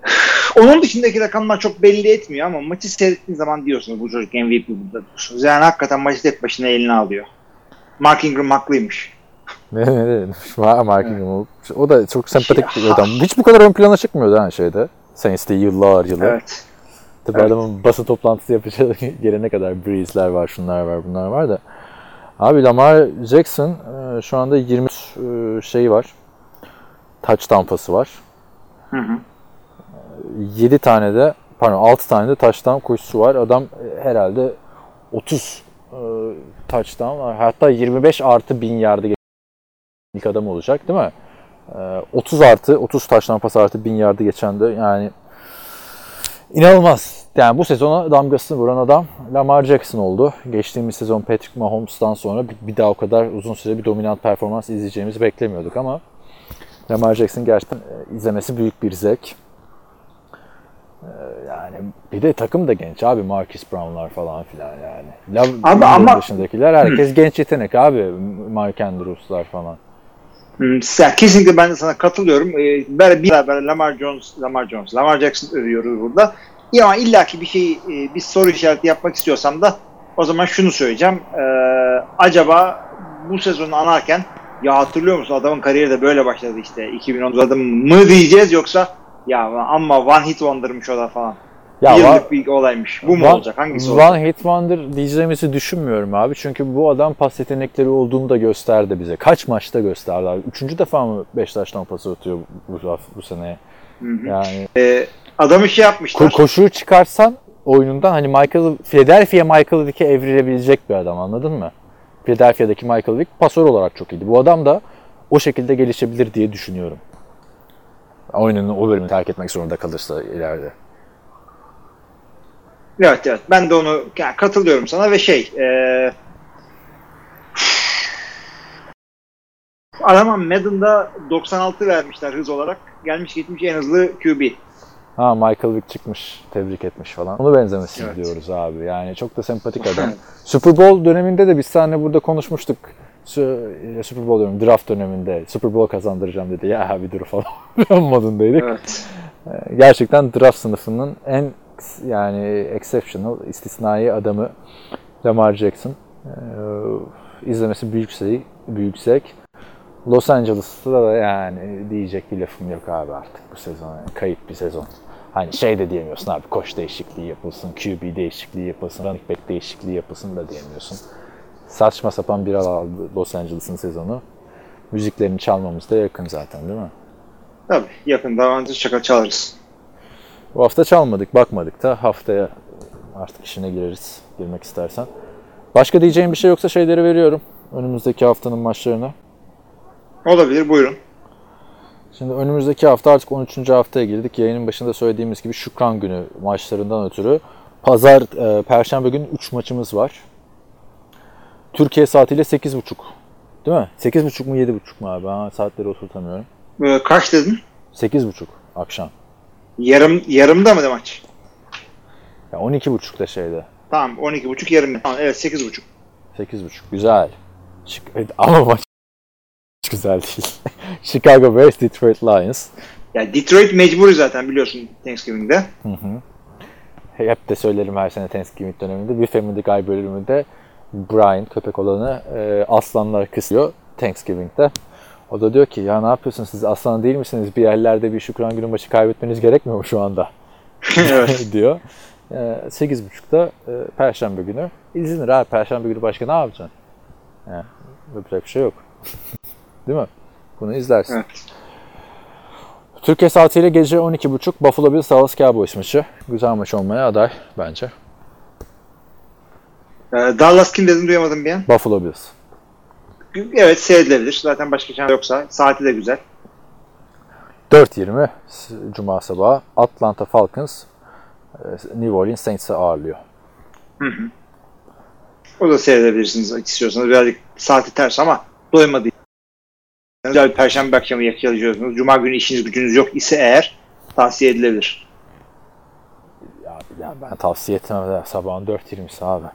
onun dışındaki rakamlar çok belli etmiyor ama maçı seyrettiğin zaman diyorsunuz bu çocuk MVP burada diyorsunuz. Yani hakikaten maçı tek başına eline alıyor. Mark Ingram haklıymış. Ne ne ne. Mark Ingram. O da çok sempatik bir adam. Hiç bu kadar ön plana çıkmıyordu ha şeyde. Saints'te yıllar yıllar. Evet. Tabii Evet. adamın basın toplantısı yapacağı gelene kadar Breeze'ler var, şunlar var, bunlar var da. Abi Lamar Jackson e, şu anda 20 e, şeyi var. Touch tampası var. Hı hı. 7 tane de pardon 6 tane de touchdown koşusu var. Adam e, herhalde 30 e, touchdown var. Hatta 25 artı 1000 yardı ilk adam olacak değil mi? E, 30 artı 30 touchdown pas artı 1000 yardı geçen de yani inanılmaz. Yani bu sezona damgasını vuran adam Lamar Jackson oldu. Geçtiğimiz sezon Patrick Mahomes'tan sonra bir, bir daha o kadar uzun süre bir dominant performans izleyeceğimizi beklemiyorduk ama Lamar Jackson gerçekten e, izlemesi büyük bir zevk. Yani bir de takım da genç abi. Marcus Brown'lar falan filan yani. Lav, Abi ama- dışındakiler herkes genç yetenek abi. Mark Andrews'lar falan. Ya kesinlikle ben de sana katılıyorum. Ee, böyle bir beraber Lamar Jones, Lamar Jones, Lamar Jackson övüyoruz burada. Ya ama illaki bir şey, e, bir soru işareti yapmak istiyorsam da o zaman şunu söyleyeceğim. Ee, acaba bu sezonu anarken ya hatırlıyor musun adamın kariyeri de böyle başladı işte 2010 adım mı diyeceğiz yoksa ya ama one hit wonder'mış o da falan. Ya Yıllık va- bir olaymış. Bu mu One- olacak? Hangisi One olacak? Hit Wonder diyeceğimizi düşünmüyorum abi. Çünkü bu adam pas yetenekleri olduğunu da gösterdi bize. Kaç maçta gösterdi abi. Üçüncü defa mı Beşiktaş'tan pas atıyor bu, bu, bu sene? Yani Ee, adamı şey yapmışlar. ko- koşuyu çıkarsan oyunundan hani Michael Philadelphia Michael Vick'e evrilebilecek bir adam anladın mı? Philadelphia'daki Michael Vick pasör olarak çok iyiydi. Bu adam da o şekilde gelişebilir diye düşünüyorum. Oyunun o bölümü terk etmek zorunda kalırsa ileride. Evet evet. Ben de onu yani katılıyorum sana ve şey e, adama Madden'da 96 vermişler hız olarak. Gelmiş gitmiş en hızlı QB. Ha Michael Vick çıkmış, tebrik etmiş falan. Onu benzemesini Evet. diyoruz abi. Yani çok da sempatik adam. Super Bowl döneminde de biz seninle burada konuşmuştuk. Su- Super Bowl diyorum, draft döneminde Super Bowl kazandıracağım dedi. Ya bir dur falan modundaydık. Evet. Gerçekten draft sınıfının en yani exceptional, istisnai adamı Lamar Jackson. Ee, izlemesi büyük şey, büyük zevk. Los Angeles'ta da yani diyecek bir lafım yok abi artık bu sezon. Yani kayıp bir sezon. Hani şey de diyemiyorsun abi koç değişikliği yapılsın, QB değişikliği yapılsın, running back değişikliği yapılsın da diyemiyorsun. Saçma sapan bir aldı Los Angeles'ın sezonu. Müziklerini çalmamız da yakın zaten değil mi? Tabii yakında avantaj çakal çalarız. Bu hafta çalmadık, bakmadık da haftaya artık işine gireriz, girmek istersen. Başka diyeceğim bir şey yoksa şeyleri veriyorum. Önümüzdeki haftanın maçlarına. Olabilir buyurun. Şimdi önümüzdeki hafta artık 13. haftaya girdik. Yayının başında söylediğimiz gibi Şükran günü maçlarından ötürü. Pazar, e, Perşembe günü 3 maçımız var. Türkiye saatiyle 8.30. Değil mi? 8.30 mu 7.30 mu abi? Ha, saatleri oturtamıyorum. Ee, kaç dedin? 8.30 akşam. Yarım yarımda mı maç? Ya 12.30'da şeyde. Tamam 12.5 yarım. Tamam, evet 8.5. 8.5 güzel. Şık- evet, Ama maç güzel değil. Chicago Bears, Detroit Lions. Yani Detroit mecburi zaten biliyorsun Thanksgiving'de. Hep de söylerim her sene Thanksgiving döneminde. Bir Family Guy bölümünde Brian köpek olanı e, aslanlar kısıyor Thanksgiving'de. O da diyor ki ya ne yapıyorsunuz siz aslan değil misiniz? Bir yerlerde bir şükran günü maçı kaybetmeniz gerekmiyor mu şu anda? diyor. E, 8.30'da e, Perşembe günü. İzlenir abi Perşembe günü başka ne yapacaksın? Yani, yapacak bir şey yok. değil mi? Bunu izlersin. Evet. Türkiye saatiyle gece 12.30 Buffalo Bills Dallas Cowboys maçı. Güzel maç olmaya aday bence. Ee, Dallas kim dedin duyamadım bir an. Buffalo Bills. Evet seyredilebilir. Zaten başka şans yoksa. Saati de güzel. 4.20 s- Cuma sabahı Atlanta Falcons e, New Orleans Saints'i ağırlıyor. O da seyredebilirsiniz istiyorsanız. Birazcık saati ters ama doymadı. Güzel bir perşembe akşamı yakalıyorsunuz. Cuma günü işiniz gücünüz yok ise eğer tavsiye edilebilir. Ya, ya ben tavsiye etmem de sabahın 4.20'si abi.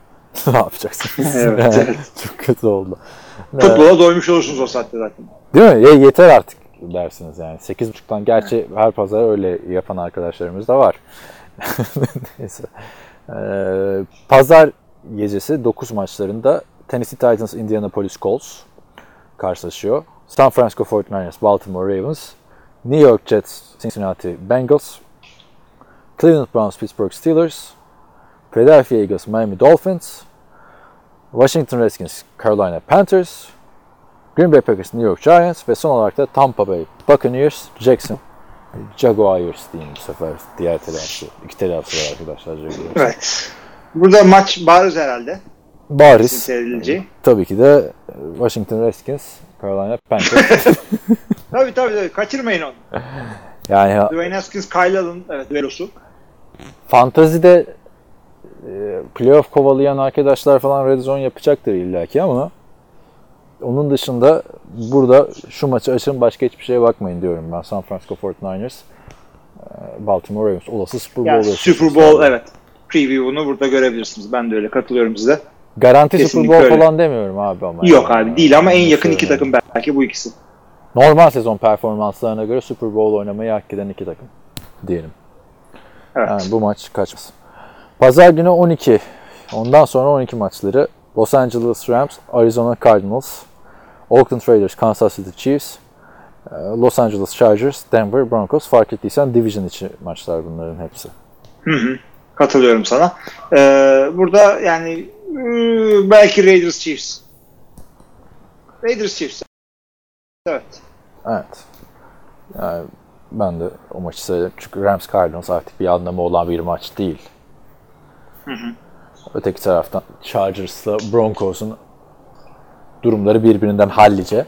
ne yapacaksınız? Evet, evet. Çok kötü oldu. Futbola doymuş olursunuz o saatte zaten. Değil mi? Ya yeter artık dersiniz yani. 8.30'dan gerçi her pazar öyle yapan arkadaşlarımız da var. Neyse. Ee, pazar gecesi 9 maçlarında Tennessee Titans Indianapolis Colts karşılaşıyor. San Francisco 49ers Baltimore Ravens, New York Jets Cincinnati Bengals, Cleveland Browns Pittsburgh Steelers, Philadelphia Eagles Miami Dolphins, Washington Redskins Carolina Panthers, Green Bay Packers, New York Giants ve son olarak da Tampa Bay Buccaneers, Jackson Jaguars diyeyim bu sefer diğer telaffuzu. İki telaffuzu var arkadaşlar Jaguars. Evet. Burada maç bariz herhalde. Bariz. seyredileceği. Tabii ki de Washington Redskins, Carolina Panthers. Tabii tabii tabii. Kaçırmayın onu. yani Dwayne Haskins, Kyle Allen evet, duelosu. fantazide e, playoff kovalayan arkadaşlar falan red zone yapacaktır illaki ama onun dışında burada şu maçı açın başka hiçbir şeye bakmayın diyorum ben. San Francisco 49ers, e, Baltimore Ravens. Olası Super Bowl. Yani Super Bowl abi. evet. Preview'unu burada görebilirsiniz. Ben de öyle katılıyorum size. Garanti Super Kesinlikle Bowl öyle. falan demiyorum abi ama. Yok yani. abi değil ama en yakın iki takım belki bu ikisi. Normal sezon performanslarına göre Super Bowl oynamayı hak eden iki takım diyelim. Evet. Yani bu maç kaçmaz. Pazar günü 12. Ondan sonra 12 maçları. Los Angeles Rams, Arizona Cardinals, Oakland Raiders, Kansas City Chiefs, e, Los Angeles Chargers, Denver Broncos. Fark ettiysen division içi maçlar bunların hepsi. Hı hı. Katılıyorum sana. Ee, burada yani hmm, belki Raiders Chiefs. Raiders Chiefs. Evet. Evet. Yani ben de o maçı söyledim. Çünkü Rams Cardinals artık bir anlamı olan bir maç değil. Öteki taraftan Chargers'la Broncos'un durumları birbirinden hallice.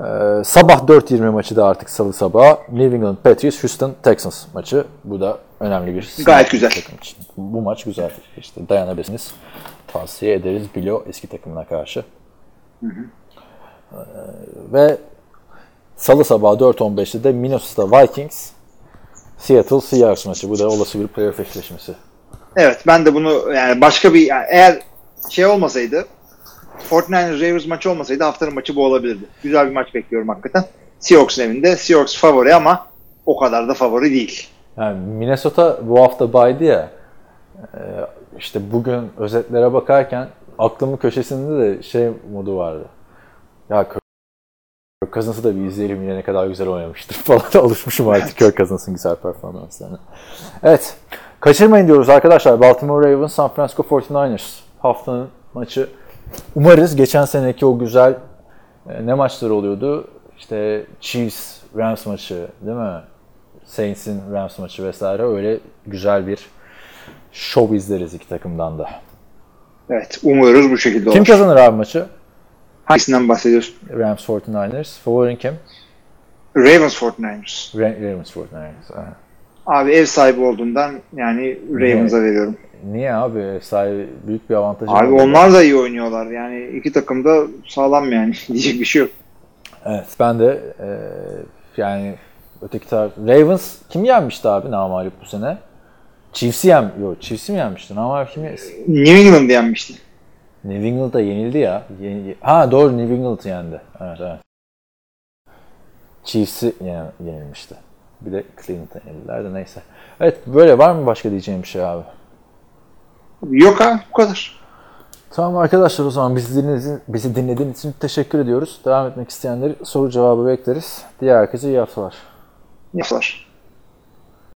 Ee, sabah 4.20 maçı da artık salı sabahı. New England Patriots, Houston Texans maçı. Bu da önemli bir Gayet güzel. takım için. Bu maç güzel. İşte dayanabilirsiniz. Tavsiye ederiz Bilo eski takımına karşı. Ee, ve salı sabahı 4.15'te de Minnesota Vikings Seattle Seahawks maçı. Bu da olası bir playoff eşleşmesi. Evet ben de bunu yani başka bir yani eğer şey olmasaydı 49ers Ravens maçı olmasaydı haftanın maçı bu olabilirdi. Güzel bir maç bekliyorum hakikaten. Seahawks'ın evinde. Seahawks favori ama o kadar da favori değil. Yani Minnesota bu hafta baydı ya. e, işte bugün özetlere bakarken aklımın köşesinde de şey modu vardı. Ya Kirk Kirk Cousins'ı da bir izleyelim yine ne kadar güzel oynamıştır falan alışmışım artık Kirk Cousins'ın güzel performanslarına. Evet. Kaçırmayın diyoruz arkadaşlar. Baltimore Ravens, San Francisco 49ers. Haftanın maçı. Umarız geçen seneki o güzel e, ne maçları oluyordu? İşte Chiefs, Rams maçı değil mi? Saints'in Rams maçı vesaire öyle güzel bir şov izleriz iki takımdan da. Evet umuyoruz bu şekilde olur. Kim kazanır abi maçı? Hangisinden bahsediyorsun? Rams 49ers. Favorin kim? Ravens 49ers. Ra- Ravens 49ers. Ha. Abi ev sahibi olduğundan yani Ravens'a veriyorum. Niye abi? Sahibi büyük bir avantajı Abi var. onlar da iyi oynuyorlar. Yani iki takım da sağlam yani. Diyecek bir şey yok. Evet ben de e, yani öteki taraf Ravens kim yenmişti abi namalip bu sene? Chiefs'i yem yok Chiefs'i mi yenmişti? Namalip kimi? New England yenmişti. New England'a yenildi ya. Yeni- ha doğru New England yendi. Evet evet. Chiefs'i yen- yenilmişti. Bir de Cleveland'a yenildiler de neyse. Evet böyle var mı başka diyeceğim bir şey abi? Yok ha bu kadar. Tamam arkadaşlar o zaman bizi dinlediğiniz, bizi dinlediğiniz için teşekkür ediyoruz. Devam etmek isteyenleri soru cevabı bekleriz. Diğer herkese iyi haftalar. Yaptılar.